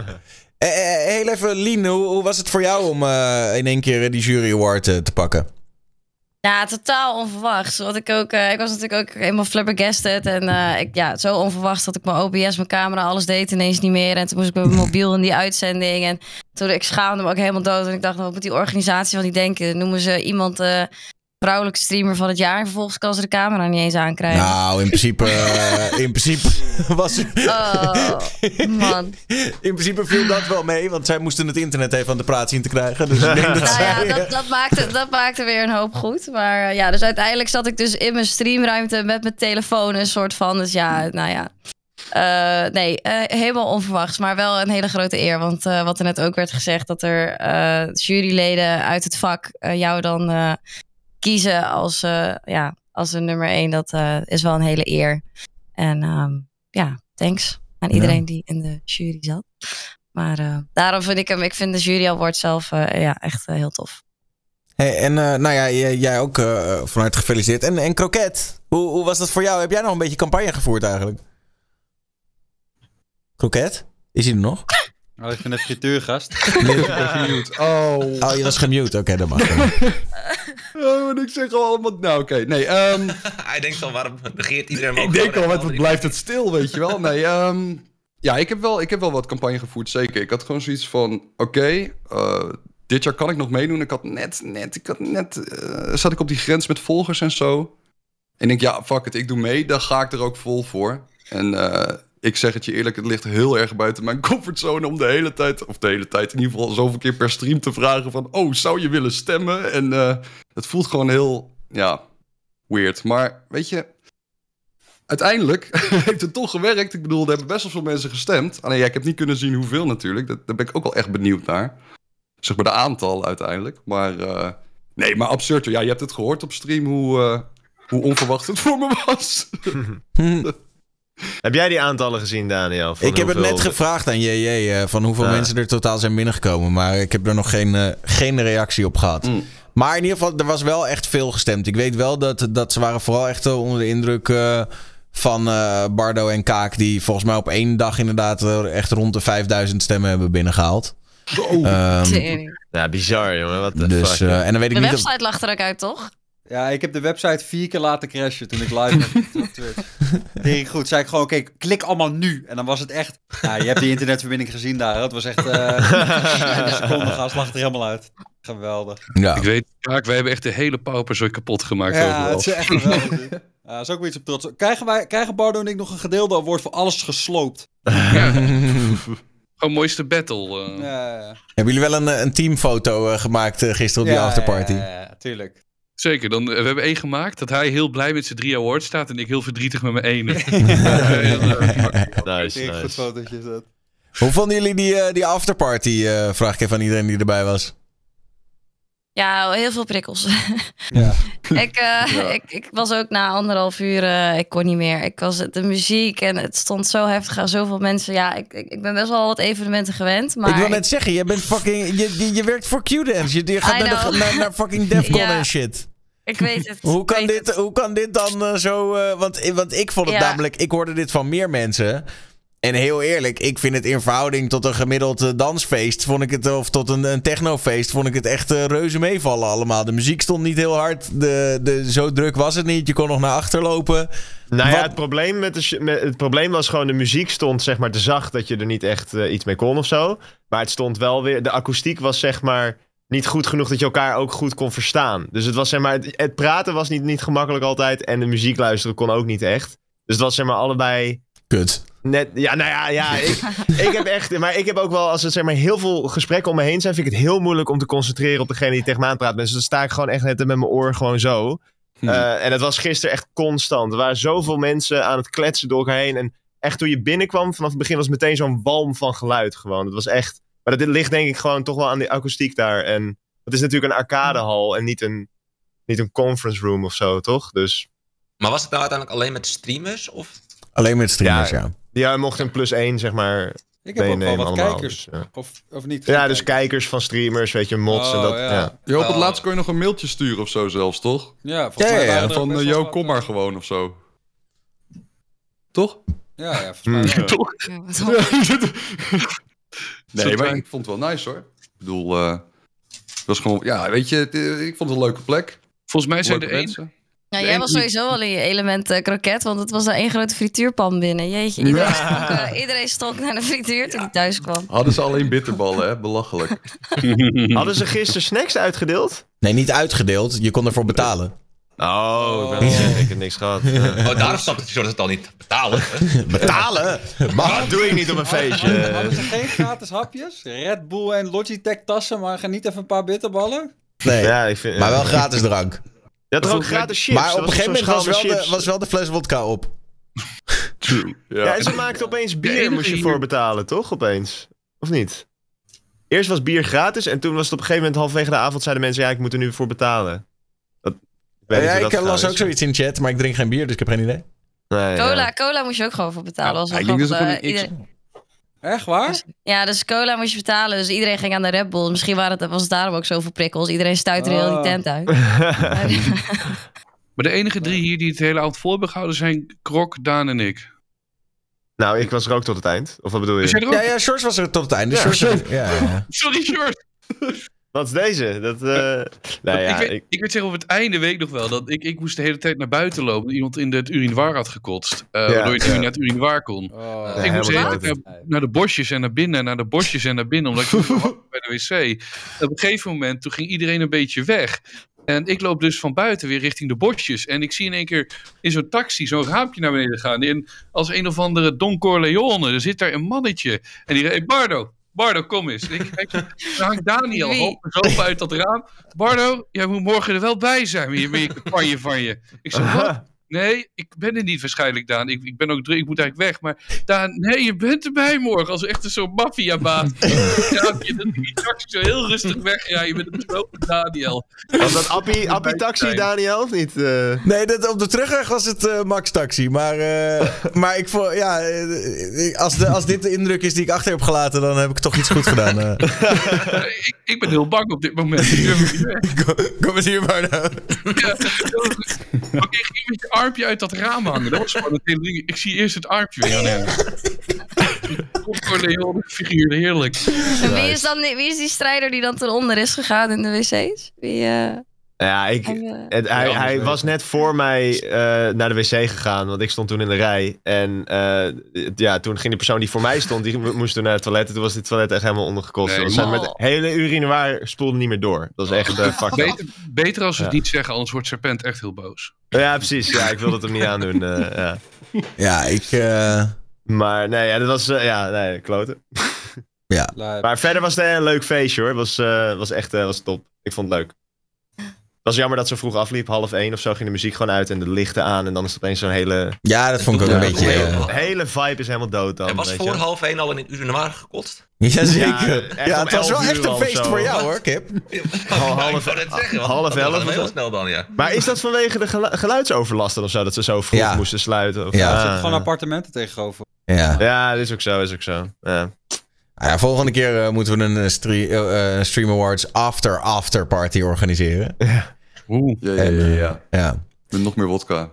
eh, heel even, Lien, hoe, hoe was het voor jou om eh, in één keer die jury award eh, te pakken? Ja, totaal onverwachts. Want ik ook, eh, ik was natuurlijk ook helemaal flabbergasted. En eh, ik, ja, zo onverwachts dat ik mijn OBS, mijn camera, alles deed ineens niet meer. En toen moest ik met mijn (laughs) mobiel in die uitzending. En toen ik schaamde me ook helemaal dood. En ik dacht, wat moet die organisatie van die denken? Noemen ze iemand eh vrouwelijke streamer van het jaar. En vervolgens kan ze de camera niet eens aankrijgen. Nou, in principe, (laughs) eh, in principe was Oh, man. In principe viel dat wel mee, want zij moesten het internet even aan de praat zien te krijgen. Dus ik denk dat Nou zij... ja, dat, dat, maakte, dat maakte weer een hoop goed. Maar eh, ja, dus uiteindelijk zat ik dus in mijn streamruimte met mijn telefoon een soort van. Dus ja, nou ja. Eh, nee, eh, helemaal onverwachts, maar wel een hele grote eer. Want eh, wat er net ook werd gezegd, dat er eh, juryleden uit het vak eh, jou dan eh, kiezen als, eh, ja, als de nummer één, dat eh, is wel een hele eer. En ehm, ja, thanks aan iedereen Ja. die in de jury zat. Maar eh, daarom vind ik hem, ik vind de jury award zelf ja, echt heel tof. Hey, en nou ja, jij, jij ook van harte gefeliciteerd. En, en Kroket, hoe, hoe was dat voor jou? Heb jij nog een beetje campagne gevoerd eigenlijk? Kroket? Is hij er nog? (laughs) Oh, ik vind een frituurgast. (laughs) Oh. Oh, je was gemute. Oké, dat mag. Oh, en ik zeg al allemaal... Nou, oké. Nee, ehm, (laughs) Hij denkt al, waarom negeert iedereen ik denk al, wat, wat blijft het stil, weet je wel? Nee, ehm, ja, ik heb, wel, ik heb wel wat campagne gevoerd, zeker. Ik had gewoon zoiets van, oké, eh, dit jaar kan ik nog meedoen. Ik had net, net, ik had net, eh, zat ik op die grens met volgers en zo. En ik denk, ja, fuck it, ik doe mee. Daar ga ik er ook vol voor. En eh, ik zeg het je eerlijk, het ligt heel erg buiten mijn (laughs) comfortzone om de hele tijd, of de hele tijd in ieder geval zoveel keer per stream te vragen van, oh, zou je willen stemmen? En eh het voelt gewoon heel, ja, weird. Maar weet je, uiteindelijk (laughs) heeft het toch gewerkt. Ik bedoel, er hebben best wel veel mensen gestemd. Alleen ja, ik heb niet kunnen zien hoeveel natuurlijk. Dat, daar ben ik ook wel echt benieuwd naar. Zeg maar de aantal uiteindelijk. Maar eh, nee, maar absurd. Ja, je hebt het gehoord op stream hoe, eh, hoe onverwacht het voor me was. (laughs) (laughs) Heb jij die aantallen gezien, Daniel? Van Ik heb het net gevraagd aan JJ eh, van hoeveel Ja. mensen er totaal zijn binnengekomen. Maar ik heb er nog geen, eh, geen reactie op gehad. Mm. Maar in ieder geval, er was wel echt veel gestemd. Ik weet wel dat, dat ze waren vooral echt onder de indruk eh, van eh, Bardo en Kaak. Die volgens mij op één dag inderdaad echt rond de 5000 stemmen hebben binnengehaald. Ehm, Tering. Ja, bizar, jongen. Wat de dus, fuck. eh, en dan weet ik De niet of... website lag er ook uit, toch? Ja, ik heb de website vier keer laten crashen toen ik live was op Twitch. Ging goed. Zei ik gewoon, oké, klik allemaal nu. En dan was het echt... Ja, je hebt die internetverbinding gezien daar. hè? Het was echt... eh (laughs) een seconde gas lag het er helemaal uit. Geweldig. Ja. Ik weet, Kaak, wij hebben echt de hele pauperzooi kapot gemaakt Ja, overal. het is echt geweldig. (laughs) dit. Ja, dat is ook weer iets op trots. Krijgen, wij, krijgen Bardo en ik nog een gedeelde award voor alles gesloopt? (laughs) Gewoon mooiste battle. eh. Ja, ja. Hebben jullie wel een, eh, een teamfoto gemaakt gisteren op die Ja, afterparty? Ja, ja, ja, tuurlijk. Zeker, dan, eh, we hebben één gemaakt dat hij heel blij met zijn drie awards staat en ik heel verdrietig met mijn ene. (laughs) Nice, goed nice. fotootje is dat. Hoe vonden jullie die, eh, die afterparty? eh, vraag ik even aan iedereen die erbij was. Ja, heel veel prikkels. (laughs) Ja. (laughs) ik, eh, ik, ik was ook na anderhalf uur, eh, ik kon niet meer. Ik was de muziek en het stond zo heftig aan zoveel mensen. Ja, ik, ik, ik ben best wel wat evenementen gewend. Maar ik wil net zeggen, je bent fucking. Je, je, je werkt voor Q-Dance. Je, je gaat naar, de, naar, naar fucking (laughs) Defcon Ja. en shit. ik weet het. Hoe kan, weet dit, hoe kan dit dan eh, zo... eh, want, want ik vond het Ja. namelijk... Ik hoorde dit van meer mensen. En heel eerlijk, ik vind het in verhouding tot een gemiddeld eh, dansfeest... Vond ik het, of tot een, een technofeest... Vond ik het echt eh, reuze meevallen allemaal. De muziek stond niet heel hard. De, de, zo druk was het niet. Je kon nog naar achter lopen. Nou ja, het probleem, met de, met, het probleem was gewoon de muziek stond zeg maar te zacht dat je er niet echt eh, iets mee kon of zo. Maar het stond wel weer, de akoestiek was zeg maar niet goed genoeg dat je elkaar ook goed kon verstaan. Dus het was zeg maar, het, het praten was niet, niet gemakkelijk altijd en de muziek luisteren kon ook niet echt. Dus het was zeg maar allebei Kut. Net, ja nou ja, ja ik, (laughs) ik heb echt, maar ik heb ook wel, als er zeg maar heel veel gesprekken om me heen zijn, vind ik het heel moeilijk om te concentreren op degene die tegen me aanpraat. Dus dan sta ik gewoon echt net met mijn oor gewoon zo. Eh, en het was gisteren echt constant. Er waren zoveel mensen aan het kletsen door elkaar heen. En echt toen je binnenkwam, vanaf het begin was het meteen zo'n walm van geluid gewoon. Het was echt... Maar dat ligt denk ik gewoon toch wel aan die akoestiek daar. En het is natuurlijk een arcadehal en niet een, niet een conference room of zo, toch? Dus Maar was het nou uiteindelijk alleen met streamers? Of? Alleen met streamers, ja. Ja. Ja, mocht een plus één, zeg maar, Ik heb ook wel wat allemaal. kijkers. Dus, ja. Of, of niet? ja, dus kijkers. van streamers, weet je, mods en Oh, dat. ja. Ja. Jo, op het Oh. laatst kon je nog een mailtje sturen of zo zelfs, toch? Ja, volgens Ja, mij ja, ja, waren Van eh, Jo, wat- kom maar gewoon of zo. Toch? Ja, ja, volgens mij Hmm. (laughs) wat dan? (laughs) nee, maar ik vond het wel nice hoor. Ik bedoel, eh, het was gewoon, ja, weet je, het, eh, ik vond het een leuke plek. Volgens mij zijn Leuke er één. Mensen. Nou, jij was sowieso al in je element eh, kroket, want het was daar één grote frituurpan binnen. Jeetje, iedereen, stonk, eh, iedereen stonk naar de frituur toen hij thuis kwam. Hadden ze alleen bitterballen, hè? Belachelijk. (laughs) Hadden ze gisteren snacks uitgedeeld? Nee, niet uitgedeeld. Je kon ervoor betalen. Oh, ik ben ik heb niks gehad. (laughs) Ja. Oh, daarom snapte zo dat het al niet betalen. (laughs) Betalen? Maar Dat doe ik niet op een feestje. Hadden ze geen gratis hapjes? Red Bull en Logitech tassen, maar gaan niet even een paar bitterballen? Nee, Ja, ik vind, maar wel gratis drank. Je had ook gratis chips? maar op een gegeven moment was wel, de, was wel de fles wodka op. (laughs) True. Ja. Ja, en ze maakten opeens bier, enige moest je voor betalen, toch? Opeens. Of niet? Eerst was bier gratis en toen was het op een gegeven moment halverwege de avond zeiden mensen, ja, ik moet er nu voor betalen. Dat, ik ja, ik dat eh, las ook zoiets in chat, maar ik drink geen bier, dus ik heb geen idee. Nee, ja. Cola, cola moest je ook gewoon voor betalen. wel ik denk dat ze Echt waar? Ja, dus cola moest je betalen. Dus iedereen ging aan de Red Bull. Misschien waren het, was het daarom ook zoveel prikkels. Iedereen stuitte heel die Oh. tent uit. (laughs) (laughs) Maar de enige drie hier die het hele avond vol hebben gehouden zijn Krok, Daan en ik. Nou, ik was er ook tot het eind. Of wat bedoel je? er. Ja, ja, Shores was er tot het einde. Ja. Shores- ja, ja. Sorry, Short. (laughs) Wat is deze? Dat, eh nou ja, ik, weet, ik, ik weet zeggen, op het einde weet ik nog wel dat ik, ik moest de hele tijd naar buiten lopen. dat Iemand in het urinoir had gekotst. eh, Ja, waardoor je niet ja. meer naar het urinoir kon. Oh. ik moest de hele helemaal tijd naar, naar de bosjes en naar binnen, naar de bosjes en naar binnen, omdat ik bij de wc. Op een gegeven moment, toen ging iedereen een beetje weg. En ik loop dus van buiten weer richting de bosjes. En ik zie in één keer in zo'n taxi zo'n raampje naar beneden gaan. En als een of andere Don Corleone, er zit daar een mannetje. En die hey Bardo, Bardo, kom eens. En ik kijk, (laughs) daar hangt Daniel hopen zo uit dat raam. Bardo, jij moet morgen er wel bij zijn met je, met je campagne van je. Ik zeg, (laughs) wat? Nee, ik ben er niet waarschijnlijk, Daan. Ik, ik ben ook druk, ik moet eigenlijk weg. Maar Daan, nee, je bent erbij morgen. Als echt een soort maffiabaas. (laughs) ja, je die taxi zo heel rustig wegrijden met een besproken Daniel. Was dat Appie, Appie Taxi, Daniel, of niet? Eh, Nee, dat, op de terugweg was het eh, Max Taxi. Maar, eh, (laughs) maar ik vond, ja, als, de, als dit de indruk is die ik achter heb gelaten, dan heb ik toch iets goed gedaan. (laughs) ik, ik ben heel bang op dit moment. Weg. kom, kom eens hier. Ja, Oké, ging met je armpje uit dat raam hangen. Dat was gewoon het hele ding. Ik zie eerst het armpje weer aan hem. (laughs) Corleone figuur, heerlijk. En wie is, dan, wie is die strijder die dan ten onder is gegaan in de wc's? Wie, eh, Ja, ik, eh, het, hij, Ja, hij was net voor mij eh, naar de wc gegaan, want ik stond toen in de rij. En eh, ja, toen ging de persoon die voor mij stond, die mo- moest toen naar het toilet. En toen was dit toilet echt helemaal ondergekost. Nee, zijn met hele urinoir spoelde niet meer door. Dat is echt (laughs) fucked up. Beter, beter als we het Ja. niet zeggen, anders wordt Serpent echt heel boos. Ja, precies. Ja, ik wilde het hem niet aandoen. eh, ja. (laughs) Ja, ik... eh, Maar nee, ja, dat was, ja, nee, kloten. ja. Maar verder was het een leuk feestje hoor. Het was, eh, was echt was top. Ik vond het leuk. Het was jammer dat zo vroeg afliep. Half één of zo ging de muziek gewoon uit en de lichten aan. En dan is het opeens zo'n hele... ja, dat vond ik ook Ja, een beetje... de hele, vibe is helemaal dood dan. Er was weet voor je. half één al in een urinoir gekotst. Jazeker. Ja, Ja, het was wel 11 uur echt een feest voor jou hoor, Kip. (laughs) half- Ja, zeggen, half elf Heel zo? snel dan, ja. Maar is dat vanwege de gelu- geluidsoverlasten of zo? Dat ze zo vroeg Ja. moesten sluiten? Of, Ja. Ah, zitten gewoon ja. appartementen tegenover. Ja. Ja, dat is ook zo, is ook zo. Ja. Ah ja, volgende keer eh, moeten we een eh, stre- eh, Stream Awards after after party organiseren. Oeh. Ja, ja, En, ja, eh, ja. ja. Met nog meer wodka.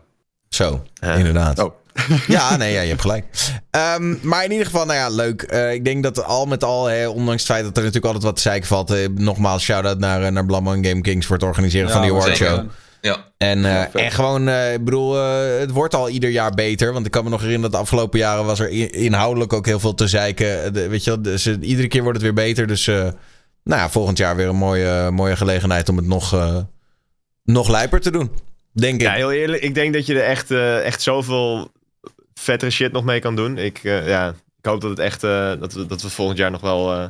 Zo, Ja. inderdaad. Oh. (laughs) Ja, nee, ja, je hebt gelijk. Ehm, maar in ieder geval, nou ja, leuk. Eh, ik denk dat al met al, hè, ondanks het feit dat er natuurlijk altijd wat te zeiken valt. eh, nogmaals, shout-out naar, eh, naar Blammo en Game Kings voor het organiseren van die award zeker. show. Ja. En, eh, Ja, en gewoon, eh, ik bedoel, eh, het wordt al ieder jaar beter. Want ik kan me nog herinneren dat de afgelopen jaren was er inhoudelijk ook heel veel te zeiken. De, weet je wel, dus, iedere keer wordt het weer beter. Dus eh, nou ja, volgend jaar weer een mooie, mooie gelegenheid om het nog, eh, nog lijper te doen. Denk ik. ja, heel eerlijk. Ik denk dat je er echt, eh, echt zoveel vettere shit nog mee kan doen. Ik, eh, ja, ik hoop dat het echt, eh, dat, we, dat we volgend jaar nog wel... eh,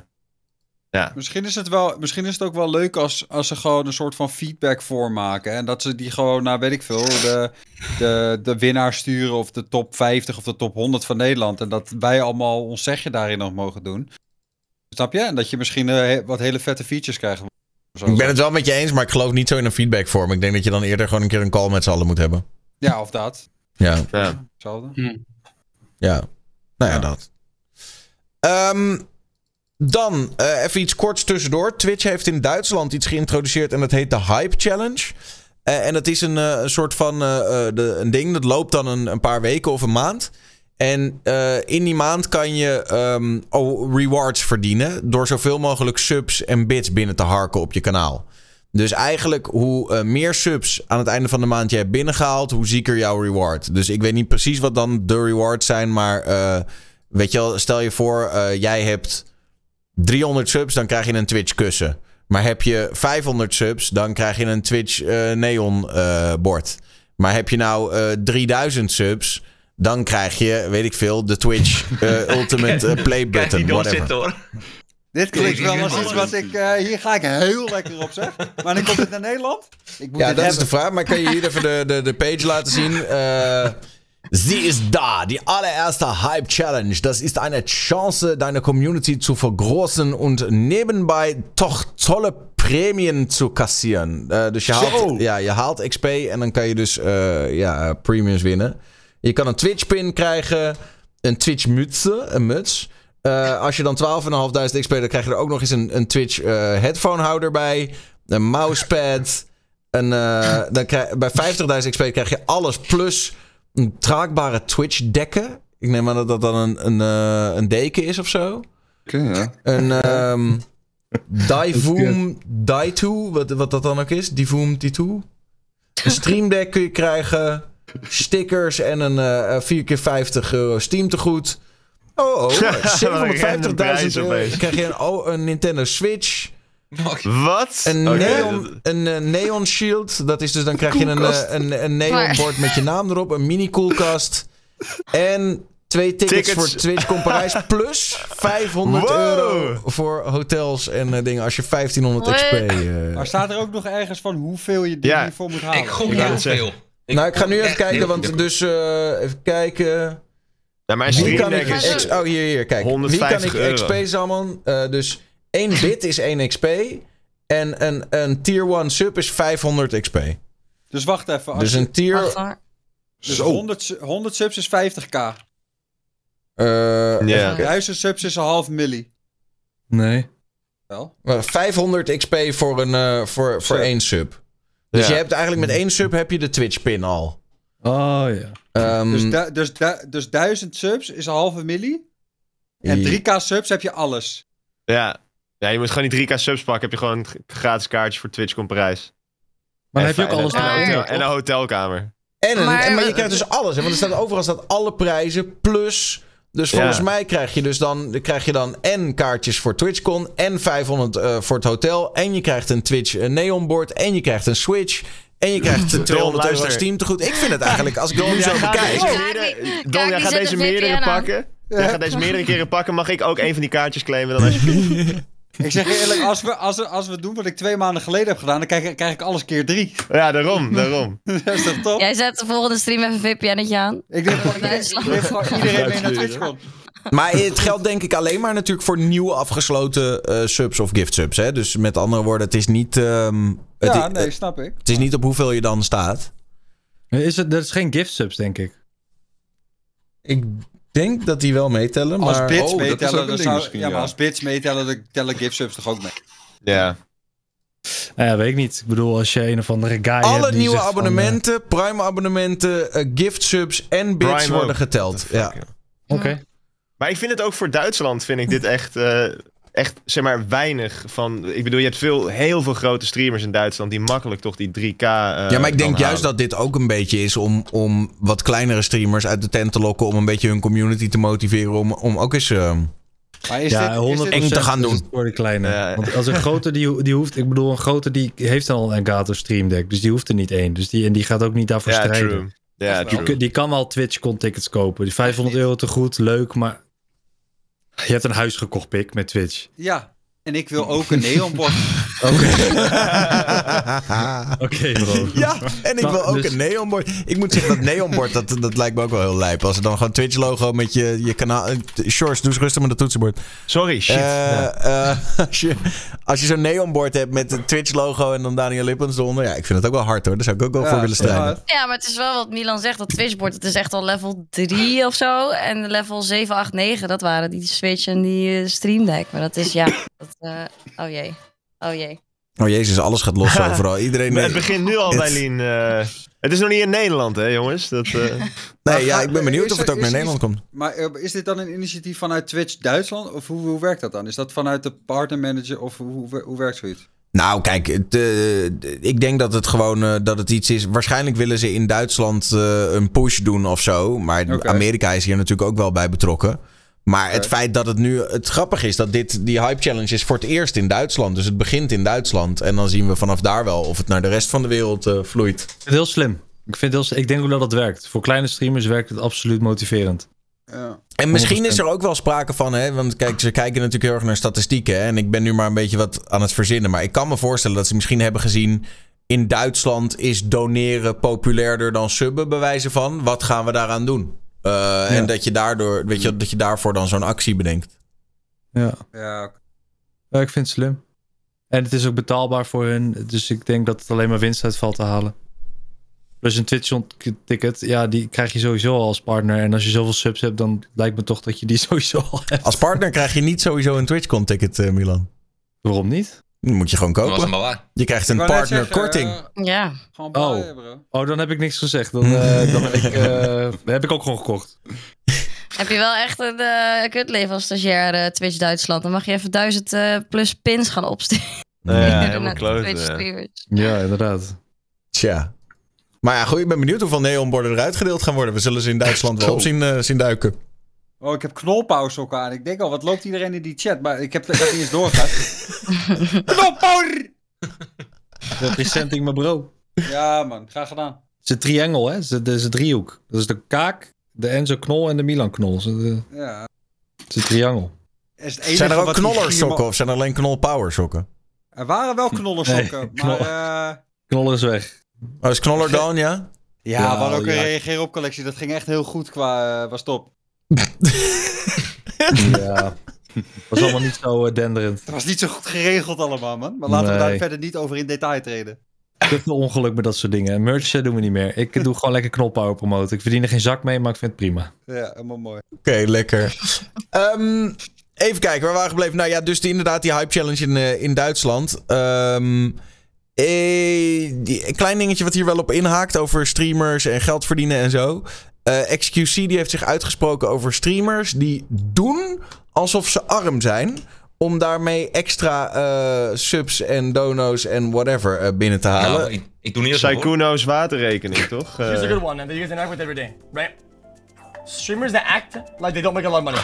ja. Misschien is, het wel, misschien is het ook wel leuk als, als ze gewoon een soort van feedback voormaken. En dat ze die gewoon naar, weet ik veel, de, de, de winnaar sturen of de top 50 of de top 100 van Nederland. En dat wij allemaal ons zegje daarin nog mogen doen. Snap je? En dat je misschien wat hele vette features krijgt. Zo. Ik ben het wel met je eens, maar ik geloof niet zo in een feedbackvorm. Ik denk dat je dan eerder gewoon een keer een call met z'n allen moet hebben. Ja, of dat. Ja, Ja. Hetzelfde. ja. Nou ja, Ja. dat. Ehm, dan eh, even iets korts tussendoor. Twitch heeft in Duitsland iets geïntroduceerd en dat heet de Hype Challenge. Eh, en dat is een, eh, soort van eh, eh, de, een ding. Dat loopt dan een, een paar weken of een maand. En eh, in die maand kan je ehm, rewards verdienen. Door zoveel mogelijk subs en bits binnen te harken op je kanaal. Dus eigenlijk, hoe eh, meer subs aan het einde van de maand je hebt binnengehaald, hoe zieker jouw reward. Dus ik weet niet precies wat dan de rewards zijn, maar eh, weet je wel, stel je voor, jij hebt 300 subs, dan krijg je een Twitch kussen. Maar heb je 500 subs, dan krijg je een Twitch neon bord. Maar heb je nou eh 3000 subs, dan krijg je, weet ik veel, de Twitch eh, (laughs) Ultimate eh, Play die button, dom whatever. zitten hoor. Dit klinkt wel als iets wat ik... eh, hier ga ik heel lekker op, zeg. Maar dan komt het naar Nederland. Ik moet Ja, dit dat is de vraag. Maar kan je hier even de, de, de page laten zien? Eh Sie ist da, die allererste Hype Challenge. Das ist eine Chance, deine Community zu vergroßen und nebenbei toch tolle Prämien zu kassieren. Eh, dus je haalt, ja, je haalt XP en dan kan je dus eh, ja, premiums winnen. Je kan een Twitch pin krijgen, een Twitch mutse, een muts. Eh, als je dan 12.500 XP, dan krijg je er ook nog eens een, een Twitch eh headphone houder bij. Een mousepad. Een, eh, dan krijg, bij 50.000 XP krijg je alles plus een traagbare Twitch dekken. Ik neem aan dat dat dan een, een, een deken is of zo. Oké, ja. Een ehm (laughs) Divoom Daitu, wat, wat dat dan ook is. Divoom D2. Een (laughs) Stream Deck kun je krijgen. Stickers en een eh 4 keer 50 euro Steam tegoed. Oh, oh. Wat (laughs) een 750.000 random prijs euro. krijg je een, oh, een Nintendo Switch. Wat? Een, neon, een eh, neon shield. Dat is dus dan krijg je een, eh, een, een neon bord met je naam erop. Een mini koelkast. En twee tickets, Tickets. voor Twitch Parijs. (laughs) Plus 500 Wow. euro voor hotels en eh, dingen. Als je 1500 XP... Eh, Maar staat er ook nog ergens van hoeveel je die Ja. hiervoor moet halen? Ik wou heel het Nou, ik ga nu even kijken, want dus eh, even kijken. Ja, maar een Wie kan ik is... ex- Oh, hier, hier, kijk. Wie kan 150 ik euro. XP zamelen? Eh, dus 1 bit is 1 XP. En een, een tier 1 sub is 500 XP. Dus wacht even. Als Dus een tier... Dus Zo. 100, su- 100 subs is 50k. eh, Ja. even- 1000 subs is een half milli. Nee. Wel? eh, 500 XP voor, een, eh, voor, voor Sub. één sub. Dus Ja. je hebt eigenlijk met één sub heb je de Twitch pin al. Oh ja. Ehm, Dus, du- dus, du- dus 1000 subs is een halve milli. En 3k subs heb je alles. Ja. ja, je moet gewoon die 3k subs pakken. Heb je gewoon een gratis kaartje voor Twitch komt prijs. Maar En dan heb je ook alles en, Maar- een hotel- en een hotelkamer. En, een, Maar- en, maar je krijgt dus alles. Hè? Want er staat overal staat alle prijzen plus. Dus Ja. volgens mij krijg je dus dan, krijg je dan en kaartjes voor TwitchCon en 500 eh, voor het hotel. En je krijgt een Twitch eh, neonboard en je krijgt een Switch. En je krijgt (laughs) eh, 200 euro luister. Steam te goed. Ik vind het (laughs) eigenlijk, als ik Don, zo gaat bekijk... Don, die jij gaat deze meerdere pakken. Jij gaat deze meerdere (laughs) keren pakken. Mag ik ook een van die kaartjes claimen dan alsjeblieft? Ik zeg je eerlijk, als we, als, we, als we doen wat ik twee maanden geleden heb gedaan, dan krijg, ik- krijg ik alles keer drie. ja, daarom, daarom. (laughs) dat is toch top? Jij zet de volgende stream even een VPN'tje aan. Ik denk dat iedereen, iedereen mee naar Twitch komt. Maar het geldt denk ik alleen maar natuurlijk voor nieuwe afgesloten eh, subs of gift subs. Hè? Dus met andere woorden, het is niet... ehm, het, Ja, nee, snap ik. het is niet op hoeveel je dan staat. Is het, dat is geen gift subs, denk ik. Ik denk dat die wel meetellen, maar... Als bits oh, meetellen, dan zou, ja, maar ja. als bits meetellen, dan tellen gift subs toch ook mee. Ja. Nou ja, weet ik niet. Ik bedoel, als je een of andere guy hebt Alle die nieuwe van, abonnementen, Prime abonnementen, eh, gift subs en bits Prime worden ook. geteld. Ja. Oké. Maar ik vind het ook voor Duitsland, vind ik dit echt, eh, echt zeg maar, weinig van... Ik bedoel, je hebt veel, heel veel grote streamers in Duitsland die makkelijk toch die 3K eh ja, maar ik denk juist dat dit ook een beetje is om, om wat kleinere streamers uit de tent te lokken. Om een beetje hun community te motiveren om, om ook eens... eh, Maar is Ja, dit, is 100 dit, eng te gaan is doen. voor de kleine. Ja. Want als een grote die, die hoeft, ik bedoel, een grote die heeft al een Elgato Stream Deck, dus die hoeft er niet één. Dus die, en die gaat ook niet daarvoor Ja, strijden. true. Ja, is true. Die, die kan wel TwitchCon tickets kopen. Die 500 euro te goed, leuk, maar je hebt een huis gekocht, pik, met Twitch. ja, en ik wil ook een neonbord. (laughs) (laughs) Oké, bro. Ja, en ik Nou, wil ook dus- een neonbord. Ik moet zeggen, dat neonbord, dat, dat lijkt me ook wel heel lijp. Als er dan gewoon Twitch-logo met je, je kanaal... eh, Shorts, doe eens rustig met het toetsenbord. Sorry, shit. Eh, eh, als je, als je zo'n neonbord hebt met het Twitch-logo en dan Daniel Lippens eronder... Ja, ik vind het ook wel hard hoor. Daar zou ik ook wel voor willen strijden. ja. Maar het is wel wat Milan zegt. Dat Twitchboard, het is echt al level 3 of zo. En level 7, 8, 9, dat waren die Switch en die Stream Deck. Maar dat is, ja... Dat, eh, oh jee. Oh jee. Oh jezus, alles gaat los overal. (laughs) Iedereen... Het begint nu al bij Lien. eh, het is nog niet in Nederland, hè, jongens? Dat, eh, Nee, ja, ik ben benieuwd of het ook naar Nederland komt. Maar eh, is dit dan een initiatief vanuit Twitch Duitsland? Of hoe, hoe werkt dat dan? Is dat vanuit de partnermanager of hoe, hoe, hoe werkt zoiets? Nou, kijk, het, eh, ik denk dat het gewoon eh, dat het iets is. Waarschijnlijk willen ze in Duitsland eh, een push doen of zo. Maar. Amerika is hier natuurlijk ook wel bij betrokken. Maar het Oké. feit dat het nu. Het grappige is dat dit, die Hype Challenge is voor het eerst in Duitsland. Dus het begint in Duitsland. En dan zien we vanaf daar wel of het naar de rest van de wereld eh, vloeit. Ik vind het heel slim. Ik, vind heel, ik denk ook dat het werkt. Voor kleine streamers werkt het absoluut motiverend. Ja. En misschien 100%. is er ook wel sprake van, hè? Want kijk, ze kijken natuurlijk heel erg naar statistieken. Hè? En ik ben nu maar een beetje wat aan het verzinnen. Maar ik kan me voorstellen dat ze misschien hebben gezien. In Duitsland is doneren populairder dan subben, bij wijze van. Wat gaan we daaraan doen? Eh, En dat je, daardoor, weet je, dat je daarvoor dan zo'n actie bedenkt. Ja. Ja, ik vind het slim. En het is ook betaalbaar voor hun. Dus ik denk dat het alleen maar winst uit valt te halen. Plus een Twitch-ticket, ja, die krijg je sowieso al als partner. En als je zoveel subs hebt, dan lijkt me toch dat je die (laughs) sowieso al hebt. Als partner krijg je niet sowieso een TwitchCon-ticket, eh, Milan. Waarom niet? Die moet je gewoon was kopen. hem maar waar. Je krijgt een partnerkorting. zeggen, eh, Ja. gewoon Oh. Oh, dan heb ik niks gezegd. Dan, eh, (laughs) dan ben ik, eh, heb ik ook gewoon gekocht. Heb je wel echt een eh kutleven als stagiair Twitch Duitsland. Dan mag je even duizend eh, plus pins gaan opsturen. nou ja, (laughs) helemaal. Ja, inderdaad. Tja. Maar ja, goed, ik ben benieuwd hoeveel neonborden er uitgedeeld gaan worden. We zullen ze in Duitsland wel op zien, eh, zien duiken. Oh, ik heb knolpauze ook aan. Ik denk al, wat loopt iedereen in die chat? Maar ik heb, heb niet eens doorgehad. (laughs) Knolpauze! Representing mijn bro. Ja, man. Graag gedaan. Het is een triangel, hè? Het is, een driehoek. Dat is de kaak, de Enzo knol en de Milan knol. Het is een, Ja. het is een triangel. Is het enige Zijn er ook knollersokken of zijn er alleen knolpower sokken? Er waren wel knollersokken, Nee, (laughs) maar... knol- eh, Knoller is weg. Oh, is knoller dan, ja? Ja, Ja, we hadden ook een ja. reageer op collectie. Dat ging echt heel goed qua, uh, was top. Ja. Was allemaal niet zo eh, denderend. Het was niet zo goed geregeld allemaal, man. Maar laten we daar verder niet over in detail treden. Te veel ongeluk met dat soort dingen. Merch eh, doen we niet meer. Ik doe gewoon lekker knophouden promoten. Ik verdien er geen zak mee, maar ik vind het prima. Ja, helemaal mooi. Oké, lekker. Ehm, even kijken, waar waren we gebleven? Nou ja, dus die, inderdaad die Hype Challenge in, eh, in Duitsland. Ehm, eh, die, een klein dingetje wat hier wel op inhaakt over streamers en geld verdienen en zo. Eh, XQC die heeft zich uitgesproken over streamers die doen alsof ze arm zijn. Om daarmee extra eh, subs en dono's en whatever eh, binnen te halen. Nou, ik, ik doe niet. Saikuno's waterrekening, (laughs) toch? Here's a good one, and that you guys interact with every day, right? Streamers that act like they don't make a lot of money.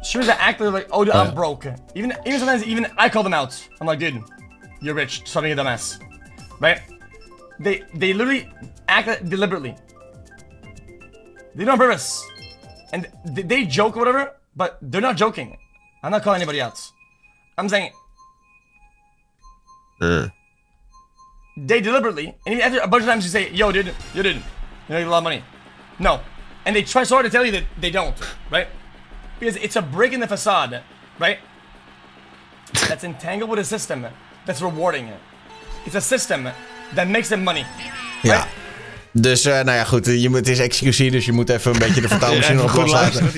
Streamers that act like, oh, dude, Oh, I'm broke. Even, even sometimes, even I call them out. I'm like, dude, you're rich. Stop being a dumbass, right? They they literally act deliberately. They do it on purpose, and they, joke or whatever, but they're not joking. I'm not calling anybody else. I'm saying uh. they deliberately, and even after a bunch of times you say, yo, dude, you didn't. You make a lot of money. No. And they try so hard to tell you that they don't, right? Because it's a break in the facade, right? That's entangled with a system that's rewarding it. It's a system that makes them money. Ja. Dus, eh, nou ja, goed. Je moet, het is excusie, dus je moet even een beetje de vertaalmachine (laughs) op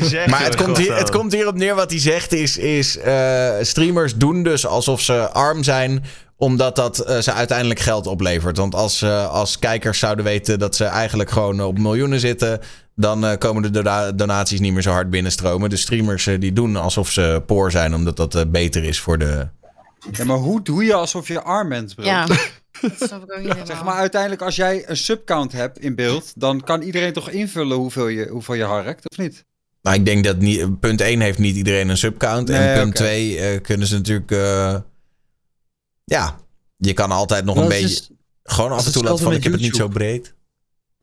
zegt, Maar het komt, hier, het komt hierop neer wat hij zegt is... is eh, streamers doen dus alsof ze arm zijn... omdat dat eh, ze uiteindelijk geld oplevert. Want als, eh, als kijkers zouden weten dat ze eigenlijk gewoon op miljoenen zitten... dan eh, komen de dona- donaties niet meer zo hard binnenstromen. De streamers eh, die doen alsof ze poor zijn... omdat dat beter is voor de... Ja, maar hoe doe je alsof je arm bent, bro? Ja, (laughs) dat snap ik ook niet Zeg maar, uiteindelijk als jij een subcount hebt in beeld, dan kan iedereen toch invullen hoeveel je, hoeveel je harkt, of niet? Nou, ik denk dat niet, punt 1 heeft niet iedereen een subcount. en punt oké. 2 eh, kunnen ze natuurlijk... eh, ja, je kan altijd nog Dat een beetje... dus- gewoon af en toe laten van, ik heb het niet zo breed.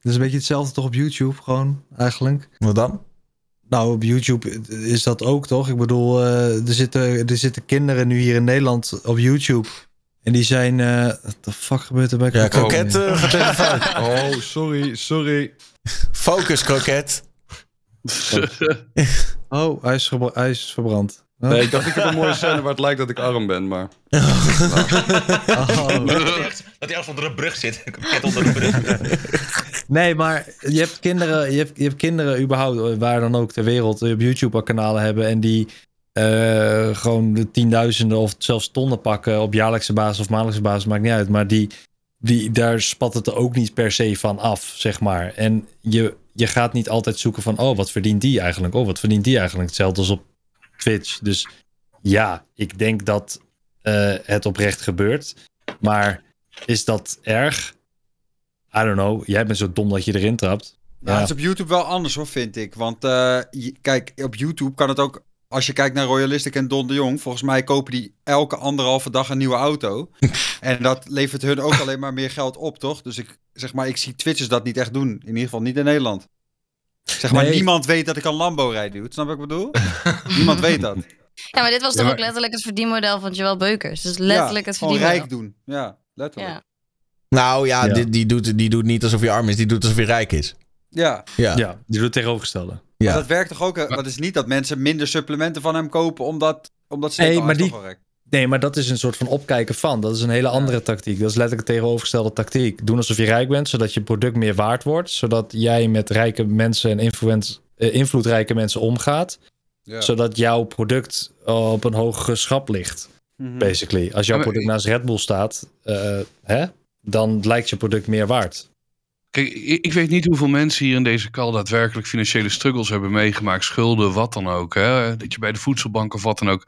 Dat is een beetje hetzelfde toch op YouTube gewoon, eigenlijk. Wat dan? Nou, op YouTube is dat ook toch? Ik bedoel, eh, er, zitten, er zitten kinderen nu hier in Nederland op YouTube. En die zijn... eh what the fuck gebeurt er bij Ja, Kroket? kroket gaat even fout. Oh, sorry, sorry. Focus, kroket. (laughs) Oh, hij is, hij is verbrand. Oh. Nee, ik dacht ik heb een mooie scène waar het lijkt dat ik arm ben, maar... (laughs) Oh. Dat hij ergens- dat hij onder een brug zit. Een ket onder een brug. (laughs) Nee, maar je hebt kinderen, je hebt, je hebt kinderen überhaupt, waar dan ook ter wereld, die op YouTube kanalen hebben en die eh, gewoon de tienduizenden of zelfs tonnen pakken op jaarlijkse basis of maandelijkse basis, maakt niet uit. Maar die, die, daar spat het er ook niet per se van af, zeg maar. En je, je gaat niet altijd zoeken van, oh, wat verdient die eigenlijk? Oh, wat verdient die eigenlijk? Hetzelfde als op Twitch. Dus ja, ik denk dat eh, het oprecht gebeurt. Maar is dat erg? I don't know. Jij bent zo dom dat je erin trapt. Nou, het is op YouTube wel anders hoor, vind ik. Want eh, kijk, op YouTube kan het ook... Als je kijkt naar Royalistic en Don de Jong... volgens mij kopen die elke anderhalve dag een nieuwe auto. (laughs) en dat levert hun ook alleen maar meer geld op, toch? Dus ik zeg maar, ik zie Twitchers dat niet echt doen. In ieder geval niet in Nederland. Zeg maar, Nee. niemand weet dat ik een Lambo rijd, dude. Snap je wat ik bedoel? niemand weet dat. (laughs) Ja, maar dit was Ja, toch maar- ook letterlijk het verdienmodel van Joel Beukers. Dus letterlijk ja, het verdienmodel. rijk doen. Ja, letterlijk. Ja. Nou ja, Ja. Die, die, doet, die doet niet alsof hij arm is. Die doet alsof hij rijk is. Ja, Ja. Ja, die doet het tegenovergestelde. Ja. maar dat werkt toch ook... eh, Dat is niet dat mensen minder supplementen van hem kopen... omdat, omdat ze Nee, maar die-. Nee, maar dat is een soort van opkijken van. Dat is een hele andere tactiek. Dat is letterlijk de tegenovergestelde tactiek. Doen alsof je rijk bent, zodat je product meer waard wordt. Zodat jij met rijke mensen en influent, eh, invloedrijke mensen omgaat. Ja. Zodat jouw product op een hogere schap ligt. Mhm. Basically. Als jouw product naast Red Bull staat, eh, hè, dan lijkt je product meer waard. Ik, weet niet hoeveel mensen hier in deze call daadwerkelijk financiële struggles hebben meegemaakt. Schulden, wat dan ook. Hè? Dat je bij de voedselbank of wat dan ook.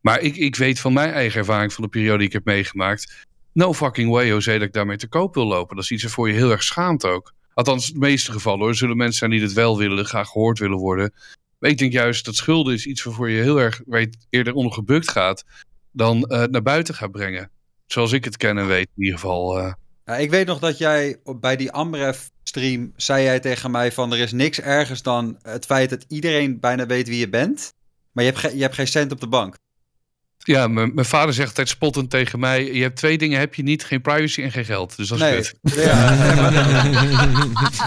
Maar ik, ik weet van mijn eigen ervaring van de periode die ik heb meegemaakt. No fucking way, José, dat ik daarmee te koop wil lopen. Dat is iets waarvoor je heel erg schaamt ook. Althans, in de meeste gevallen hoor. Zullen mensen zijn die dit wel willen, graag gehoord willen worden. Maar ik denk juist dat schulden is iets waarvoor je heel erg weet, eerder onder gebukt gaat. dan eh, naar buiten gaat brengen. Zoals ik het ken en weet in ieder geval. eh. Ja, ik weet nog dat jij bij die Amref stream zei jij tegen mij van er is niks ergers dan het feit dat iedereen bijna weet wie je bent, maar je hebt, ge- je hebt geen cent op de bank. Ja, mijn mijn vader zegt altijd spottend tegen mij: Je hebt twee dingen, heb je niet: geen privacy en geen geld. Dus dat is Nee. kut. (laughs) Ja, nee, (laughs) maar,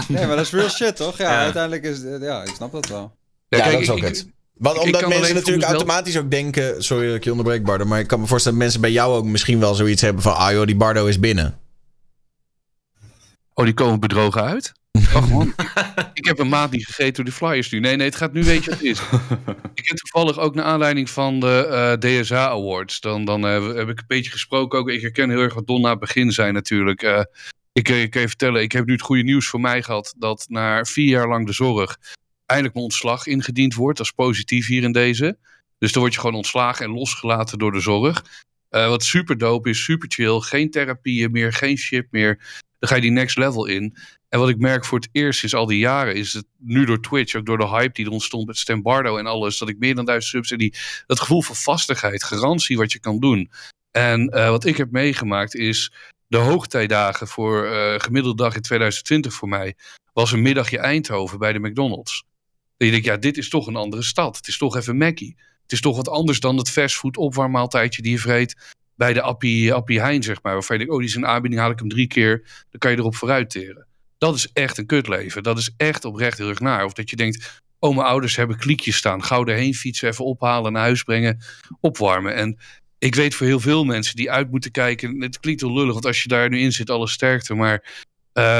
nee, maar dat is real shit, toch? Ja, Ja. uiteindelijk is... Ja, ik snap dat wel. Ja, kijk, dat is ook ik- het. Want omdat mensen natuurlijk mezelf- automatisch ook denken... Sorry dat ik je onderbreek, Bardo. Maar ik kan me voorstellen dat mensen bij jou ook misschien wel zoiets hebben van... Ah joh, die Bardo is binnen. Oh, die komen bedrogen uit? (laughs) Wacht man, ik heb een maand niet gegeten door de flyers nu. Nee, nee, het gaat nu weet je wat het is. ik heb toevallig ook naar aanleiding van de eh, DSA Awards. Dan, dan eh, heb ik een beetje gesproken ook. Ik herken heel erg wat Don na het begin zei natuurlijk. Eh, ik, ik kan je vertellen, ik heb nu het goede nieuws voor mij gehad. Dat na vier jaar lang de zorg eindelijk mijn ontslag ingediend wordt. Dat is positief hier in deze. Dus dan word je gewoon ontslagen en losgelaten door de zorg. Wat super dope is, super chill. Geen therapieën meer, geen shit meer. Dan ga je die next level in. En wat ik merk voor het eerst sinds al die jaren is het nu door Twitch, ook door de hype die er ontstond met Stambardo en alles, dat ik meer dan duizend subs en die, dat gevoel van vastigheid, garantie wat je kan doen. En eh, wat ik heb meegemaakt is de hoogtijdagen voor eh gemiddelde dag in 2020 voor mij, was een middagje Eindhoven bij de McDonald's. En je denkt, ja, dit is toch een andere stad. Het is toch even Mackie. Het is toch wat anders dan het fastfood opwarmmaaltijdje die je vreet bij de Appie, Appie Heijn, zeg maar. Waarvan je denkt, oh, die is een aanbieding, haal ik hem drie keer. Dan kan je erop vooruit teren. Dat is echt een kutleven. Dat is echt oprecht heel erg naar. Of dat je denkt, oh, mijn ouders hebben kliekjes staan. Gauw erheen fietsen, even ophalen, naar huis brengen, opwarmen. En ik weet voor heel veel mensen die uit moeten kijken. Het klinkt wel lullig, want als je daar nu in zit, alle sterkte. Maar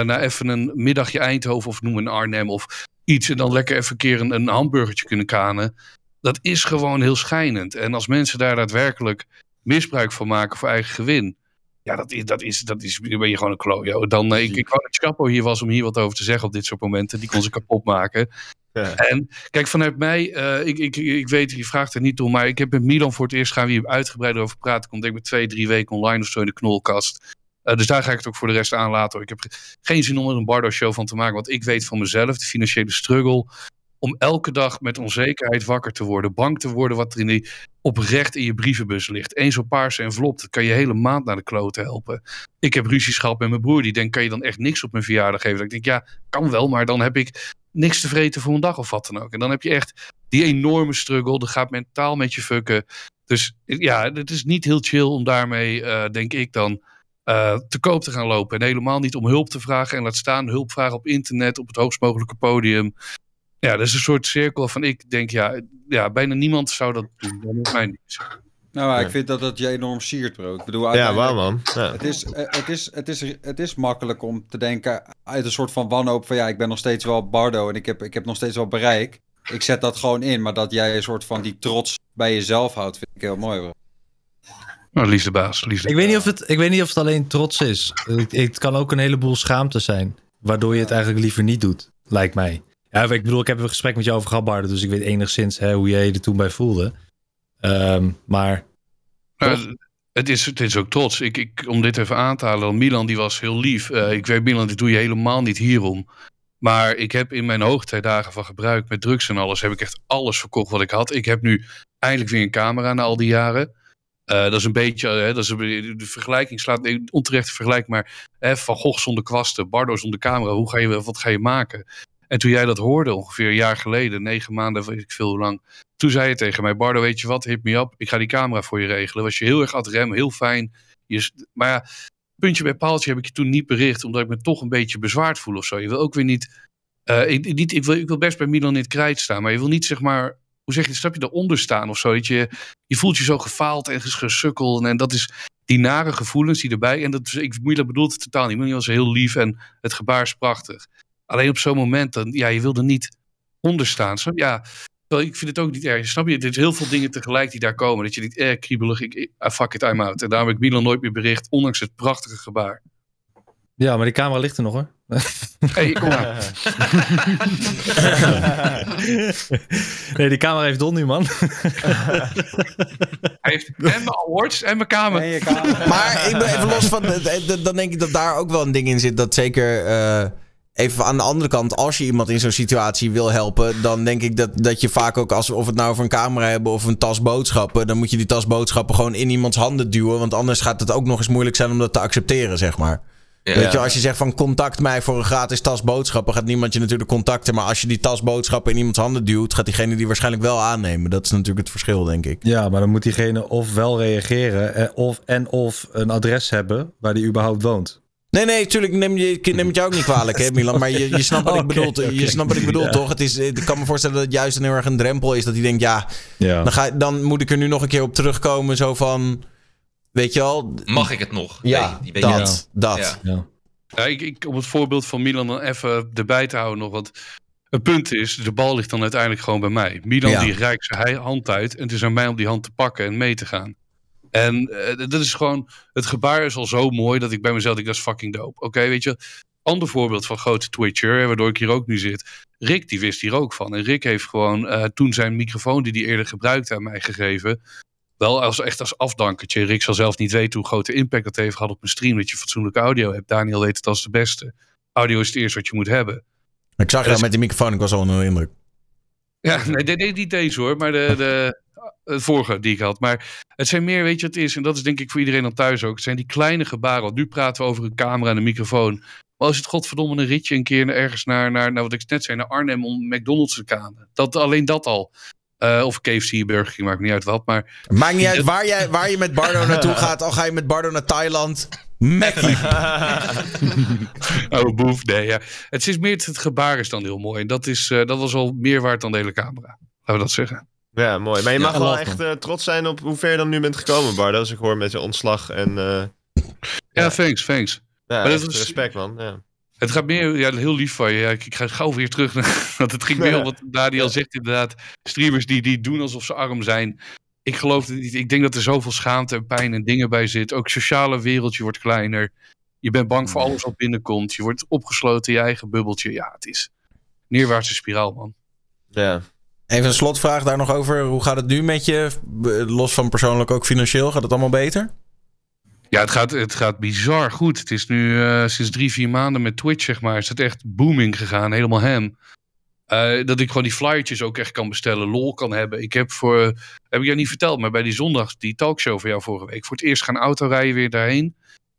na even een middagje Eindhoven of noem een Arnhem of iets. En dan lekker even een keer een, een hamburgertje kunnen kanen. Dat is gewoon heel schijnend. En als mensen daar daadwerkelijk misbruik van maken voor eigen gewin. Ja, dat is, dat is, dat is, dan ben je gewoon een klojo. Dan, eh, ik, ik wou dat Chapo hier was om hier wat over te zeggen op dit soort momenten. Die kon ze kapot maken. En kijk, vanuit mij, eh, ik, ik, ik weet, je vraagt er niet om, maar ik heb met Milan voor het eerst gaan we hier uitgebreider over praten. Komt denk ik met twee, drie weken online of zo in de knolkast. Eh, dus daar ga ik het ook voor de rest aan laten. hoor. Ik heb ge- geen zin om er een Bardo-show van te maken, want ik weet van mezelf, de financiële struggle, om elke dag met onzekerheid wakker te worden, bang te worden wat er in die, oprecht in je brievenbus ligt. Eén zo'n paarse envelop, dat kan je hele maand naar de klote helpen. Ik heb ruzies gehad met mijn broer, die denkt, kan je dan echt niks op mijn verjaardag geven? Dat ik denk, ja, kan wel, maar dan heb ik niks te vreten voor een dag of wat dan ook. En dan heb je echt die enorme struggle, dat gaat mentaal met je fucken. Dus ja, het is niet heel chill om daarmee, eh, denk ik dan, eh, te koop te gaan lopen. En helemaal niet om hulp te vragen en laat staan hulp vragen op internet, op het hoogst mogelijke podium. Ja, dat is een soort cirkel van ik denk, ja, ja bijna niemand zou dat doen. Dat is mij niet. Nou, maar ik vind dat dat je enorm siert, bro. Ik bedoel, Ja, wauw man. Ja. Het is, eh, het, is, het, is, het is makkelijk om te denken uit een soort van wanhoop van ja, ik ben nog steeds wel Bardo en ik heb, ik heb nog steeds wel bereik. Ik zet dat gewoon in, maar dat jij een soort van die trots bij jezelf houdt, vind ik heel mooi, bro. Nou, liefde baas, liefde. Ik weet, niet of het, ik weet niet of het alleen trots is. Het, het kan ook een heleboel schaamte zijn. Waardoor je het eigenlijk liever niet doet, lijkt mij. Ja, ik bedoel, ik heb een gesprek met jou over gehad, Bardo, Dus ik weet enigszins hè, hoe jij je er toen bij voelde. Ehm, maar het, is, het is ook trots. Ik, ik, om dit even aan te halen, Milan die was heel lief. Eh, ik weet, Milan, dit doe je helemaal niet hierom. Maar ik heb in mijn hoogtijdagen van gebruik met drugs en alles, heb ik echt alles verkocht wat ik had. Ik heb nu eindelijk weer een camera na al die jaren. Eh, dat is een beetje, eh, dat is een, de vergelijking slaat nee, onterecht vergelijk, maar eh, Van Gogh zonder kwasten, Bardo zonder camera, hoe ga je, wat ga je maken? En toen jij dat hoorde, ongeveer een jaar geleden, negen maanden, weet ik veel hoe lang, toen zei je tegen mij, Bardo, weet je wat, hit me up, ik ga die camera voor je regelen. Was je heel erg ad rem, heel fijn. Je, maar ja, puntje bij paaltje heb ik je toen niet bericht, omdat ik me toch een beetje bezwaard voel of zo. Je wil ook weer niet, eh, ik, niet ik, wil, ik wil best bij Milan in het krijt staan, maar je wil niet zeg maar, hoe zeg je, snap je, eronder staan of zo. Dat je, je voelt je zo gefaald en ges- gesukkeld en dat is die nare gevoelens die erbij, en dat, ik, Milan bedoelt het totaal niet, Milan was heel lief en het gebaar is prachtig. Alleen op zo'n moment, dan, ja, je wil er niet onder staan. Snap je? Ja, terwijl ik vind het ook niet erg. Snap je? Er zijn heel veel dingen tegelijk die daar komen. Dat je denkt, eh, kriebelig, ik, ik- ah, fuck it, I'm out. En daarom heb ik Milan nooit meer bericht, ondanks het prachtige gebaar. ja, maar die camera ligt er nog hoor. hey, kom maar. (laughs) nee, die camera heeft Don nu, man. Hij heeft en mijn awards en mijn kamer. En je camera. Maar ik ben even los van. Dan denk ik dat daar ook wel een ding in zit. Dat zeker. eh, even aan de andere kant. Als je iemand in zo'n situatie wil helpen. Dan denk ik dat, dat je vaak ook. Als, of het nou over een camera hebben of een tas boodschappen. Dan moet je die tas boodschappen gewoon in iemands handen duwen. Want anders gaat het ook nog eens moeilijk zijn om dat te accepteren, zeg maar. Ja. Weet je, als je zegt van contact mij voor een gratis tas boodschappen, gaat niemand je natuurlijk contacten. Maar als je die tas boodschappen in iemands handen duwt, gaat diegene die waarschijnlijk wel aannemen. Dat is natuurlijk het verschil, denk ik. Ja, maar dan moet diegene of wel reageren en of, en of een adres hebben waar die überhaupt woont. Nee, nee, tuurlijk neem, je, ik neem het jou ook niet kwalijk, hè, Milan. Maar je, je snapt wat ik (laughs) bedoel, je snapt wat ik bedoel Ja. toch? Het is, ik kan me voorstellen dat het juist een heel erg een drempel is. Dat hij denkt, ja, Ja. dan, ga, dan moet ik er nu nog een keer op terugkomen. Zo van, weet je wel... Mag ik het nog? Ja, Nee, dat, dat. Ja. Ja, ik, ik, om het voorbeeld van Milan dan even erbij te houden nog. Want het punt is, de bal ligt dan uiteindelijk gewoon bij mij. Milan Ja. die reikt zijn hand uit en het is aan mij om die hand te pakken en mee te gaan. En eh, dat is gewoon, het gebaar is al zo mooi dat ik bij mezelf denk, dat is fucking dope. Oké, weet je, ander voorbeeld van grote Twitcher, waardoor ik hier ook nu zit. Rick, die wist hier ook van. En Rick heeft gewoon eh, toen zijn microfoon die hij eerder gebruikte aan mij gegeven. Wel als, echt als afdankertje. Rick zal zelf niet weten hoe grote impact dat heeft gehad op mijn stream. Dat je fatsoenlijke audio hebt. Daniel weet het als de beste. Audio is het eerste wat je moet hebben. Ik zag Dat is- met die microfoon, ik was al onder de indruk. Ja, nee, nee, nee, niet deze hoor, maar de, de, het vorige die ik had. Maar het zijn meer, weet je wat het is, en dat is denk ik voor iedereen dan thuis ook. Het zijn die kleine gebaren. Want nu praten we over een camera en een microfoon. Maar als het godverdomme een ritje een keer ergens naar, naar, naar wat ik net zei, naar Arnhem om McDonald's te gaan. Dat, alleen dat al. Eh, of KFC, Burger King, maakt niet uit wat. Maar Maakt niet uit waar, jij, waar je met Bardo (laughs) naartoe gaat. Al ga je met Bardo naar Thailand. Mackie. (laughs) oh, boef, nee, ja. Het is meer, het, het gebaar is dan heel mooi. En dat, is, eh, dat was al meer waard dan de hele camera. Laten we dat zeggen. Ja, mooi. Maar je Ja, mag wel echt eh, trots zijn op hoe ver je dan nu bent gekomen, Bardo. Als ik hoor met je ontslag en... eh, Ja, thanks, thanks. ja, Maar dat is- respect, man. Ja. Het gaat meer, ja, heel lief van je. Ja, ik, ik ga gauw weer terug. naar- (laughs) Want het ging (laughs) meer om wat Daniel zegt inderdaad. Streamers die, die doen alsof ze arm zijn. Ik geloof het niet. Ik denk dat er zoveel schaamte en pijn en dingen bij zit. Ook het sociale wereldje wordt kleiner. Je bent bang voor alles wat binnenkomt. Je wordt opgesloten in je eigen bubbeltje. Ja, het is neerwaartse spiraal, man. Ja. Even een slotvraag daar nog over. Hoe gaat het nu met je? Los van persoonlijk ook financieel. Gaat het allemaal beter? Ja, het gaat, het gaat bizar goed. Het is nu eh, sinds drie, vier maanden met Twitch, zeg maar, is het echt booming gegaan. Helemaal hem. Eh, dat ik gewoon die flyertjes ook echt kan bestellen, lol kan hebben. Ik heb voor, heb ik jou niet verteld, maar bij die zondag, die talkshow van jou vorige week, voor het eerst gaan autorijden weer daarheen.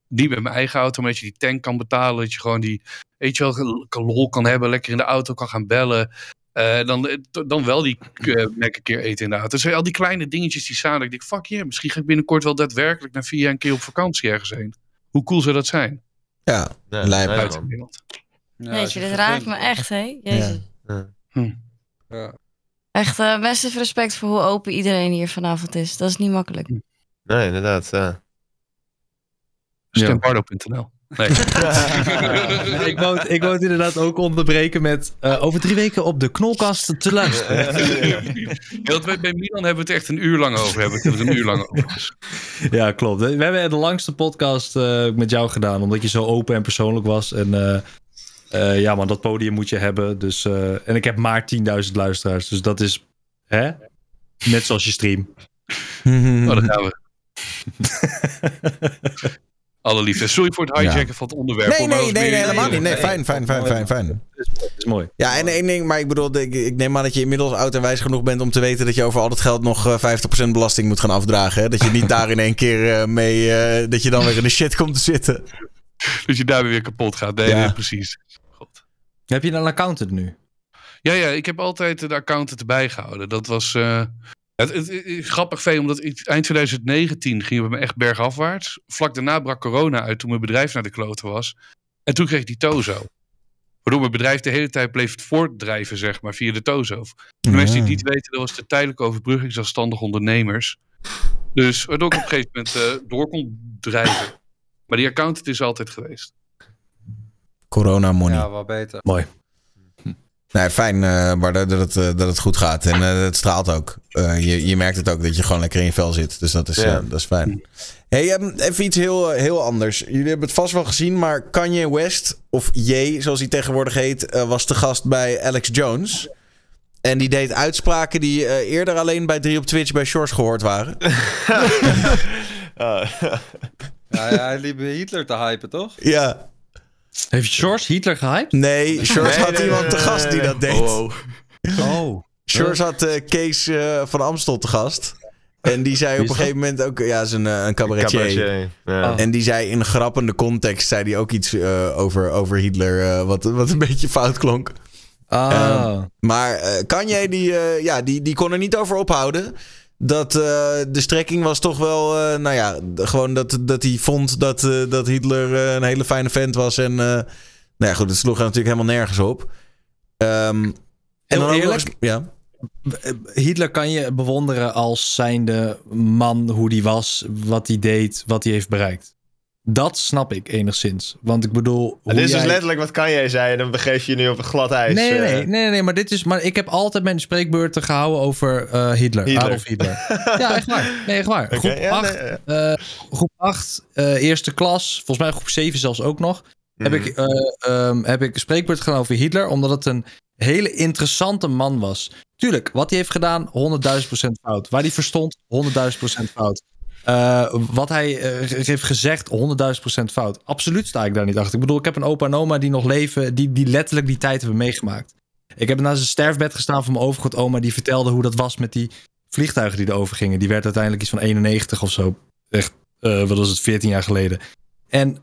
Niet met mijn eigen auto, maar dat je die tank kan betalen. Dat je gewoon die, weet je wel, lol kan hebben, lekker in de auto kan gaan bellen. Eh, dan, dan wel die uh, een keer eten in de auto. Dus al die kleine dingetjes die staan. Dat ik denk, fuck yeah, misschien ga ik binnenkort wel daadwerkelijk na vier jaar een keer op vakantie ergens heen. Hoe cool zou dat zijn? Ja, Ja, lijp. ja, Buiten man. Nederland. Jeetje, dit raakt me echt, hè? Jezus. Ja. Echt, eh best even respect voor hoe open iedereen hier vanavond is. Dat is niet makkelijk. Nee, inderdaad. Ja. Stembardo.nl Nee. Nee, (laughs) ik, wou het, ik wou het inderdaad ook onderbreken met eh, over drie weken op de knolkast te luisteren. Ja, want bij, bij Milan hebben we het echt een uur lang over. Hebben we het een uur lang over. Ja, klopt. We hebben de langste podcast eh, met jou gedaan, omdat je zo open en persoonlijk was. En eh, eh, ja, man, dat podium moet je hebben. Dus, eh, en ik heb maar 10.000 luisteraars, dus dat is hè? net zoals je stream. Oh, daar gaan we. (laughs) Alle liefde. Sorry voor het hijacken Ja. van het onderwerp. Nee, nee, nee, nee, helemaal niet. Nee, fijn, fijn, fijn, fijn, fijn. Dat is mooi. Ja, en één ding, maar ik bedoel, ik, ik neem aan dat je inmiddels oud en wijs genoeg bent om te weten dat je over al dat geld nog eh, 50% belasting moet gaan afdragen. Hè? Dat je niet daar in één keer eh, mee, eh, dat je dan weer in de shit komt te zitten. Dat je daar weer kapot gaat. Nee, Ja. nee, precies. Heb je een accountant nu? Ja, ja, ik heb altijd de accountant erbij gehouden. Dat was eh, het, het, het- grappig veel, omdat ik, eind 2019 gingen we me echt bergafwaarts. Vlak daarna brak corona uit toen mijn bedrijf naar de kloten was. En toen kreeg ik die Tozo. Waardoor mijn bedrijf de hele tijd bleef voortdrijven, zeg maar, via de Tozo. Voor de mensen die het niet weten, dat was de tijdelijke overbrugging zelfstandig ondernemers. Dus waardoor ik op een gegeven moment eh, door kon drijven. Maar die accountant is altijd geweest. Corona money. Ja, wel beter. Mooi. Nee, fijn, eh, maar dat, dat, het, eh, dat het goed gaat. En eh, het straalt ook. Eh, je, je merkt het ook dat je gewoon lekker in je vel zit. Dus dat is, Ja. dat is fijn. Hey, ehm, even iets heel, heel anders. Jullie hebben het vast wel gezien, maar Kanye West, of Ye, zoals hij tegenwoordig heet, eh, was te gast bij Alex Jones. En die deed uitspraken die eh, eerder alleen bij 3 op Twitch bij Shores gehoord waren. (laughs) Ja, ja, hij liep Hitler te hypen, toch? ja. Heeft George Hitler gehyped? Nee, Nee, had nee, iemand nee, te gast nee, die nee. dat deed. Oh. Shores had eh, Kees eh, van Amstel te gast. En die zei op een gegeven moment ook... Ja, is een, eh, een cabaretier. Cabaretier, ja. En die zei in een grappende context... zei die ook iets eh, over, over Hitler... eh, wat, wat een beetje fout klonk. Ah. Ehm, maar eh Kanye, die, eh, ja, die, die kon er niet over ophouden. Dat eh, de strekking was toch wel... eh, nou ja, gewoon dat, dat hij vond dat, eh, dat Hitler een hele fijne vent was. En nou ja, goed, het sloeg er natuurlijk helemaal nergens op. Ehm, en dan eerlijk? eens- ja. Hitler kan je bewonderen als zijnde man, hoe die was, wat hij deed, wat hij heeft bereikt. Dat snap ik enigszins. Want ik bedoel. Dit is dus letterlijk wat kan jij zei en dan begeef je je nu op een glad ijs. Nee, nee, eh. nee, nee, nee, maar dit is. Maar ik heb altijd mijn spreekbeurten gehouden over eh, Hitler. Hitler. Adolf Hitler. (laughs) ja, echt waar. Nee, echt waar. Groep ja, 8, nee, eh, groep 8 eerste klas, volgens mij groep 7 zelfs ook nog. Heb, Mhm. ik, ehm, heb ik een spreekbeurt gedaan over Hitler, omdat het een hele interessante man was. Tuurlijk, wat hij heeft gedaan, 100.000% fout. Waar hij verstond, 100.000% fout. Eh, wat hij eh, heeft gezegd, 100.000% fout. Absoluut sta ik daar niet achter. Ik bedoel, ik heb een opa en oma die nog leven, die, die letterlijk die tijd hebben meegemaakt. Ik heb naast een sterfbed gestaan van mijn overgrootoma, die vertelde hoe dat was met die vliegtuigen die erover gingen. Die werd uiteindelijk iets van 91 of zo. Echt, eh, wat was het, 14 jaar geleden. En,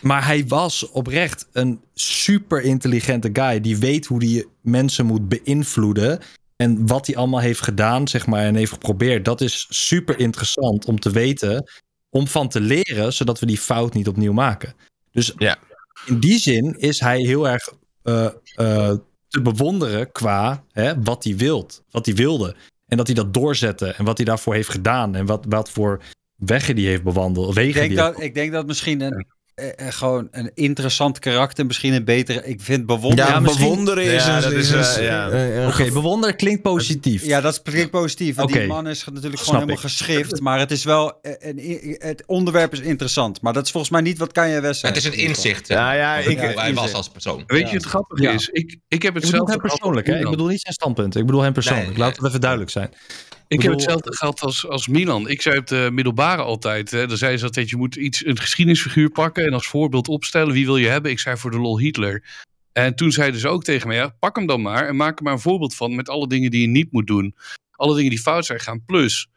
maar hij was oprecht een super intelligente guy. Die weet hoe die mensen moet beïnvloeden. En wat hij allemaal heeft gedaan, zeg maar, en heeft geprobeerd. Dat is super interessant om te weten. Om van te leren, zodat we die fout niet opnieuw maken. Dus Ja. in die zin is hij heel erg eh, eh, te bewonderen qua hè, wat hij wilt, wat hij wilde. En dat hij dat doorzette en wat hij daarvoor heeft gedaan. En wat, wat voor wegen die heeft bewandeld. Wegen Ik denk, die dat, ik denk dat misschien een, eh, eh, gewoon een interessant karakter, misschien een betere. Ik vind bewonderen. Ja, bewonderen is Ja, een... dat is, is eh, ja. eh, Oké, bewonderen klinkt positief. Ja, dat is klinkt positief. Die man is natuurlijk Snap gewoon helemaal ik. geschift. Maar het is wel. Een, het onderwerp is interessant. Maar dat is volgens mij niet wat Kanye West zei. Het is een inzicht. Ja, ja, ik- hij was als persoon. Weet je, het grappige Ja. is, ik, ik heb Ik bedoel hetzelfde hem persoonlijk, hè? Ik bedoel niet zijn standpunt. Ik bedoel hem persoonlijk. Nee, Laat het even duidelijk zijn. Ik bedoel- heb hetzelfde gehad als, als Milan. Ik zei op de middelbare altijd. Hè, dan zei ze altijd, je moet iets, een geschiedenisfiguur pakken en als voorbeeld opstellen. Wie wil je hebben? Ik zei voor de lol Hitler. En toen zeiden ze ook tegen mij, ja, pak hem dan maar en maak er maar een voorbeeld van met alle dingen die je niet moet doen. Alle dingen die fout zijn gaan. Plus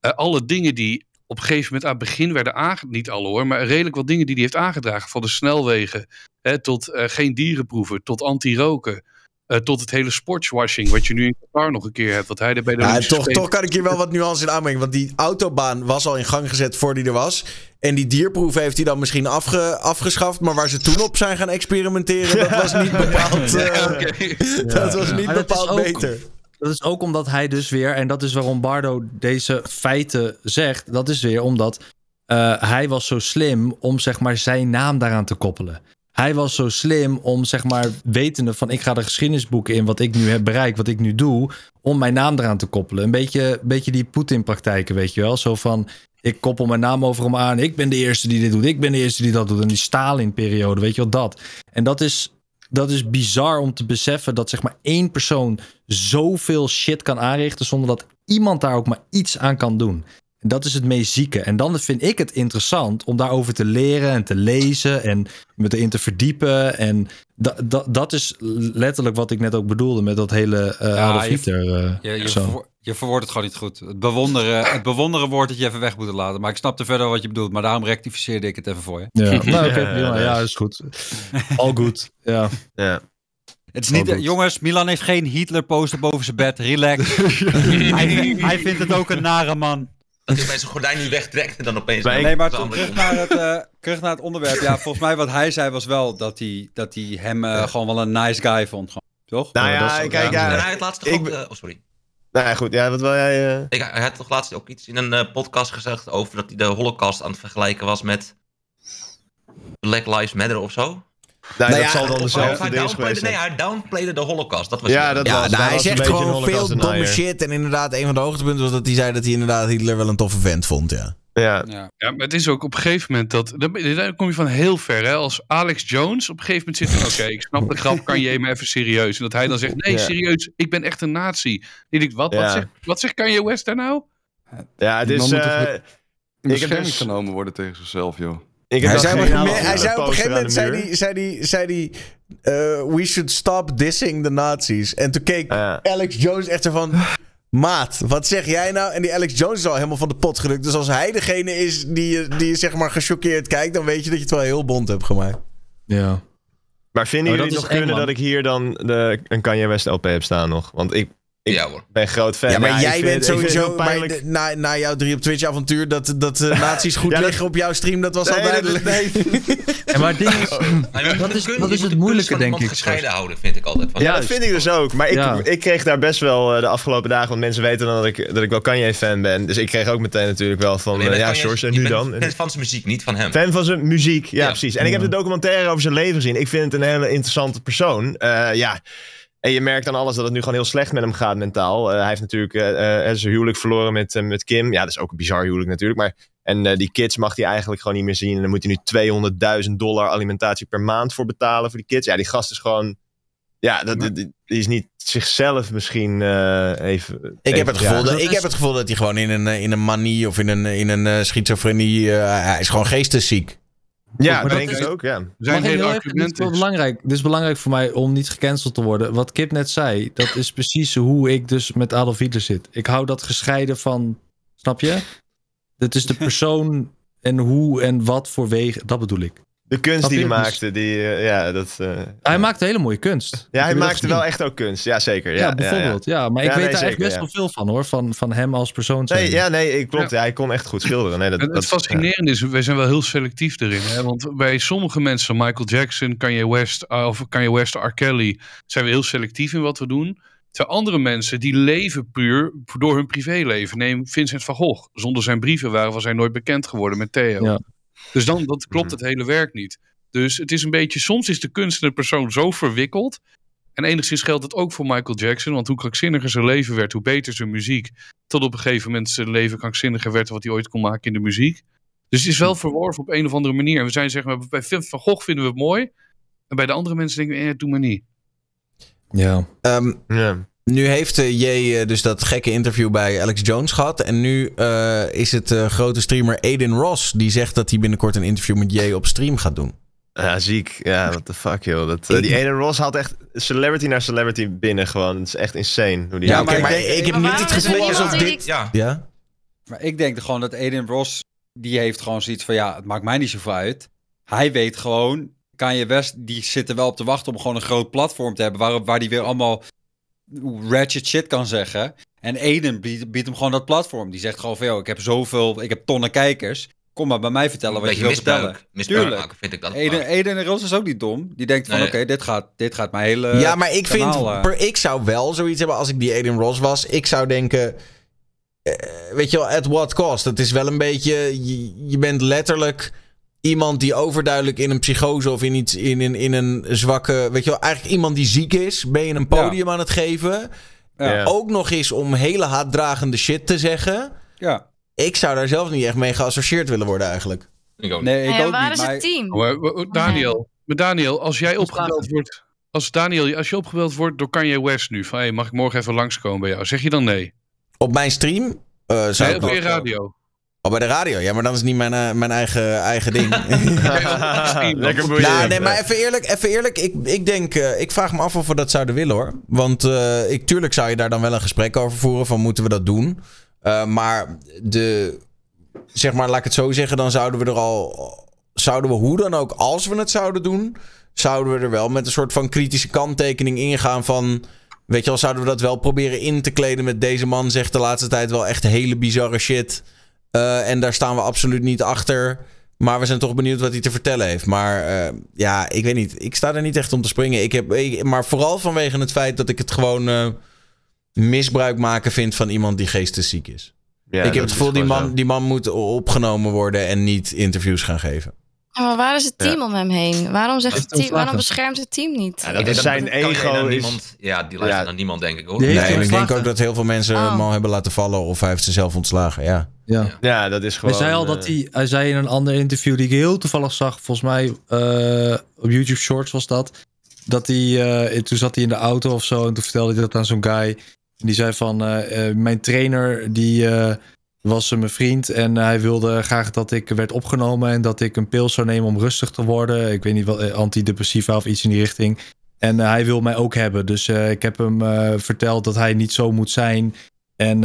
eh, alle dingen die op een gegeven moment aan het begin werden aangedragen. Niet alle hoor, maar redelijk wat dingen die hij heeft aangedragen. Van de snelwegen hè, tot eh, geen dierenproeven, tot anti-roken. Eh, tot het hele sportswashing, wat je nu in Qatar nog een keer hebt. Wat hij er bij de Ja, Olympische toch, Spelen- toch kan ik hier wel wat nuance in aanbrengen. Want die autobaan was al in gang gezet voor die er was. En die dierproef heeft hij dan misschien afge, afgeschaft. Maar waar ze toen op zijn gaan experimenteren, dat was niet (laughs) bepaald, eh, (laughs) dat was niet bepaald ook- beter. Dat is ook omdat hij dus weer, en dat is waarom Bardo deze feiten zegt, dat is weer omdat eh, hij was zo slim om zeg maar zijn naam daaraan te koppelen. Hij was zo slim om zeg maar wetende van ik ga de geschiedenisboeken in wat ik nu heb bereikt, wat ik nu doe, om mijn naam eraan te koppelen. Een beetje, beetje die Poetin-praktijken, weet je wel. Zo van ik koppel mijn naam over hem aan, ik ben de eerste die dit doet, ik ben de eerste die dat doet. En die Stalin-periode, weet je wel dat. En dat is, dat is bizar om te beseffen dat zeg maar één persoon zoveel shit kan aanrichten zonder dat iemand daar ook maar iets aan kan doen. Dat is het meest zieke. En dan vind ik het interessant om daarover te leren en te lezen en me erin te verdiepen. En da, da- dat is letterlijk wat ik net ook bedoelde met dat hele eh Ja, Adolf je- Hitler. eh, Je, je, zo. verwo- je verwoordt het gewoon niet goed. Het bewonderen, het bewonderen woord dat je even weg moet laten. Maar ik snapte verder wat je bedoelt. Maar daarom rectificeerde ik het even voor je. Ja, nou, (laughs) prima. ja, is goed. All good. Ja. Ja. Het is niet, Oh, goed. jongens, Milan heeft geen Hitler-poster boven zijn bed. Relax. (laughs) hij, hij vindt het ook een nare man. Dat hij bij zijn gordijn nu wegtrekt en dan opeens... Nee, maar terug naar, (laughs) het, eh, terug naar het onderwerp. Ja, volgens mij wat hij zei was wel dat hij, dat hij hem eh, gewoon wel een nice guy vond. Gewoon, toch? Nou Ja, kijk, ja. En hij had laatst toch ik ook... ben- eh, oh, sorry. Nou ja, goed. Ja, wat wil jij... eh? Ik, hij had toch laatst ook iets in een podcast gezegd over dat hij de holocaust aan het vergelijken was met Black Lives Matter of zo. Nou, Nou dat ja, zal dan dezelfde ding geweest nee, hij downplayde de holocaust. Dat was Ja, dat Ja, was- nou, hij was zegt gewoon veel domme shit. En inderdaad, een van de hoogtepunten was dat hij zei dat hij inderdaad Hitler wel een toffe vent vond. Ja. Ja. Ja. Ja, maar het is ook op een gegeven moment dat. Dan kom je van heel ver. Hè? Als Alex Jones op een gegeven moment zit van. Oké, ik snap de grap, kan je maar even serieus. En dat hij dan zegt: Nee, Ja. serieus, ik ben echt een nazi. Ik denk: Wat, Ja. wat, zegt, wat zegt Kanye West daar nou? Ja, het Die is... moet eh, in ik bescherming dus- genomen worden tegen zichzelf, joh. Ik heb Hij zei, geen hij zei op een gegeven moment, de zei muur. hij, zei hij, zei eh, we should stop dissing the Nazis. En toen keek Ja. Alex Jones echt zo van, Maat, wat zeg jij nou? En die Alex Jones is al helemaal van de pot gelukt. Dus als hij degene is die, je- die je zeg maar gechoqueerd kijkt... dan weet je dat je het wel heel bond hebt gemaakt. Ja. Maar vinden Oh, jullie nog kunnen man. dat ik hier dan de, een Kanye West LP heb staan nog? Want ik, ik Ja hoor. ben groot fan. Ja, maar jij vind- bent sowieso... Maar de- na, na jouw drie op Twitch avontuur... dat, dat (laughs) uh, nazi's goed Ja, dat- liggen op jouw stream... dat was al Nee, dat- duidelijk. nee. En maar het ding is, (laughs) dat de is, kunst- dat is het moeilijke, denk ik. gescheiden houden, vind ik altijd. Van, Ja, dat vind ik dus ook. Maar ik, Ja. ik kreeg daar best wel eh, de afgelopen dagen... want mensen weten dan dat ik, dat ik wel Kanye-fan ben. Dus ik kreeg ook meteen natuurlijk wel van... eh, ja, George, en nu dan? fan van zijn muziek, niet van hem. Fan van zijn muziek, ja, Ja. precies. En ik heb de documentaire over zijn leven gezien. Ik vind het een hele interessante persoon. Eh, ja, en je merkt aan alles dat het nu gewoon heel slecht met hem gaat mentaal. Eh, hij heeft natuurlijk eh, eh, zijn huwelijk verloren met, met Kim. Ja, dat is ook een bizar huwelijk natuurlijk. Maar, en die kids mag hij eigenlijk gewoon niet meer zien. En dan moet hij nu 200.000 dollar alimentatie per maand voor betalen voor die kids. Ja, die gast is gewoon... Ja, dat, die, die is niet zichzelf misschien even... Ik heb, het gevoel ja. dat, ik is- heb het gevoel dat hij gewoon in een, in een manie... of in een, in een schizofrenie... hij is gewoon geestesziek. Ja, dat denk is- ik ook, ja. Zijn Mag ik hele heel even, dit is argument wel is... belangrijk. Dit is belangrijk voor mij om niet gecanceld te worden. Wat Kip net zei, dat is precies hoe ik dus met Adolf Hitler zit. Ik hou dat gescheiden van, snap je? Het is de persoon en hoe en wat voor wegen, dat bedoel ik. De kunst die hij Dus- maakte, die, eh, ja, dat... eh, Hij maakt hele mooie kunst. Ja, hij maakte wel echt ook kunst. Ja, zeker. Ja, Ja, bijvoorbeeld. Ja, maar ik weet nee, daar echt best ja. wel veel van hoor. Van, van hem als persoon. Nee, ja, nee, ik- klopt. Ja. hij kon echt goed schilderen. Nee, dat, Het, dat, het fascinerende is, wij zijn wel heel selectief erin. Hè? Want bij sommige mensen, Michael Jackson, Kanye West, uh, of Kanye West, R. Kelly, zijn we heel selectief in wat we doen. Terwijl andere mensen, die leven puur door hun privéleven. Neem Vincent van Gogh. Zonder zijn brieven waren was hij nooit bekend geworden met Theo. Dus dan dat klopt het hele werk niet. Dus het is een beetje, soms is de kunst en de persoon zo verwikkeld. En enigszins geldt het ook voor Michael Jackson. Want hoe krankzinniger zijn leven werd, hoe beter zijn muziek. Tot op een gegeven moment zijn leven krankzinniger werd wat hij ooit kon maken in de muziek. Dus het is wel verworven op een of andere manier. En we zijn zeg maar, bij van Gogh vinden we het mooi. En bij de andere mensen denken we, eh, doe maar niet. Ja. Ehm, ja. Nu heeft eh, Jay eh, dus dat gekke interview bij Alex Jones gehad. En nu eh, is het eh, grote streamer Aiden Ross... die zegt dat hij binnenkort een interview met Jay op stream gaat doen. Ja, ziek. Ja, what the fuck, joh. Dat, die Aiden Ross haalt echt celebrity naar celebrity binnen gewoon. Het is echt insane. Hoe die Ja, oké, maar ik heb Maar niet het gevoel alsof die dit... ik- Ja. Ja? Maar ik denk gewoon dat Aiden Ross, die heeft gewoon zoiets van, ja, het maakt mij niet zoveel uit. Hij weet gewoon, Kanye West, die zit er wel op te wachten om gewoon een groot platform te hebben, waar, waar die weer allemaal ratchet shit kan zeggen. En Aiden biedt, biedt hem gewoon dat platform. Die zegt gewoon van, ik heb zoveel, ik heb tonnen kijkers. Kom maar bij mij vertellen wat je beetje wil vertellen. misbruik. Maken vind ik dat. Aiden, Aiden Ross is ook niet dom. Die denkt van, Nee. oké, dit, gaat, dit gaat mijn hele ja, maar ik vind... kanaal, eh, Per, ik zou wel zoiets hebben als ik die Aiden Ross was. Ik zou denken... eh, weet je wel, at what cost? Het is wel een beetje... Je, je bent letterlijk iemand die overduidelijk in een psychose of in iets in, in, in een zwakke. Weet je wel, eigenlijk iemand die ziek is. Ben je een podium aan het geven? Ja. Ook nog eens om hele haatdragende shit te zeggen. Ja. Ik zou daar zelf niet echt mee geassocieerd willen worden eigenlijk. Ik ook Nee, ik Ja, ook waar niet. is maar- het team? Maar, maar, Daniel, maar Daniel, als jij opgebeld wordt... Als Daniel, als je opgebeld wordt door Kanye West nu... van hey, mag ik morgen even langskomen bij jou? Zeg je dan nee? Op mijn stream? eh zou Nee, ik op wel- je radio. Oh, bij de radio. Ja, maar dan is het niet mijn, eh, mijn eigen, eigen ding. (laughs) Lekker boeiend. Nou, nee, maar even eerlijk, even eerlijk. Ik, ik denk, eh, ik vraag me af of we dat zouden willen hoor. Want eh, ik, tuurlijk zou je daar dan wel een gesprek over voeren. Van moeten we dat doen? Eh, maar de, zeg maar, laat ik het zo zeggen. Dan zouden we er al, zouden we hoe dan ook, als we het zouden doen. Zouden we er wel met een soort van kritische kanttekening ingaan van. Weet je wel, zouden we dat wel proberen in te kleden met deze man zegt de laatste tijd wel echt hele bizarre shit. Eh, en daar staan we absoluut niet achter. Maar we zijn toch benieuwd wat hij te vertellen heeft. Maar eh, ja, ik weet niet. Ik sta er niet echt om te springen. Ik heb, ik- maar vooral vanwege het feit dat ik het gewoon eh, misbruik maken vind van iemand die geestesziek is. Ja, ik heb het gevoel, die man, zo. die man moet opgenomen worden en niet interviews gaan geven. Ja, maar waar is het team om hem heen? Waarom, zegt Hij het team, waarom beschermt het team niet? Ja, dat is zijn ego. Is, niemand, ja, die luistert Ja. naar niemand, denk ik hoor. Nee, ik denk ook dat heel veel mensen Oh. hem al hebben laten vallen. Of hij heeft ze zelf ontslagen, ja. Ja. ja, dat is gewoon... Hij zei al eh, dat hij, hij zei in een ander interview die ik heel toevallig zag, volgens mij eh, op YouTube Shorts was dat, dat hij, eh, toen zat hij in de auto of zo en toen vertelde hij dat aan zo'n guy. En die zei van, eh, eh, mijn trainer die eh, was mijn vriend en hij wilde graag dat ik werd opgenomen en dat ik een pil zou nemen om rustig te worden. Ik weet niet wat, eh, antidepressiva of iets in die richting. En eh, hij wil mij ook hebben, dus eh, ik heb hem verteld dat hij niet zo moet zijn En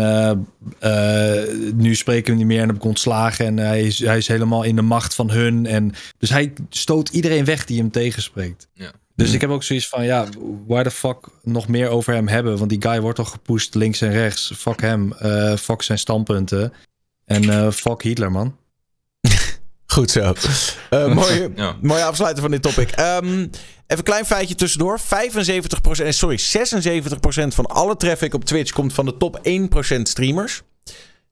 nu spreken we niet meer en heb ik ontslagen. En hij is, hij is helemaal in de macht van hun. En, dus hij stoot iedereen weg die hem tegenspreekt. Ja. Dus ik heb ook zoiets van, ja, waar de fuck nog meer over hem hebben? Want die guy wordt toch gepusht links en rechts. Fuck hem. eh, fuck zijn standpunten. En eh, fuck Hitler, man. (laughs) Goed zo. Eh, (laughs) mooie, Ja. mooie afsluiter van dit topic. Ehm, even een klein feitje tussendoor. 75%, eh, sorry, 76% van alle traffic op Twitch komt van de top 1% streamers.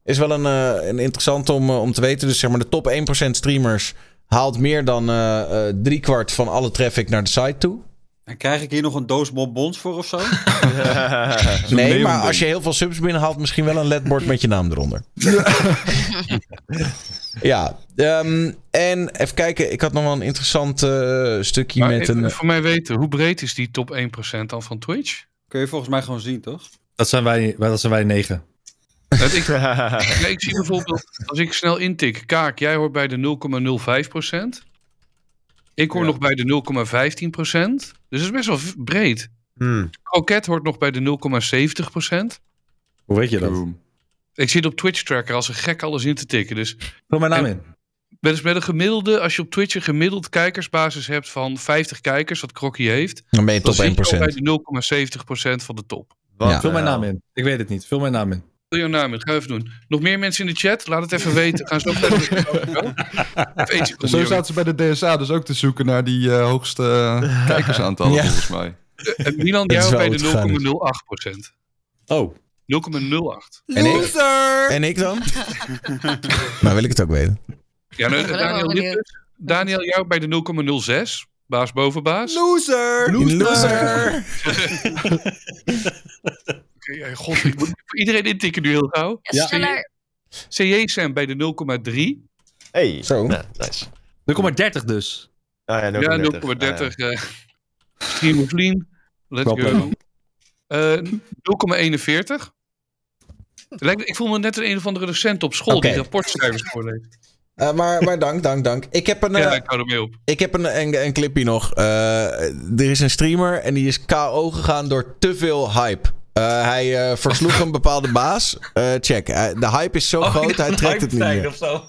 Is wel een, eh, een interessant om, om te weten. Dus zeg maar de top 1% streamers haalt meer dan eh eh, driekwart van alle traffic naar de site toe. En krijg ik hier nog een doos bonbons voor of zo? (laughs) Nee, maar als je heel veel subs binnenhaalt, misschien wel een ledbord met je naam eronder. (laughs) ja, ehm, en even kijken. Ik had nog wel een interessant eh, stukje Maar met even een... voor mij weten, hoe breed is die top 1% dan van Twitch? Kun je volgens mij gewoon zien, toch? Dat zijn wij, dat zijn wij negen. Ik, (laughs) nee, ik zie bijvoorbeeld, als ik snel intik, Kaak, jij hoort bij de 0,05%. Ik hoor Ja. nog bij de 0,15%. Dus dat is best wel breed. Hmm. Kroket hoort nog bij de 0,70%. Hoe weet je dat? Boom. Ik zit op Twitch Tracker als een gek alles in te tikken. Dus Vul mijn naam En- in. met, dus met een gemiddelde, als je op Twitch een gemiddeld kijkersbasis hebt van 50 kijkers, wat Krokkie heeft, Dan ben je dan top zit je al 1%. bij de 0,70% van de top. Wat Ja. Vul mijn naam in. Ik weet het niet. Vul mijn naam in. Naam ga even doen. Nog meer mensen in de chat? Laat het even weten. Gaan zo verder. Zo zaten ze bij de DSA dus ook te zoeken naar die eh, hoogste eh, kijkersaantallen, Ja. volgens mij. En Milan, jij wel bij de het gegaan is. 0,08%. Oh. 0,08. En ik, en ik dan? (laughs) nou wil ik het ook weten. Ja, nou, ook Daniel. Lippes, Daniel, jou bij de 0,06. Baas boven baas. Loser! Loser! (laughs) (laughs) ja, god, ik moet (laughs) voor iedereen intikken nu heel gauw. Ja, sneller. CJ Sam bij de 0,3. Hey. Zo. Nice. 0,30 dus. Ah, ja, 0,30. Ja, 0,30. Ah, ja. eh Stream of Lean. Let's go. Eh 0,41. Lijkt- Ik voel me net een, een of andere docent op school die rapportcijfers voorleest. Eh, maar, maar dank, dank, dank. Ik heb een, eh, Ja, ik hou ermee op. ik heb een, een, een clipje nog. Eh, er is een streamer en die is KO gegaan door te veel hype. Eh, hij eh, versloeg een bepaalde baas. Eh, check, de hype is zo Oh, groot, hij trekt het niet meer. Of zo.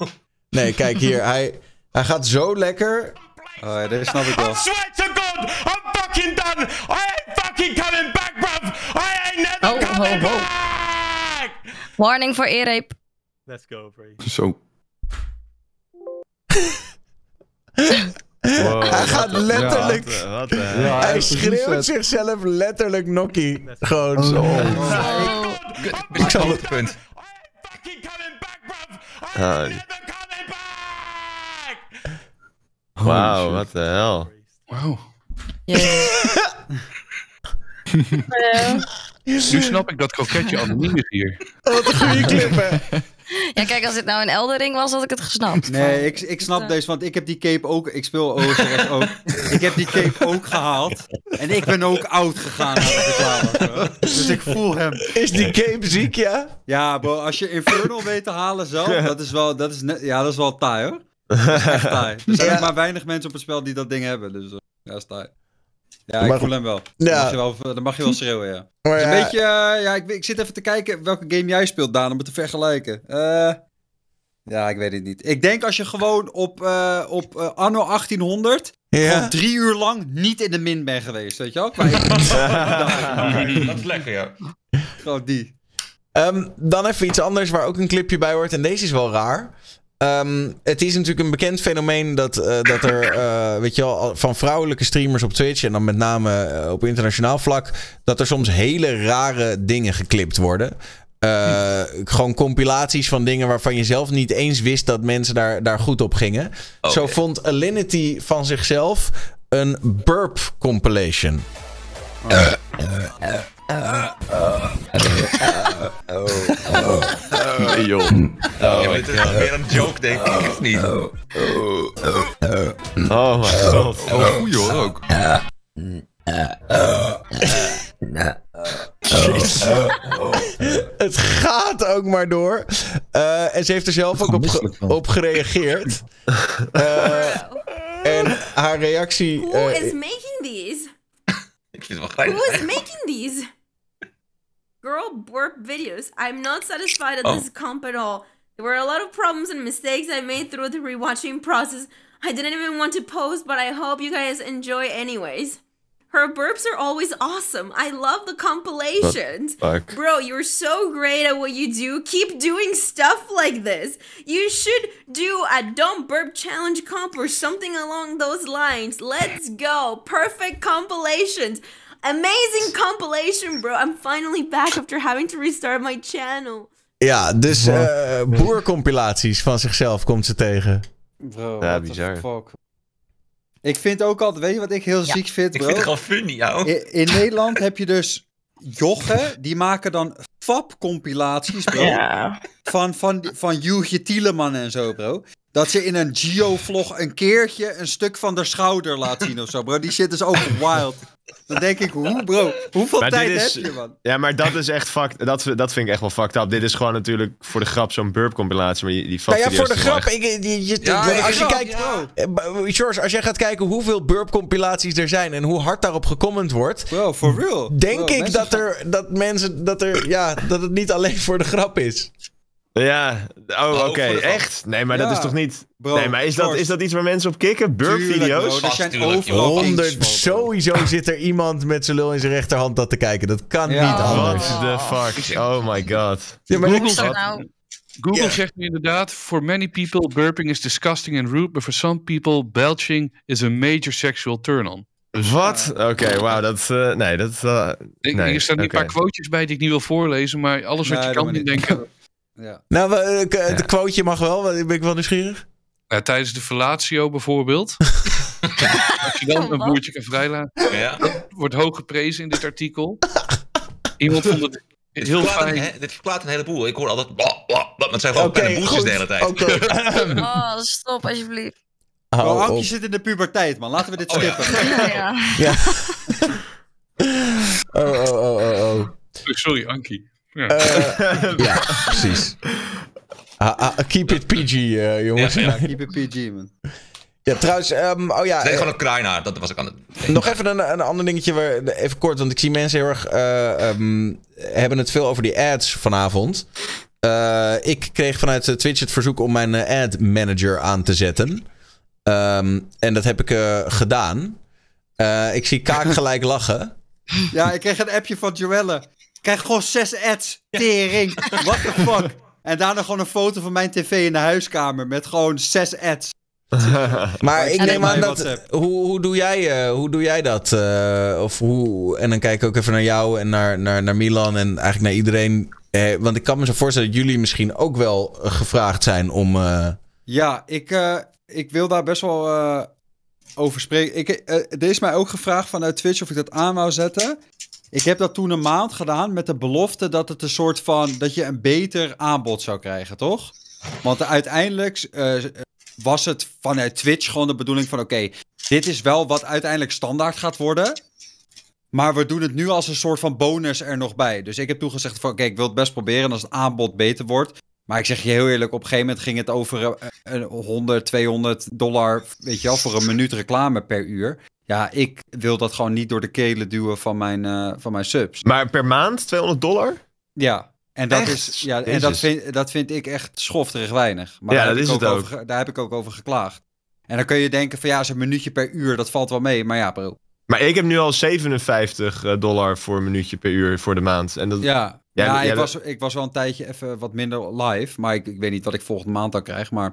Nee, kijk hier. Hij, hij gaat zo lekker. Oh ja, dit snap ik wel. I swear to God, I'm fucking done. I ain't fucking coming back, bruv. I ain't never Ho, ho, coming ho. back. Warning voor earape. Let's go, Brady. Zo. (laughs) Wow, Hij gaat wat- letterlijk- Wat, wat. Ja, Hij schreeuwt zichzelf letterlijk nokkie. Gewoon zo. Oh. Ik zal het- punt. Ah. Wauw, wat de hel. Wauw. Eh, Nu snap ik dat kroketje anoniem is hier. Wat een goede clip, hè? Ja, kijk, als dit nou een Eldering was, had ik het gesnapt. Nee, ik, ik snap deze, want ik heb die cape ook. Ik speel OSRS ook. Ik heb die cape ook gehaald. En ik ben ook oud gegaan naar de 12. Dus ik voel hem. Is die cape ziek, ja? Ja, bro, als je Infernal weet te halen zelf, dat is wel, dat is net, ja, dat is wel taai hoor. Dat is echt taai. Er zijn Ja. maar weinig mensen op het spel die dat ding hebben, dus eh, ja, dat is taai. Ja, Maar ik voel hem wel. Dan, Ja. mag je wel. dan mag je wel schreeuwen, ja. Maar ja, een beetje, eh, ja, ik, ik zit even te kijken welke game jij speelt, Daan, om het te vergelijken. Eh, ja, ik weet het niet. Ik denk als je gewoon op, eh, op anno 1800 ja. gewoon drie uur lang niet in de min bent geweest, weet je wel? Qua (laughs) Dat is lekker, ja. gewoon die. Ehm, dan even iets anders waar ook een clipje bij hoort. En deze is wel raar. Ehm, het is natuurlijk een bekend fenomeen dat, eh, dat er, eh, weet je wel, van vrouwelijke streamers op Twitch en dan met name eh, op internationaal vlak, dat er soms hele rare dingen geklipt worden. Eh, Gewoon compilaties van dingen waarvan je zelf niet eens wist dat mensen daar, daar goed op gingen. Zo Oké. vond Alinity van zichzelf een burp compilation. Nee, joh. ja maar dit is weer een joke, denk ik, of niet? Oh my god. Oh, goeie hoor ook. Het gaat ook maar door. Eh, en ze heeft er zelf ook op, ge- op gereageerd. (laughs) Eh, en haar reactie. Who eh, is making these? Ik vind het wel Who is making these? Girl burp videos. I'm not satisfied at Oh. this comp at all. There were a lot of problems and mistakes I made through the rewatching process. I didn't even want to post, but I hope you guys enjoy anyways. Her burps are always awesome. I love the compilations. Bro, you're so great at what you do. Keep doing stuff like this. You should do a don't burp challenge comp or something along those lines. Let's go. Perfect compilations. Amazing compilation, bro. I'm finally back after having to restart my channel. Ja, dus eh boercompilaties van zichzelf komt ze tegen. Bro, Ja, what the bizar. fuck. Ik vind ook altijd, weet je wat ik heel ziek vind, Ik bro? vind het gewoon funny, jou. In, in Nederland heb je dus jochen, die maken dan FAP-compilaties, bro. Ja. Van, van, van Joegje Tieleman en zo, bro. Dat ze in een Geo-vlog een keertje een stuk van de schouder laat zien of zo, bro. Die shit is ook wild. Dan denk ik, hoe, bro? Hoeveel Maar tijd is- heb je, man? Ja, maar dat is echt fucked. Dat, dat vind ik echt wel fucked up. Dit is gewoon natuurlijk voor de grap zo'n burp compilatie. Maar die, die Nou ja, voor de grap. Ik, je, je- Ja, als je kijkt, ja. George, als jij gaat kijken hoeveel burp-compilaties er zijn en hoe hard daarop gecomment wordt, Bro, for real. denk Bro, ik dat er dat mensen dat er ja dat het niet alleen voor de grap is. Ja, oh, oké, echt? Nee, maar dat is toch niet... Bro, nee, maar is dat, is dat iets waar mensen op kikken? Burp-video's? Er zijn overal joh. kinks Honderd, van, bro. sowieso (laughs) zit er iemand met zijn lul in zijn rechterhand dat te kijken. Dat kan Ja. niet anders. What the fuck? Oh my god. Ja, maar Google, Zo nou. Google zegt nu inderdaad: For many people, burping is disgusting and rude, but for some people, belching is a major sexual turn-on. Wat? Oké, wauw, dat... eh, nee, dat... eh, Ik- Nee, Hier staan nu oké. een paar quotejes bij die ik niet wil voorlezen, maar alles wat Nee, je kan niet. denken. Ja. Nou, eh, de quoteje mag wel. Ben ik wel nieuwsgierig? Ja, tijdens de fellatio bijvoorbeeld. (laughs) Als je dan een boertje kan vrijlaten. Ja. Wordt hoog geprezen in dit artikel. Iemand vond het Dit heel verklaart, een, fijn. he- dit verklaart een heleboel. Ik hoor altijd... Blah, blah, blah, maar het zijn gewoon boeltjes goed. de hele tijd. Oké. Oh, stop alsjeblieft. Bro, op. Ankie zit in de puberteit, man. Laten we dit Oh, ja. skippen. Ja. Ja. (laughs) Oh, oh, oh, oh, oh. Sorry, Ankie. Ja. Eh, (laughs) ja, precies. Ah, ah, keep it PG, eh, jongens. Ja, Ja, ja. (laughs) Keep it PG, man. trouwens, ehm, oh ja. Nee, eh, gewoon een kraaienhaar. Dat was ik aan het... Nog even een, een ander dingetje, waar, even kort, want ik zie mensen heel erg eh, ehm, hebben het veel over die ads vanavond. Eh, ik kreeg vanuit eh, Twitch het verzoek om mijn eh, ad manager aan te zetten. Ehm, en dat heb ik eh, gedaan. Eh, ik zie Kaak (laughs) gelijk lachen. Ja, ik kreeg een appje van Joelle. Ik krijg gewoon zes ads. Tering. What the fuck? En daarna gewoon een foto van mijn tv in de huiskamer met gewoon zes ads. (laughs) Maar ik neem aan dat. Hoe, hoe, doe jij, eh, hoe doe jij dat? eh, of hoe, en dan kijk ik ook even naar jou en naar, naar, naar Milan en eigenlijk naar iedereen. Eh, want ik kan me zo voorstellen dat jullie misschien ook wel gevraagd zijn om. eh, Ja, ik, eh, ik wil daar best wel eh, over spreken. Ik, eh, er is mij ook gevraagd vanuit Twitch of ik dat aan wou zetten. Ik heb dat toen een maand gedaan met de belofte dat het een soort van... dat je een beter aanbod zou krijgen, toch? Want uiteindelijk eh, was het vanuit Twitch gewoon de bedoeling van... oké, dit is wel wat uiteindelijk standaard gaat worden... Maar we doen het nu als een soort van bonus er nog bij. Dus ik heb toen gezegd van, oké, ik wil het best proberen als het aanbod beter wordt. Maar ik zeg je heel eerlijk, op een gegeven moment ging het over eh, een 100, 200 dollar, weet je wel, voor een minuut reclame per uur. Ja, ik wil dat gewoon niet door de kelen duwen van mijn, eh, van mijn subs. Maar per maand 200 dollar? Ja, en dat, Echt? is, ja, en dat, vind, dat vind ik echt schofterig weinig. Maar Ja, daar, dat heb is ik het ook. Over, daar heb ik ook over geklaagd. En dan kun je denken van ja, zo'n minuutje per uur, dat valt wel mee. Maar ja, bro. Maar ik heb nu al 57 eh, dollar voor een minuutje per uur voor de maand. En dat, Ja, Ja, ik, dat- was, ik was wel een tijdje even wat minder live. Maar ik, ik weet niet wat ik volgende maand dan krijg. Maar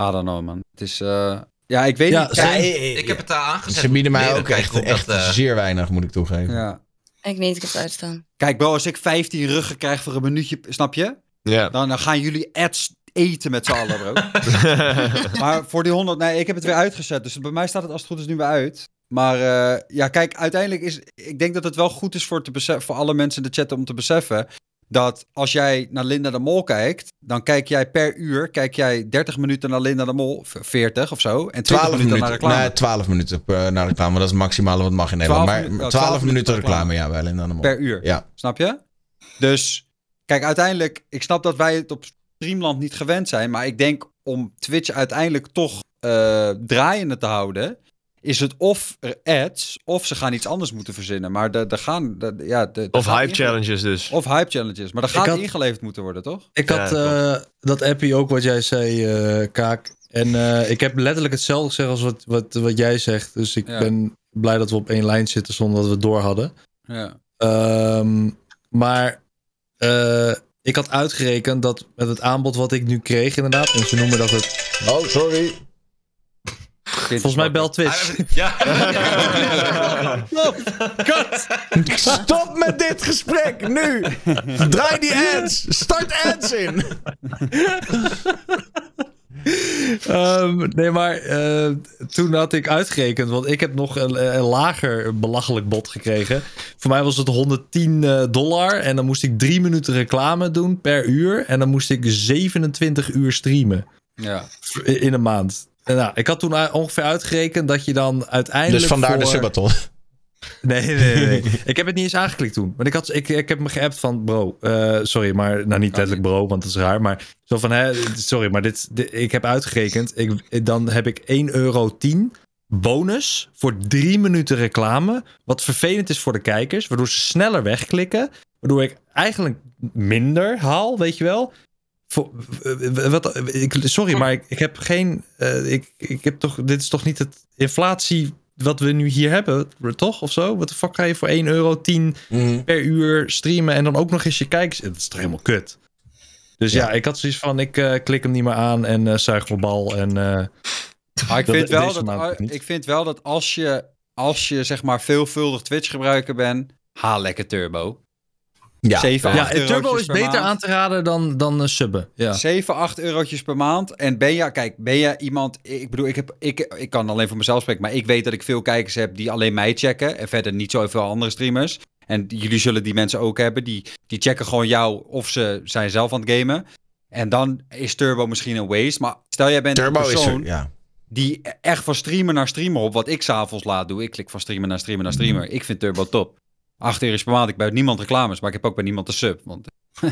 I don't know, man. Het is... eh, ja, ik weet Ja, niet. ja, ik- Ik heb het daar aangezet. ze bieden mij ook echt, op echt dat, eh, zeer weinig, moet ik toegeven. ja. Ik niet, ik heb het uitstaan. Kijk, bro, als ik 15 ruggen krijg voor een minuutje, snap je? ja. Dan, dan gaan jullie ads eten met z'n allen, bro. (laughs) maar voor die 100, nee, ik heb het weer uitgezet. Dus bij mij staat het als het goed is nu weer uit. Maar eh, ja, kijk, uiteindelijk is. Ik denk dat het wel goed is voor, te voor alle mensen in de chat om te beseffen. Dat als jij naar Linda de Mol kijkt, dan kijk jij per uur kijk jij 30 minuten naar Linda de Mol, v- 40 of zo. En 20 12 minuten, minuten, naar reclame. nee, 12 minuten eh, naar reclame. Dat is het maximale wat mag in Nederland. 12 Maar minu- 12, oh, 12 minuten minuten reclame, ja, wel in de mol. per uur. Ja. Snap je? Dus kijk, uiteindelijk, ik snap dat wij het op Streamland niet gewend zijn, maar ik denk om Twitch uiteindelijk toch eh, draaiende te houden, is het of ads, of ze gaan iets anders moeten verzinnen. Maar er gaan... de- ja, de, Of hype challenges dus. Of hype challenges. Maar dat gaat had- ingeleverd moeten worden, toch? Ik had eh, dat appie ook wat jij zei, eh, Kaak. En eh, ik heb letterlijk hetzelfde gezegd als wat, wat, wat jij zegt. Dus ik Ja. ben blij dat we op één lijn zitten zonder dat we het door hadden. Ja. Ehm, maar eh, ik had uitgerekend dat met het aanbod wat ik nu kreeg, inderdaad. En ze noemen dat het. Oh, sorry. Volgens mij belt Twitch. Ja. Stop! Cut! Stop met dit gesprek nu! Draai die ads! Start ads in! Ehm, nee, maar eh, toen had ik uitgerekend, want ik heb nog een, een lager belachelijk bod gekregen. Voor mij was het 110 eh, dollar en dan moest ik drie minuten reclame doen per uur. En dan moest ik 27 uur streamen Ja. in in een maand. Nou, ik had toen ongeveer uitgerekend dat je dan uiteindelijk. Dus vandaar de voor- subathon. (laughs) Nee, nee, nee. nee. ik heb het niet eens aangeklikt toen. Maar ik, had, ik, ik heb me geappt van, bro, eh, sorry, maar nou niet letterlijk bro, want dat is raar. Maar zo van, hè, sorry, maar dit, dit- ik heb uitgerekend. Ik, dan heb ik 1,10 euro bonus voor drie minuten reclame. Wat vervelend is voor de kijkers, waardoor ze sneller wegklikken. Waardoor ik eigenlijk minder haal, weet je wel. Voor, wat, ik, sorry, maar ik, ik heb geen. eh, ik, ik heb toch. Dit is toch niet het inflatie wat we nu hier hebben, toch? Of zo? Wat de fuck ga je voor 1,10 euro Mhm. per uur streamen en dan ook nog eens je kijkers? Dat is toch helemaal kut. Dus ja, Ja. ik had zoiets van: ik eh, klik hem niet meer aan en eh zuig mijn bal. En, eh, Maar ik dat- vind, wel dat, ik vind wel dat als je, als je zeg maar veelvuldig Twitch gebruiker bent, haal lekker Turbo. Ja. 7, ja, 8 en Turbo is beter maand. aan te raden dan, dan eh, subben. Ja. 7, 8 eurotjes per maand. En ben je, kijk, ben je iemand, ik bedoel, ik, heb, ik, ik kan alleen voor mezelf spreken, maar ik weet dat ik veel kijkers heb die alleen mij checken en verder niet zoveel andere streamers. En jullie zullen die mensen ook hebben, die, die checken gewoon jou of ze zijn zelf aan het gamen. En dan is Turbo misschien een waste, maar stel jij bent Turbo een is persoon er, ja. die echt van streamer naar streamer op, wat ik s'avonds laat doe. Ik klik van streamer naar streamer naar streamer. Ik vind Turbo top. 8 euro per maand, ik bij niemand reclames, maar ik heb ook bij niemand een sub. Want (laughs)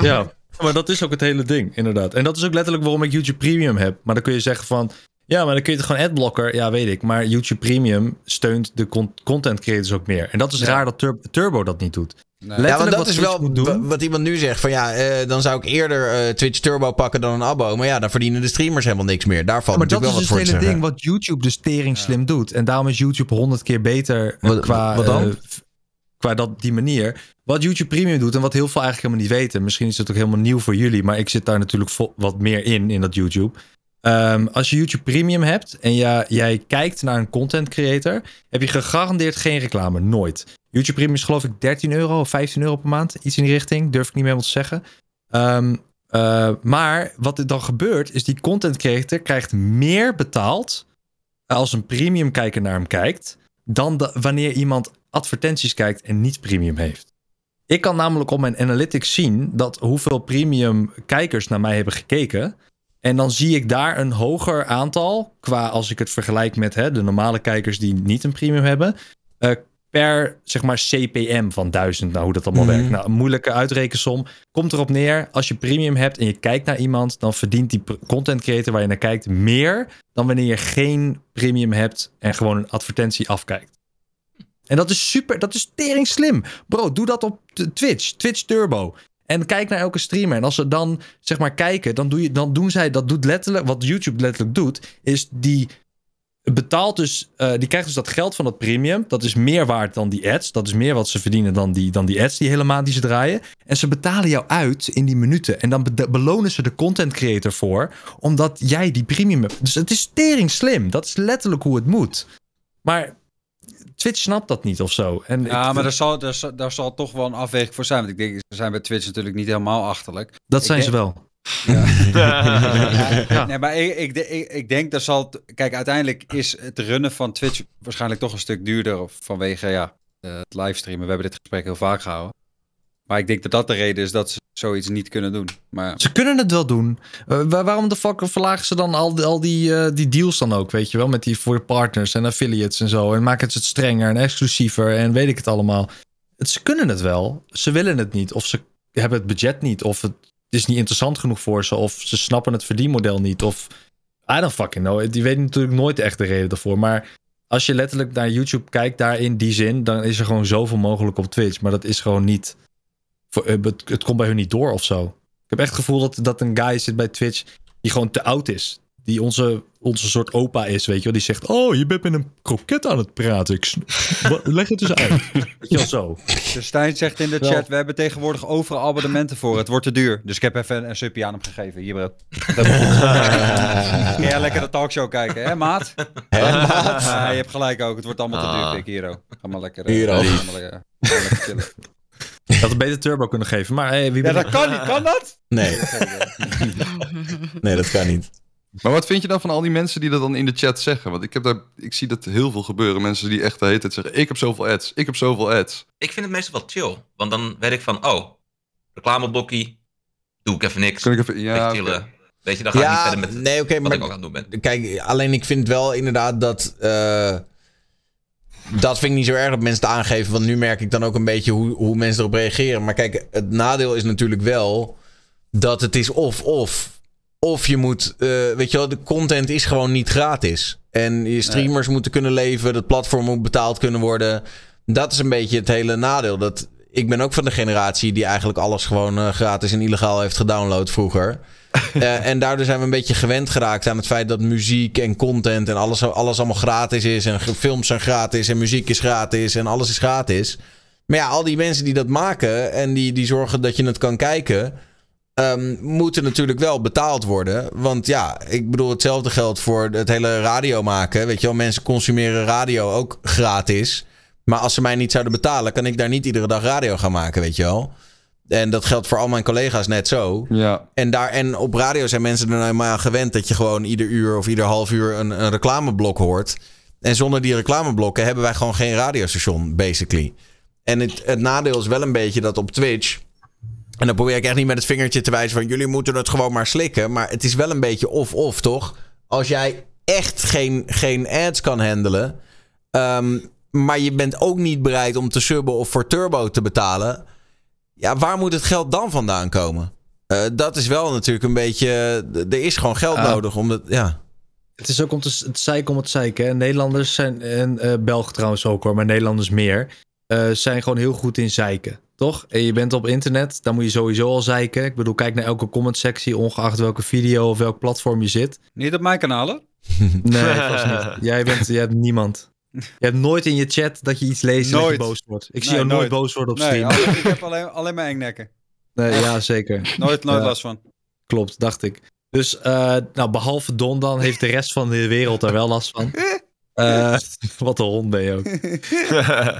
Ja, maar dat is ook het hele ding, inderdaad. En dat is ook letterlijk waarom ik YouTube Premium heb. Maar dan kun je zeggen van... Ja, maar dan kun je het gewoon adblocker. Ja, weet ik. Maar YouTube Premium steunt de con- content creators ook meer. En dat is Ja. raar dat Tur- Turbo dat niet doet. Nee. Ja, want dat wat is wel wat iemand nu zegt. Van ja, eh, dan zou ik eerder eh, Twitch Turbo pakken dan een abo. Maar ja, dan verdienen de streamers helemaal niks meer. Daar valt Ja, maar dat natuurlijk is wel wat het voor te hele zeggen. ding wat YouTube dus tering slim doet. En daarom is YouTube honderd keer beter eh, Wat- qua, wat dan? f- qua dat, die manier. Wat YouTube Premium doet en wat heel veel eigenlijk helemaal niet weten. Misschien is het ook helemaal nieuw voor jullie. Maar ik zit daar natuurlijk wat meer in, in dat YouTube. Ehm, als je YouTube Premium hebt en ja, jij kijkt naar een content creator, heb je gegarandeerd geen reclame. Nooit. YouTube Premium is geloof ik 13 euro of 15 euro per maand. Iets in die richting. Durf ik niet meer wat te zeggen. Ehm, eh, maar wat er dan gebeurt, is die content creator krijgt meer betaald als een premium kijker naar hem kijkt, dan da- wanneer iemand advertenties kijkt en niet premium heeft. Ik kan namelijk op mijn analytics zien dat hoeveel premium kijkers naar mij hebben gekeken. En dan zie ik daar een hoger aantal, qua als ik het vergelijk met hè, de normale kijkers die niet een premium hebben, eh, per zeg maar CPM van 1000. Nou, hoe dat allemaal Mhm. werkt. Nou, een moeilijke uitrekensom. Komt erop neer, als je premium hebt en je kijkt naar iemand, dan verdient die content creator waar je naar kijkt meer dan wanneer je geen premium hebt en gewoon een advertentie afkijkt. En dat is super, dat is tering slim. Bro, doe dat op Twitch, Twitch Turbo. En kijk naar elke streamer. En als ze dan zeg maar kijken, dan, doe je, dan doen zij, dat doet letterlijk, wat YouTube letterlijk doet, is die betaalt dus, eh, die krijgt dus dat geld van dat premium. Dat is meer waard dan die ads. Dat is meer wat ze verdienen dan die, dan die ads die hele maand die ze draaien. En ze betalen jou uit in die minuten. En dan be- belonen ze de content creator voor, omdat jij die premium hebt. Dus het is tering slim. Dat is letterlijk hoe het moet. Maar Twitch snapt dat niet of zo. En Ja, ik- maar daar zal, daar, zal, daar zal toch wel een afweging voor zijn. Want ik denk, ze zijn bij Twitch natuurlijk niet helemaal achterlijk. dat Ik zijn denk- ze wel. (laughs) Ja. Nee, maar ik, ik, ik, ik denk dat zal. Kijk, uiteindelijk is het runnen van Twitch waarschijnlijk toch een stuk duurder. Of vanwege ja, eh, het livestreamen. We hebben dit gesprek heel vaak gehouden. Maar ik denk dat dat de reden is dat ze zoiets niet kunnen doen. Maar Ze kunnen het wel doen. Eh, wa- waarom de fuck verlagen ze dan al, die- al die, eh, die deals dan ook, weet je wel? Met die voor partners en affiliates en zo. En maken ze het strenger en exclusiever en weet ik het allemaal. Het, ze kunnen het wel. Ze willen het niet. Of ze hebben het budget niet. Of het is niet interessant genoeg voor ze. Of ze snappen het verdienmodel niet. Of I don't fucking know. Die weet natuurlijk nooit echt de reden ervoor. Maar als je letterlijk naar YouTube kijkt, daar in die zin, dan is er gewoon zoveel mogelijk op Twitch. Maar dat is gewoon niet. voor- eh, Het, het komt bij hun niet door of zo. Ik heb echt het gevoel dat, dat een guy zit bij Twitch die gewoon te oud is. Die onze, onze soort opa is, weet je wel. Die zegt, oh, je bent met een kroket aan het praten. Ik (laughs) Leg het eens uit. Weet je wel zo. De Stijn zegt in de chat, we hebben tegenwoordig overal abonnementen voor. Het wordt te duur. Dus ik heb even een suppie aan hem gegeven. Hier, bro. (laughs) Jij lekker de talkshow kijken, hè, maat? maat? Ja, je hebt gelijk ook. Het wordt allemaal te Ah. duur, pik. Hiro. Ga maar lekker... eh, Hiro. ga maar lekker, ga maar lekker chillen. Ik had een beter turbo kunnen geven. Maar hey, wie Ja, dat kan niet. Kan dat? Nee. (laughs) nee, dat kan niet. Maar wat vind je dan van al die mensen die dat dan in de chat zeggen? Want ik, heb daar, ik zie dat heel veel gebeuren. Mensen die echt de hele tijd zeggen, ik heb zoveel ads, ik heb zoveel ads. Ik vind het meestal wel chill. Want dan weet ik van, oh, reclameblokkie. Doe ik even niks. Kun ik even, ja, chillen. Weet je, dan ga ik niet verder met nee, wat maar ik ook aan het doen ben. Kijk, alleen ik vind wel inderdaad dat. eh, dat vind ik niet zo erg dat mensen het aangeven. Want nu merk ik dan ook een beetje hoe, hoe mensen erop reageren. Maar kijk, het nadeel is natuurlijk wel dat het is of-of. Of je moet, eh, weet je wel, de content is gewoon niet gratis. En je streamers moeten kunnen leven, het platform moet betaald kunnen worden. Dat is een beetje het hele nadeel. Dat, ik ben ook van de generatie die eigenlijk alles gewoon eh, gratis en illegaal heeft gedownload vroeger. (laughs) Eh, en daardoor zijn we een beetje gewend geraakt aan het feit dat muziek en content en alles, alles allemaal gratis is. En films zijn gratis en muziek is gratis en alles is gratis. Maar ja, al die mensen die dat maken en die, die zorgen dat je het kan kijken, ehm, moeten natuurlijk wel betaald worden. Want ja, ik bedoel, hetzelfde geldt voor het hele radio maken. Weet je wel, mensen consumeren radio ook gratis. Maar als ze mij niet zouden betalen, kan ik daar niet iedere dag radio gaan maken, weet je wel. En dat geldt voor al mijn collega's net zo. Ja. En, daar, en op radio zijn mensen er nou eenmaal aan gewend dat je gewoon ieder uur of ieder half uur een, een reclameblok hoort. En zonder die reclameblokken hebben wij gewoon geen radiostation, basically. En het, het nadeel is wel een beetje dat op Twitch. En dan probeer ik echt niet met het vingertje te wijzen van jullie moeten het gewoon maar slikken. Maar het is wel een beetje of-of, toch? Als jij echt geen, geen ads kan handelen. ehm, maar je bent ook niet bereid om te subben of voor turbo te betalen. Ja, waar moet het geld dan vandaan komen? Eh, dat is wel natuurlijk een beetje. Er is gewoon geld Ah. nodig om dat. Ja. Het is ook om te, het zeiken om het zeiken. hè. Nederlanders zijn, en eh Belgen trouwens ook hoor, maar Nederlanders meer, eh, zijn gewoon heel goed in zeiken. Toch? En je bent op internet, dan moet je sowieso al zeiken. Ik bedoel, kijk naar elke comment-sectie, ongeacht welke video of welk platform je zit. Niet op mijn kanalen? (laughs) Nee, vast niet. (laughs) Jij bent, jij hebt niemand. Je hebt nooit in je chat dat je iets leest en dat je boos wordt. Ik zie Nee, jou nooit nooit. boos worden op Nee, stream. alleen- ik heb alleen, alleen maar engnekken. Nee, ja, zeker. (laughs) Nooit, nooit Ja. last van. Klopt, dacht ik. Dus, eh, nou, behalve Don dan, heeft de rest van de wereld er wel last van. Eh, wat een hond ben je ook.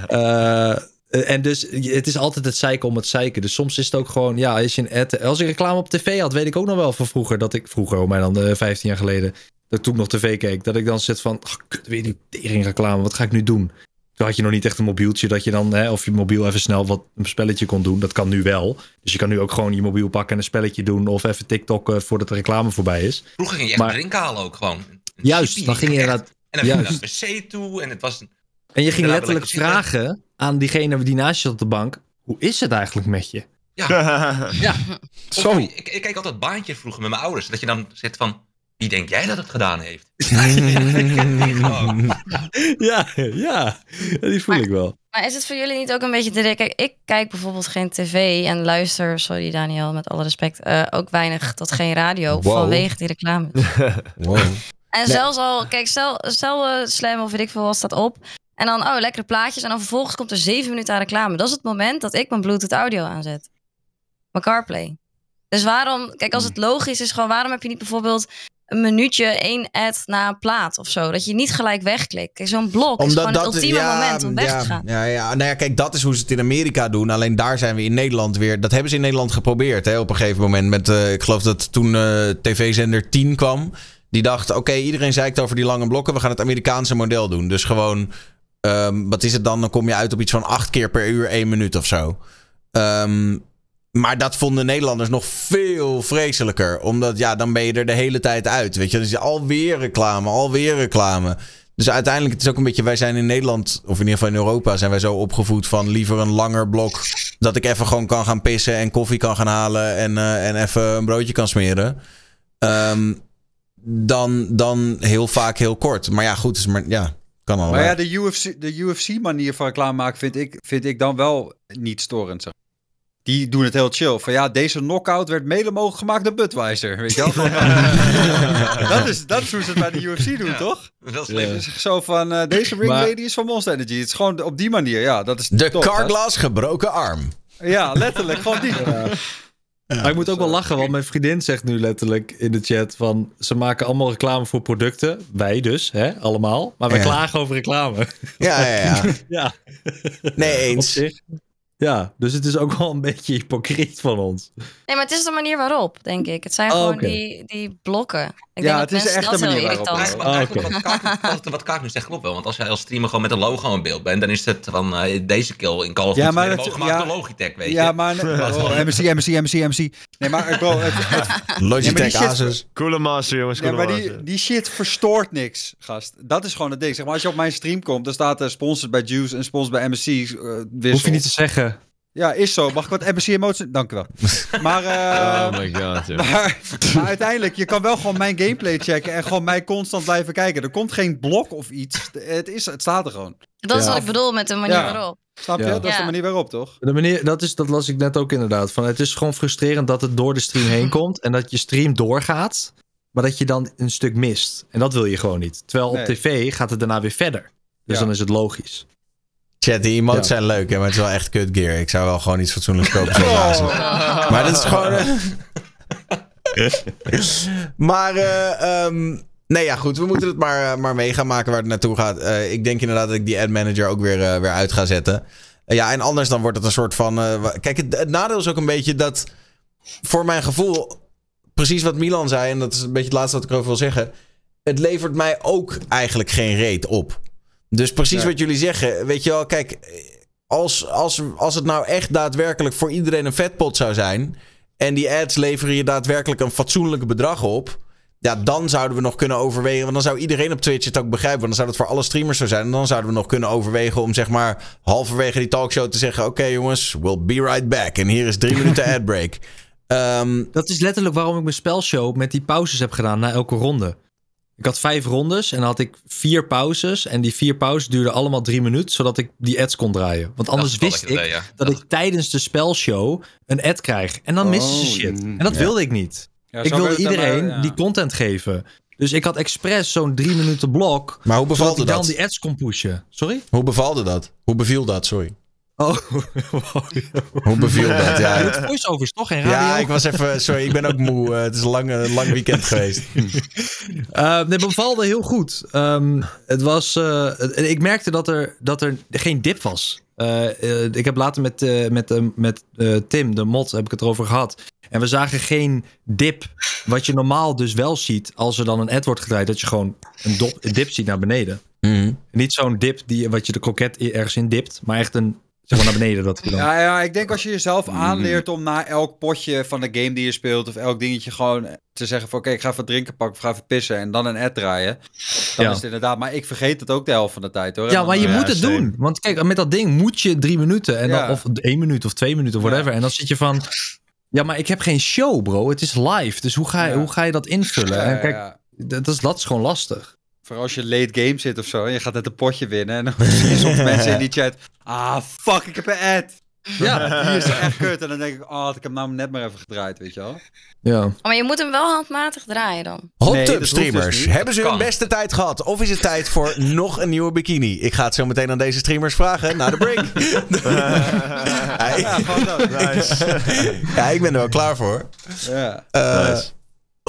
Eh, en dus, het is altijd het zeiken om het zeiken. Dus soms is het ook gewoon, ja, als je een ad... Als ik reclame op tv had, weet ik ook nog wel van vroeger, dat ik... Vroeger, oh, maar dan eh, 15 jaar geleden, dat ik toen nog tv keek. Dat ik dan zit van, kut, weer die tering reclame, wat ga ik nu doen? Toen had je nog niet echt een mobieltje dat je dan, hè, of je mobiel even snel wat een spelletje kon doen. Dat kan nu wel. Dus je kan nu ook gewoon je mobiel pakken en een spelletje doen. Of even TikTok eh, voordat de reclame voorbij is. Vroeger ging je echt Maar- drinken halen ook gewoon. Juist, dan ging je inderdaad. En dan ging je naar de wc toe en het was... En je ging letterlijk zitten. vragen aan diegene die naast je zat op de bank. Hoe is het eigenlijk met je? Ja. ja. (laughs) Of, ik, ik keek altijd baantjes vroeger met mijn ouders. Dat je dan zit van, wie denk jij dat het gedaan heeft? (laughs) (laughs) ja, ja, die voel ik wel. Maar is het voor jullie niet ook een beetje te... Kijk, ik kijk bijvoorbeeld geen tv en luister, sorry Daniel, met alle respect, eh, ook weinig tot geen radio Wow. vanwege die reclame. Wow. En Nee. zelfs al, kijk, stel, stel uh, Slam of weet ik veel wat staat op. En dan, oh, lekkere plaatjes. En dan vervolgens komt er zeven minuten aan reclame. Dat is het moment dat ik mijn Bluetooth audio aanzet. Mijn CarPlay. Dus waarom, kijk, als het logisch is, gewoon waarom heb je niet bijvoorbeeld een minuutje één ad na een plaat of zo? Dat je niet gelijk wegklikt. Zo'n blok is gewoon het ultieme moment om weg ja, te gaan. Ja, ja, nou ja, kijk, dat is hoe ze het in Amerika doen. Alleen daar zijn we in Nederland weer. Dat hebben ze in Nederland geprobeerd hè, op een gegeven moment. Met, eh, ik geloof dat toen eh, tv-zender 10 kwam. Die dacht, oké, iedereen zeikt over die lange blokken. We gaan het Amerikaanse model doen. Dus gewoon, ehm, wat is het dan? Dan kom je uit op iets van acht keer per uur één minuut of zo. Ehm, maar dat vonden Nederlanders nog veel vreselijker. Omdat ja, dan ben je er de hele tijd uit. Weet je, dus alweer reclame, alweer reclame. Dus uiteindelijk, het is ook een beetje, wij zijn in Nederland, of in ieder geval in Europa, zijn wij zo opgevoed van liever een langer blok. Dat ik even gewoon kan gaan pissen en koffie kan gaan halen en, eh, en even een broodje kan smeren. Ehm, dan, dan heel vaak heel kort. Maar ja, goed, is maar, ja, kan al. Maar ja, de UFC, de UFC-manier van reclame maken vind ik, vind ik dan wel niet storend. Zeg. Die doen het heel chill. Van ja, deze knockout werd mede mogelijk gemaakt door Budweiser. Weet je wel? (laughs) (laughs) dat, is, dat is hoe ze het bij de UFC doen, toch? Dat is is Zo van, eh, deze ring Maar- lady is van Monster Energy. Het is gewoon op die manier, ja. Dat is de top? Carglass gebroken arm. Ja, letterlijk, gewoon die. Maar ik moet ook wel lachen, want mijn vriendin zegt nu letterlijk in de chat van... ze maken allemaal reclame voor producten. Wij dus, hè, allemaal. Maar wij Ja. klagen over reclame. Ja, ja, ja. (laughs) ja. Nee, eens. Ja, dus het is ook wel een beetje hypocriet van ons. Nee, maar het is de manier waarop, denk ik. Het zijn Oh, gewoon die, die blokken. Ik Ja, denk het is dat echt mensen de dat manier waarop. Maar eigenlijk, wat, Kaak, (laughs) wat, wat Kaak nu zegt klopt wel. Want als jij als streamer gewoon met een logo in beeld bent, dan is het van eh, deze kill in Call of Ja, Duty maar mogelijk gemaakt ja. door Logitech, weet je. Ja, maar... (laughs) Oh, MC, MC, MC, MC. Nee, maar bro, het, het, (laughs) Ja, maar Logitech shit- Asus. Coole master, jongens. Ja, Coole maar master. die, die shit verstoort niks, gast. Dat is gewoon het ding. Zeg maar, als je op mijn stream komt, dan staat er sponsored bij Juice en sponsored bij MSC. eh. Hoef je niet te zeggen. Ja, is zo. Mag ik wat MSC emoties? Dank u wel. Maar, (laughs) eh, Oh my god, maar, maar uiteindelijk, je kan wel gewoon mijn gameplay checken en gewoon mij constant blijven kijken. Er komt geen blok of iets. Het, is, het staat er gewoon. Dat is Ja. wat ik bedoel met de manier Ja. waarop. Snap je? Ja. Dat is de manier waarop, toch? De manier, dat, is, dat las ik net ook inderdaad. Van, het is gewoon frustrerend dat het door de stream heen (laughs) komt. En dat je stream doorgaat. Maar dat je dan een stuk mist. En dat wil je gewoon niet. Terwijl op Nee. tv gaat het daarna weer verder. Dus Ja. dan is het logisch. Chat, die emotes Ja. zijn leuk, hè, maar het is wel echt kut gear. Ik zou wel gewoon iets fatsoenlijks kopen Asus. Maar dat is gewoon... eh, (laughs) maar, eh, ehm, nee ja, goed. We moeten het maar, eh, maar mee gaan maken waar het naartoe gaat. Eh, ik denk inderdaad dat ik die ad manager ook weer, weer uit ga zetten. Ja, en anders dan wordt het een soort van... eh, kijk, het, het nadeel is ook een beetje dat... Voor mijn gevoel, precies wat Milan zei... en dat is een beetje het laatste wat ik erover wil zeggen... het levert mij ook eigenlijk geen reet op. Dus precies wat jullie zeggen. Weet je wel, kijk... Als, als, als het nou echt daadwerkelijk voor iedereen een vetpot zou zijn... en die ads leveren je daadwerkelijk een fatsoenlijk bedrag op... Ja, dan zouden we nog kunnen overwegen. Want dan zou iedereen op Twitch het ook begrijpen. Want dan zou het voor alle streamers zo zijn. En dan zouden we nog kunnen overwegen om zeg maar halverwege die talkshow te zeggen: Oké jongens, we'll be right back. En hier is drie (laughs) minuten adbreak. Ehm Dat is letterlijk waarom ik mijn spelshow met die pauzes heb gedaan na elke ronde. Ik had vijf rondes en dan had ik vier pauzes. En die vier pauzes duurden allemaal drie minuten, zodat ik die ads kon draaien. Want anders wist dat ik ja. dat ik tijdens de spelshow een ad krijg. En dan missen ze Oh, shit. En dat ja. wilde ik niet. Ja, ik wilde iedereen ja. die content geven. Dus ik had expres zo'n drie minuten blok. maar hoe Zodat bevalde ik dan dat? die ads kon pushen. Sorry? Hoe bevalde dat? Hoe beviel dat? Sorry. Oh, (laughs) Hoe beviel dat? Je Ja, doet voiceovers toch? Geen radio? ja ik was even. Sorry, ik ben ook moe. Eh, het is een lang, lang weekend geweest. (laughs) Eh, nee, bevalde heel goed. Ehm, het was, eh, ik merkte dat er, dat er geen dip was. Eh, eh, ik heb later met, eh, met, eh, met eh, Tim, de mod, heb ik het erover gehad. En we zagen geen dip. Wat je normaal dus wel ziet als er dan een ad wordt gedraaid. Dat je gewoon een, dop, een dip ziet naar beneden. Mhm. Niet zo'n dip die, wat je de kroket ergens in dipt. Maar echt een, zeg maar naar beneden. Dat dan... Ja, ja, ik denk als je jezelf aanleert om na elk potje van de game die je speelt... of elk dingetje gewoon te zeggen van... oké, ik ga even drinken pakken of ga even pissen... en dan een ad draaien. Dan Ja. is het inderdaad... Maar ik vergeet het ook de helft van de tijd, hoor. Ja, maar je moet het same. doen. Want kijk, met dat ding moet je drie minuten. En dan, Ja. Of één minuut of twee minuten of whatever. Ja. En dan zit je van... Ja, maar ik heb geen show, bro. Het is live. Dus hoe ga je, Ja. hoe ga je dat invullen? Ja, en kijk, ja. Dat, is, dat is gewoon lastig. Vooral als je late game zit of zo... en je gaat net een potje winnen... en dan zie je soms mensen in die chat... Ah, fuck, ik heb een ad. Ja. (laughs) Die is echt kut. En dan denk ik... Oh, had ik hem nou net maar even gedraaid, weet je wel. Ja. Maar je moet hem wel handmatig draaien dan. Hot Nee, tub streamers. dus niet. Hebben ze hun beste tijd gehad? Of is het tijd voor (laughs) nog een nieuwe bikini? Ik ga het zo meteen aan deze streamers vragen na de break. (laughs) Ja, ik- Ja, gewoon dat. ja, ik ben er wel klaar voor. Ja. Eh,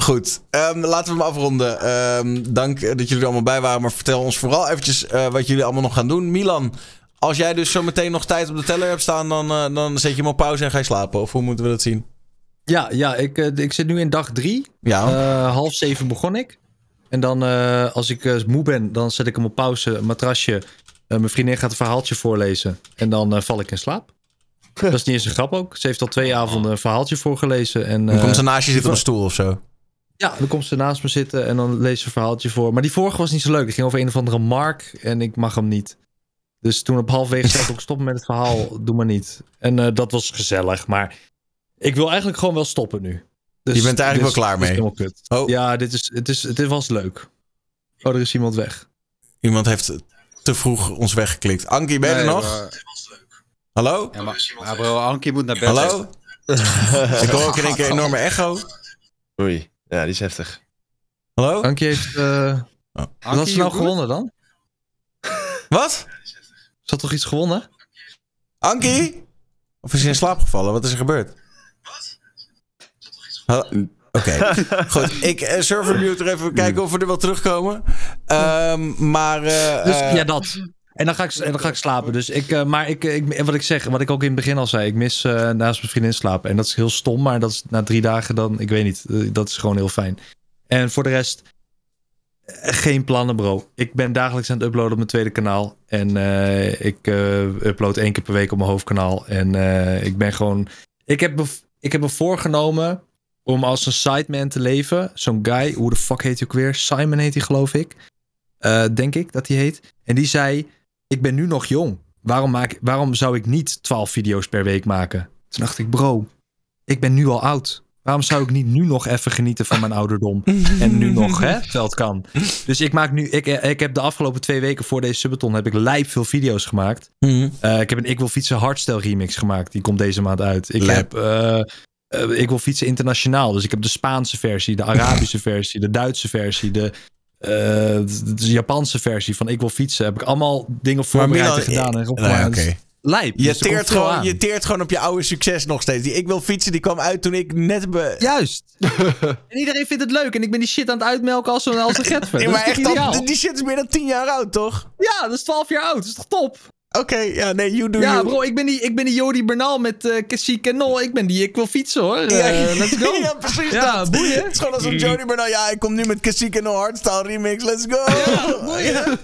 Goed, Ehm, laten we hem afronden. Ehm, dank eh, dat jullie er allemaal bij waren. Maar vertel ons vooral eventjes eh, wat jullie allemaal nog gaan doen. Milan, als jij dus zo meteen nog tijd op de teller hebt staan... dan, eh, dan zet je hem op pauze en ga je slapen. Of hoe moeten we dat zien? Ja, ja ik, ik zit nu in dag drie. Ja, half zeven begon ik. En dan als ik moe ben, dan zet ik hem op pauze, een matrasje. Mijn vriendin gaat een verhaaltje voorlezen. En dan val ik in slaap. (laughs) Dat is niet eens een grap ook. Ze heeft al twee avonden een verhaaltje voorgelezen. En, dan komt ze naast je zitten op een stoel of zo. Ja, dan komt ze naast me zitten en dan leest ze een verhaaltje voor. Maar die vorige was niet zo leuk. Die ging over een of andere Mark en ik mag hem niet. Dus toen op halfwege zei ik ook stoppen met het verhaal. Doe maar niet. En eh, dat was gezellig. Maar ik wil eigenlijk gewoon wel stoppen nu. Dus Je bent er eigenlijk dit wel klaar dit mee? helemaal kut. Oh. Ja, dit, is, het, is, het was leuk. Oh, er is iemand weg. Iemand heeft te vroeg ons weggeklikt. Ankie, ben je er Nee, nog? maar- Hallo? Ja, maar, ja, bro, Ankie moet naar bed. Hallo? (laughs) Ik hoor ook in één keer een enorme echo. Oei, ja, die is heftig. Hallo? Ankie heeft... eh (laughs) wat had ze nou gewonnen dan? (laughs) Wat? Ze had toch iets gewonnen? Ankie? Of is ze in slaap gevallen? Wat is er gebeurd? Wat? Oké, (laughs) goed. Ik uh, server mute er even kijken of we er wel terugkomen. Ehm, maar... eh, Dus eh, ja, dat. En dan ga ik, en dan ga ik slapen. Dus ik, eh, maar ik, ik, en wat ik zeg, wat ik ook in het begin al zei, ik mis eh, naast mijn vriendin slapen. En dat is heel stom, maar dat is na drie dagen dan, ik weet niet, eh, dat is gewoon heel fijn. En voor de rest, eh, geen plannen, bro. Ik ben dagelijks aan het uploaden op mijn tweede kanaal. En eh, ik eh, upload één keer per week op mijn hoofdkanaal. En eh, ik ben gewoon. Ik heb, ik heb me voorgenomen om als een sideman te leven. Zo'n guy, hoe de fuck heet hij ook weer? Simon heet hij, geloof ik. Eh, denk ik dat hij heet. En die zei: Ik ben nu nog jong. Waarom, maak, waarom zou ik niet 12 video's per week maken? Toen dacht ik: Bro, ik ben nu al oud. Waarom zou ik niet nu nog even genieten van mijn ouderdom? (laughs) en nu nog, hè? Het kan. Dus ik maak nu. Ik, ik heb de afgelopen twee weken voor deze subathon heb ik lijp veel video's gemaakt. Mhm. Eh, ik heb een Ik wil fietsen hardstyle remix gemaakt. Die komt deze maand uit. Ik Lijp. heb. eh, eh, ik wil fietsen internationaal. Dus ik heb de Spaanse versie, de Arabische (laughs) versie, de Duitse versie, de, eh, de, de Japanse versie van Ik wil fietsen. Heb ik allemaal dingen voorbereid en gedaan. En eh, opgemaakt. nou ja, Dus. Lijp. Je Dus er teert, gewoon, je teert gewoon op je oude succes nog steeds. Die Ik wil fietsen, die kwam uit toen ik net... Be... Juist. (laughs) en iedereen vindt het leuk. En ik ben die shit aan het uitmelken als een, als een (laughs) getver. Nee, Dat maar echt al, die shit is meer dan 10 jaar oud, toch? Ja, dat is 12 jaar oud. Dat is toch top? Oké, ja, nee, you do Ja, you. bro, ik ben die, ik ben die Jody Bernal met uh, Cassie Canol. Ik ben die, ik wil fietsen hoor. Ja, Eh, (laughs) let's go. ja, precies Ja, dat. boeien. Het is gewoon als een Jody Bernal. Ja, ik kom nu met Kasika en Hardstyle remix. Let's go. Ja, boeien.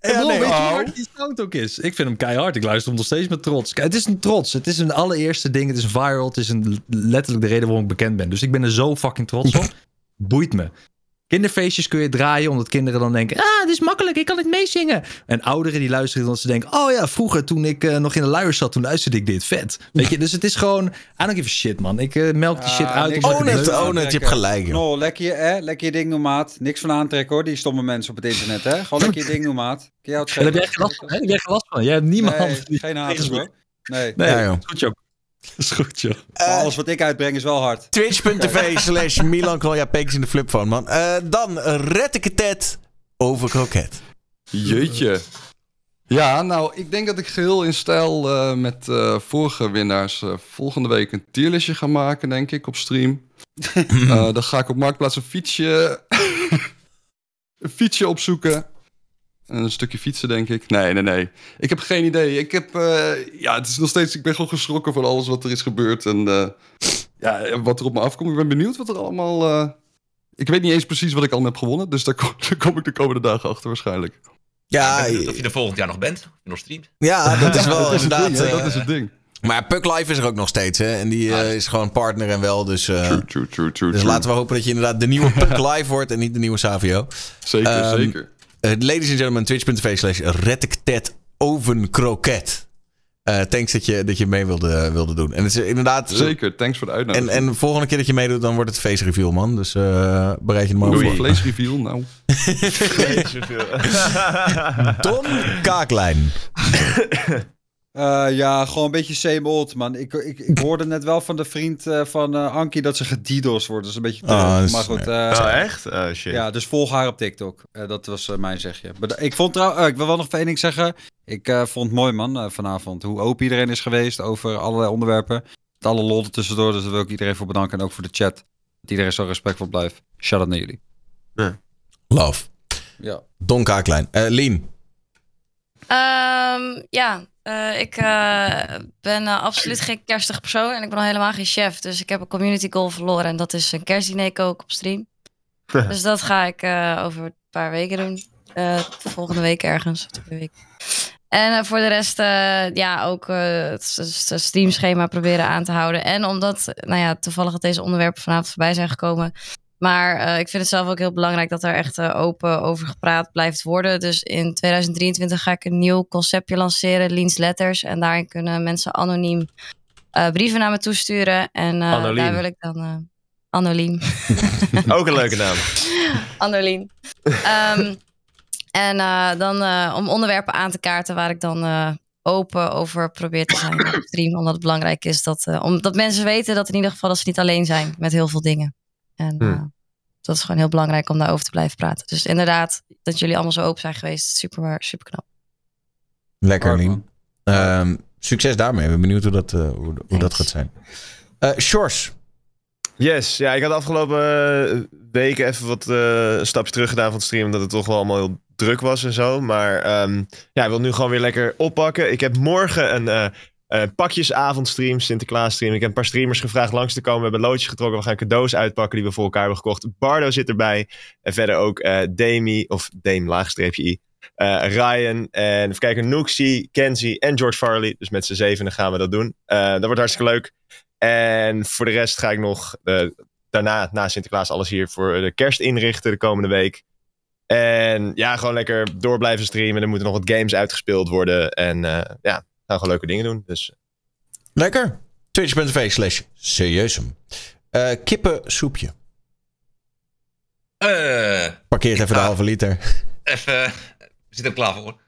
En Ja, bro, nee. weet je hoe hard die sound ook is? Ik vind hem keihard. Ik luister hem nog steeds met trots. Kijk, Het is een trots. Het is een allereerste ding. Het is viral. Het is een, letterlijk de reden waarom ik bekend ben. Dus ik ben er zo fucking trots op. (laughs) Boeit me. Kinderfeestjes kun je draaien omdat kinderen dan denken... Ah, dit is makkelijk, ik kan het meezingen. En ouderen die luisteren omdat ze denken... Oh ja, vroeger toen ik eh, nog in de luier zat, toen luisterde ik dit. Vet. Weet je, dus het is gewoon... I don't give a shit, man. Ik eh, melk die shit uit. Own it, leuk vind. own it. Je hebt gelijk, joh. No, lekker je, hè? lekker je ding doen, maat. Niks van aantrekken, hoor, die stomme mensen op het internet, hè? Gewoon lekker je ding doen, maat. Kun je (laughs) het daar heb jij geen last van, hè? Heb jij geen last van. Jij hebt niemand... Nee, geen haters, hoor. Nee. Nee, Ja, joh. goed, joh. (laughs) is goed, joh. Maar alles wat ik uitbreng is wel hard. Twitch.tv (laughs) slash Milan Peeks in de flipphone, man. Eh, dan red ik het tet over kroket. Jeetje. Ja, nou, ik denk dat ik geheel in stijl eh, met eh, vorige winnaars eh, volgende week een tierlistje ga maken, denk ik, op stream. (laughs) Eh, dan ga ik op Marktplaats een fietsje, een fietsje opzoeken. Een stukje fietsen, denk ik. Nee, nee, nee. Ik heb geen idee. Ik heb, eh, ja, het is nog steeds, ik ben gewoon geschrokken van alles wat er is gebeurd. En eh, ja, wat er op me afkomt. Ik ben benieuwd wat er allemaal... eh, Ik weet niet eens precies wat ik allemaal heb gewonnen. Dus daar kom, (laughs) daar kom ik de komende dagen achter waarschijnlijk. Ja, of je er volgend jaar nog bent. Of je nog streamt. ja, (laughs) dat is wel dat is het inderdaad... ding, dat is het ding. Maar Puck Life is er ook nog steeds, hè? En die eh, is gewoon partner en wel, dus... eh, True, true, true, true. Dus laten we hopen dat je inderdaad de nieuwe Puck Live wordt en niet de nieuwe Savio. Zeker, Ehm, zeker. Eh, ladies and gentlemen, twitch.tv slash rediktet ovenkroket. Eh thanks dat je, dat je mee wilde, wilde doen. En het is inderdaad... Zeker, thanks voor de En, uitnodiging. en de volgende keer dat je meedoet, dan wordt het face reveal, man. Dus eh, bereid je er maar op Oei, voor. vleesreveal, nou. (laughs) Don Kaaklijn. (laughs) Eh, ja, gewoon een beetje same old, man. Ik, ik, ik hoorde net wel van de vriend eh, van Ankie dat ze gedidos wordt. Dat is een beetje. Oh, maar goed. eh, Oh, echt? Oh, shit. Ja, dus volg haar op TikTok. Eh, dat was eh, mijn zegje. Maar Ik vond trouw, ik wil wel nog één ding zeggen. Ik eh, vond het mooi, man, vanavond. Hoe open iedereen is geweest over allerlei onderwerpen. Met alle lol er tussendoor. Dus daar wil ik iedereen voor bedanken. En ook voor de chat. Dat iedereen zo respectvol blijft. Shout-out naar jullie. Love. Ja. Don Kaaklijn. Eh Lien. Ehm, ja, eh, ik eh, ben eh, absoluut geen kerstig persoon en ik ben al helemaal geen chef. Dus ik heb een community goal verloren en dat is een kerstdiner koken op stream. (laughs) dus dat ga ik over een paar weken doen. Volgende week ergens. weken. En voor de rest, ja, ook het, het- het streamschema proberen aan te houden. En omdat, nou ja, toevallig dat deze onderwerpen vanavond voorbij zijn gekomen. Maar eh, ik vind het zelf ook heel belangrijk dat er echt eh, open over gepraat blijft worden. Dus in 2023 ga ik een nieuw conceptje lanceren, Leans Letters. En daarin kunnen mensen anoniem eh, brieven naar me toesturen. En eh, Anoniem. daar wil ik dan... eh, Annolien. (laughs) Ook een leuke naam. (laughs) Annolien. Ehm, en eh, dan eh, om onderwerpen aan te kaarten waar ik dan eh, open over probeer te zijn op stream. Omdat het belangrijk is dat, eh, omdat mensen weten dat in ieder geval dat ze niet alleen zijn met heel veel dingen. En Hmm. Dat is gewoon heel belangrijk om daarover te blijven praten. Dus inderdaad, dat jullie allemaal zo open zijn geweest. Super, super knap. Lekker, Lien. Ehm, succes daarmee. Ik ben benieuwd hoe dat, eh, hoe, hoe dat gaat zijn. Eh Shores. Yes, ja, ik had de afgelopen eh, weken even wat eh, een stapje terug gedaan van het stream, omdat het toch wel allemaal heel druk was en zo. Maar ehm, ja, ik wil nu gewoon weer lekker oppakken. Ik heb morgen een eh eh, pakjesavondstream, Sinterklaas stream. Ik heb een paar streamers gevraagd langs te komen. We hebben loodjes getrokken. We gaan cadeaus uitpakken die we voor elkaar hebben gekocht. Bardo zit erbij. En verder ook eh Demi, of Dame laagstreepje I. eh, Ryan en even kijken, Nooksy, Kenzie en George Farley. Dus met z'n zevenen gaan we dat doen. Dat wordt hartstikke leuk. En voor de rest ga ik nog daarna, na Sinterklaas, alles hier voor de kerst inrichten de komende week. En ja, gewoon lekker door blijven streamen. Er moeten nog wat games uitgespeeld worden. En ja, gaan gewoon leuke dingen doen. Dus Lekker. Twitch.tv slash serieusem. Eh kippensoepje. Eh, Parkeert even de halve liter. (laughs) even, we zitten er klaar voor.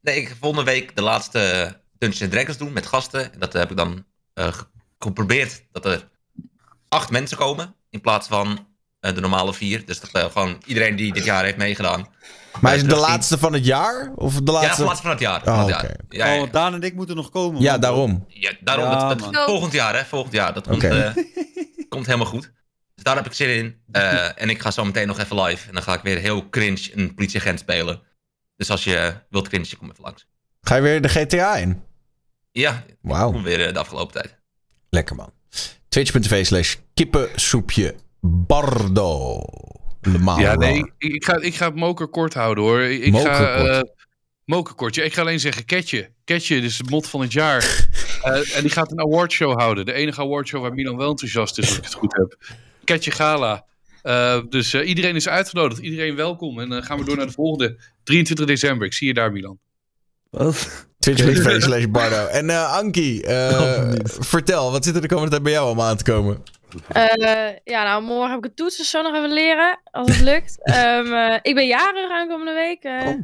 Nee, ik ga volgende week de laatste Dungeons Dragons doen met gasten. En dat heb ik dan eh, ge- geprobeerd dat er acht mensen komen in plaats van eh, de normale vier. Dus dat, eh, gewoon iedereen die dit jaar heeft meegedaan. Maar is het de laatste van het jaar? Of de Ja, laatste? de laatste van het jaar. Oh, Van het oké. jaar. Ja, ja, Oh, want Daan en ik moeten nog komen. Ja, man. daarom. ja, daarom. Ja, dat, dat- man. volgend jaar, hè? Volgend jaar. Dat komt, Oké. eh, (laughs) komt helemaal goed. Dus daar heb ik zin in. Eh, (laughs) en ik ga zo meteen nog even live. En dan ga ik weer heel cringe een politieagent spelen. Dus als je wilt cringe, kom even langs. Ga je weer de GTA in? Ja, Wauw. kom weer eh, de afgelopen tijd. Lekker man. Twitch.tv slash kippensoepje bardo. Normaal. Ja, nee, raw. ik, ik, ga, ik ga het moker kort houden hoor. Ik, ik ga, eh, mokerkort. Ja, ik ga alleen zeggen Ketje. Ketje, dus de mot van het jaar. (laughs) Eh, en die gaat een awardshow houden. De enige awardshow waar Milan wel enthousiast is, als ik het goed heb. Ketje Gala. Eh, dus eh, iedereen is uitgenodigd. Iedereen welkom. En dan gaan we door naar de volgende. 23 december. Ik zie je daar, Milan. Twitch.tv slash bardo. En eh, eh, (laughs) Oh, vertel, wat zit er de komende tijd bij jou allemaal aan te komen? Eh, ja, nou, morgen heb ik een toets, dus zo nog even leren, als het (laughs) lukt. Ehm, eh, ik ben jarig aankomende week. eh, nou,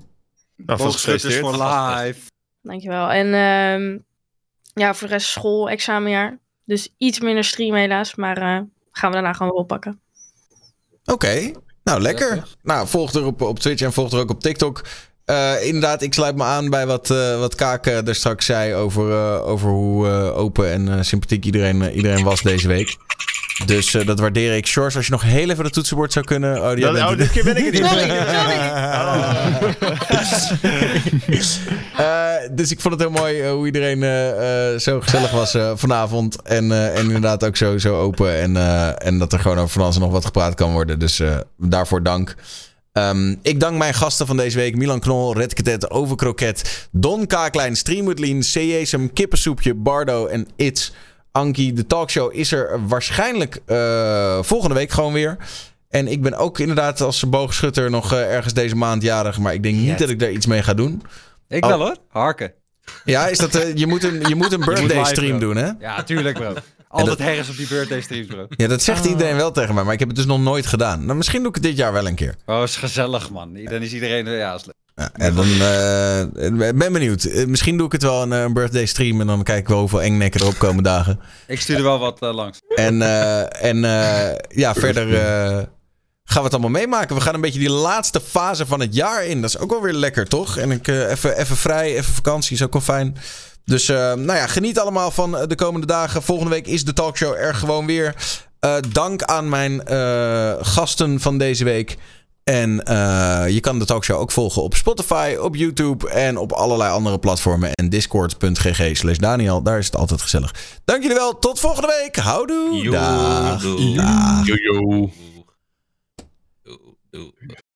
vast Boogschutters gefeliciteerd. voor live. Dankjewel. En ehm, ja, voor de rest school, examenjaar. Dus iets minder stream helaas, maar eh, gaan we daarna gewoon weer oppakken. Oké, nou lekker. Nou, volg er op, op Twitch en volg er ook op TikTok. Eh, inderdaad, ik sluit me aan bij wat, eh, wat Kaak er straks zei over, eh, over hoe eh, open en eh, sympathiek iedereen, iedereen was deze week. Dus eh, dat waardeer ik. Shores, als je nog heel even de toetsenbord zou kunnen. Oh, oh, het. dit keer ben ik het niet. (laughs) Sorry, (laughs) Eh, dus ik vond het heel mooi eh, hoe iedereen zo gezellig was vanavond. En, en inderdaad ook zo, zo open. En, en dat er gewoon over van alles nog wat gepraat kan worden. Dus daarvoor dank. Ehm, ik dank mijn gasten van deze week. Milan Knol, Red Cadet, Overkroket, Don Kaaklijn, Streamwoodlien, Seesem, Kippensoepje, Bardo en It's. Ankie, de talkshow is er waarschijnlijk eh, volgende week gewoon weer. En ik ben ook inderdaad als boogschutter nog eh, ergens deze maand jarig. Maar ik denk niet dat ik daar iets mee ga doen. Ik Oh. wel hoor. Harken. Ja, is dat, eh, je, moet een, je moet een (laughs) birthday live, stream bro. doen, hè? Ja, tuurlijk bro. Altijd herres op die birthday streams bro. Ja, dat zegt iedereen wel tegen mij, maar ik heb het dus nog nooit gedaan. Nou, misschien doe ik het dit jaar wel een keer. Oh, is gezellig man. Dan is iedereen, ja, is leuk. Ja, en dan eh, ben benieuwd. Eh, misschien doe ik het wel een, eh, een birthday stream en dan kijk ik wel hoeveel engnekken er opkomen dagen. Ik stuur er wel wat langs. En, eh, en eh, ja, verder eh, gaan we het allemaal meemaken. We gaan een beetje die laatste fase van het jaar in. Dat is ook wel weer lekker, toch? En ik eh, even, even vrij, even vakantie is ook wel fijn. Dus eh, nou ja, geniet allemaal van eh, de komende dagen. Volgende week is de talkshow er gewoon weer. Dank aan mijn gasten van deze week. En je kan de talkshow ook volgen op Spotify, op YouTube en op allerlei andere platformen. En discord.gg slash Daniel, daar is het altijd gezellig. Dank jullie wel, tot volgende week. Houdoe. Yo, Dag. doei. Dag. Yo, yo. Ooh.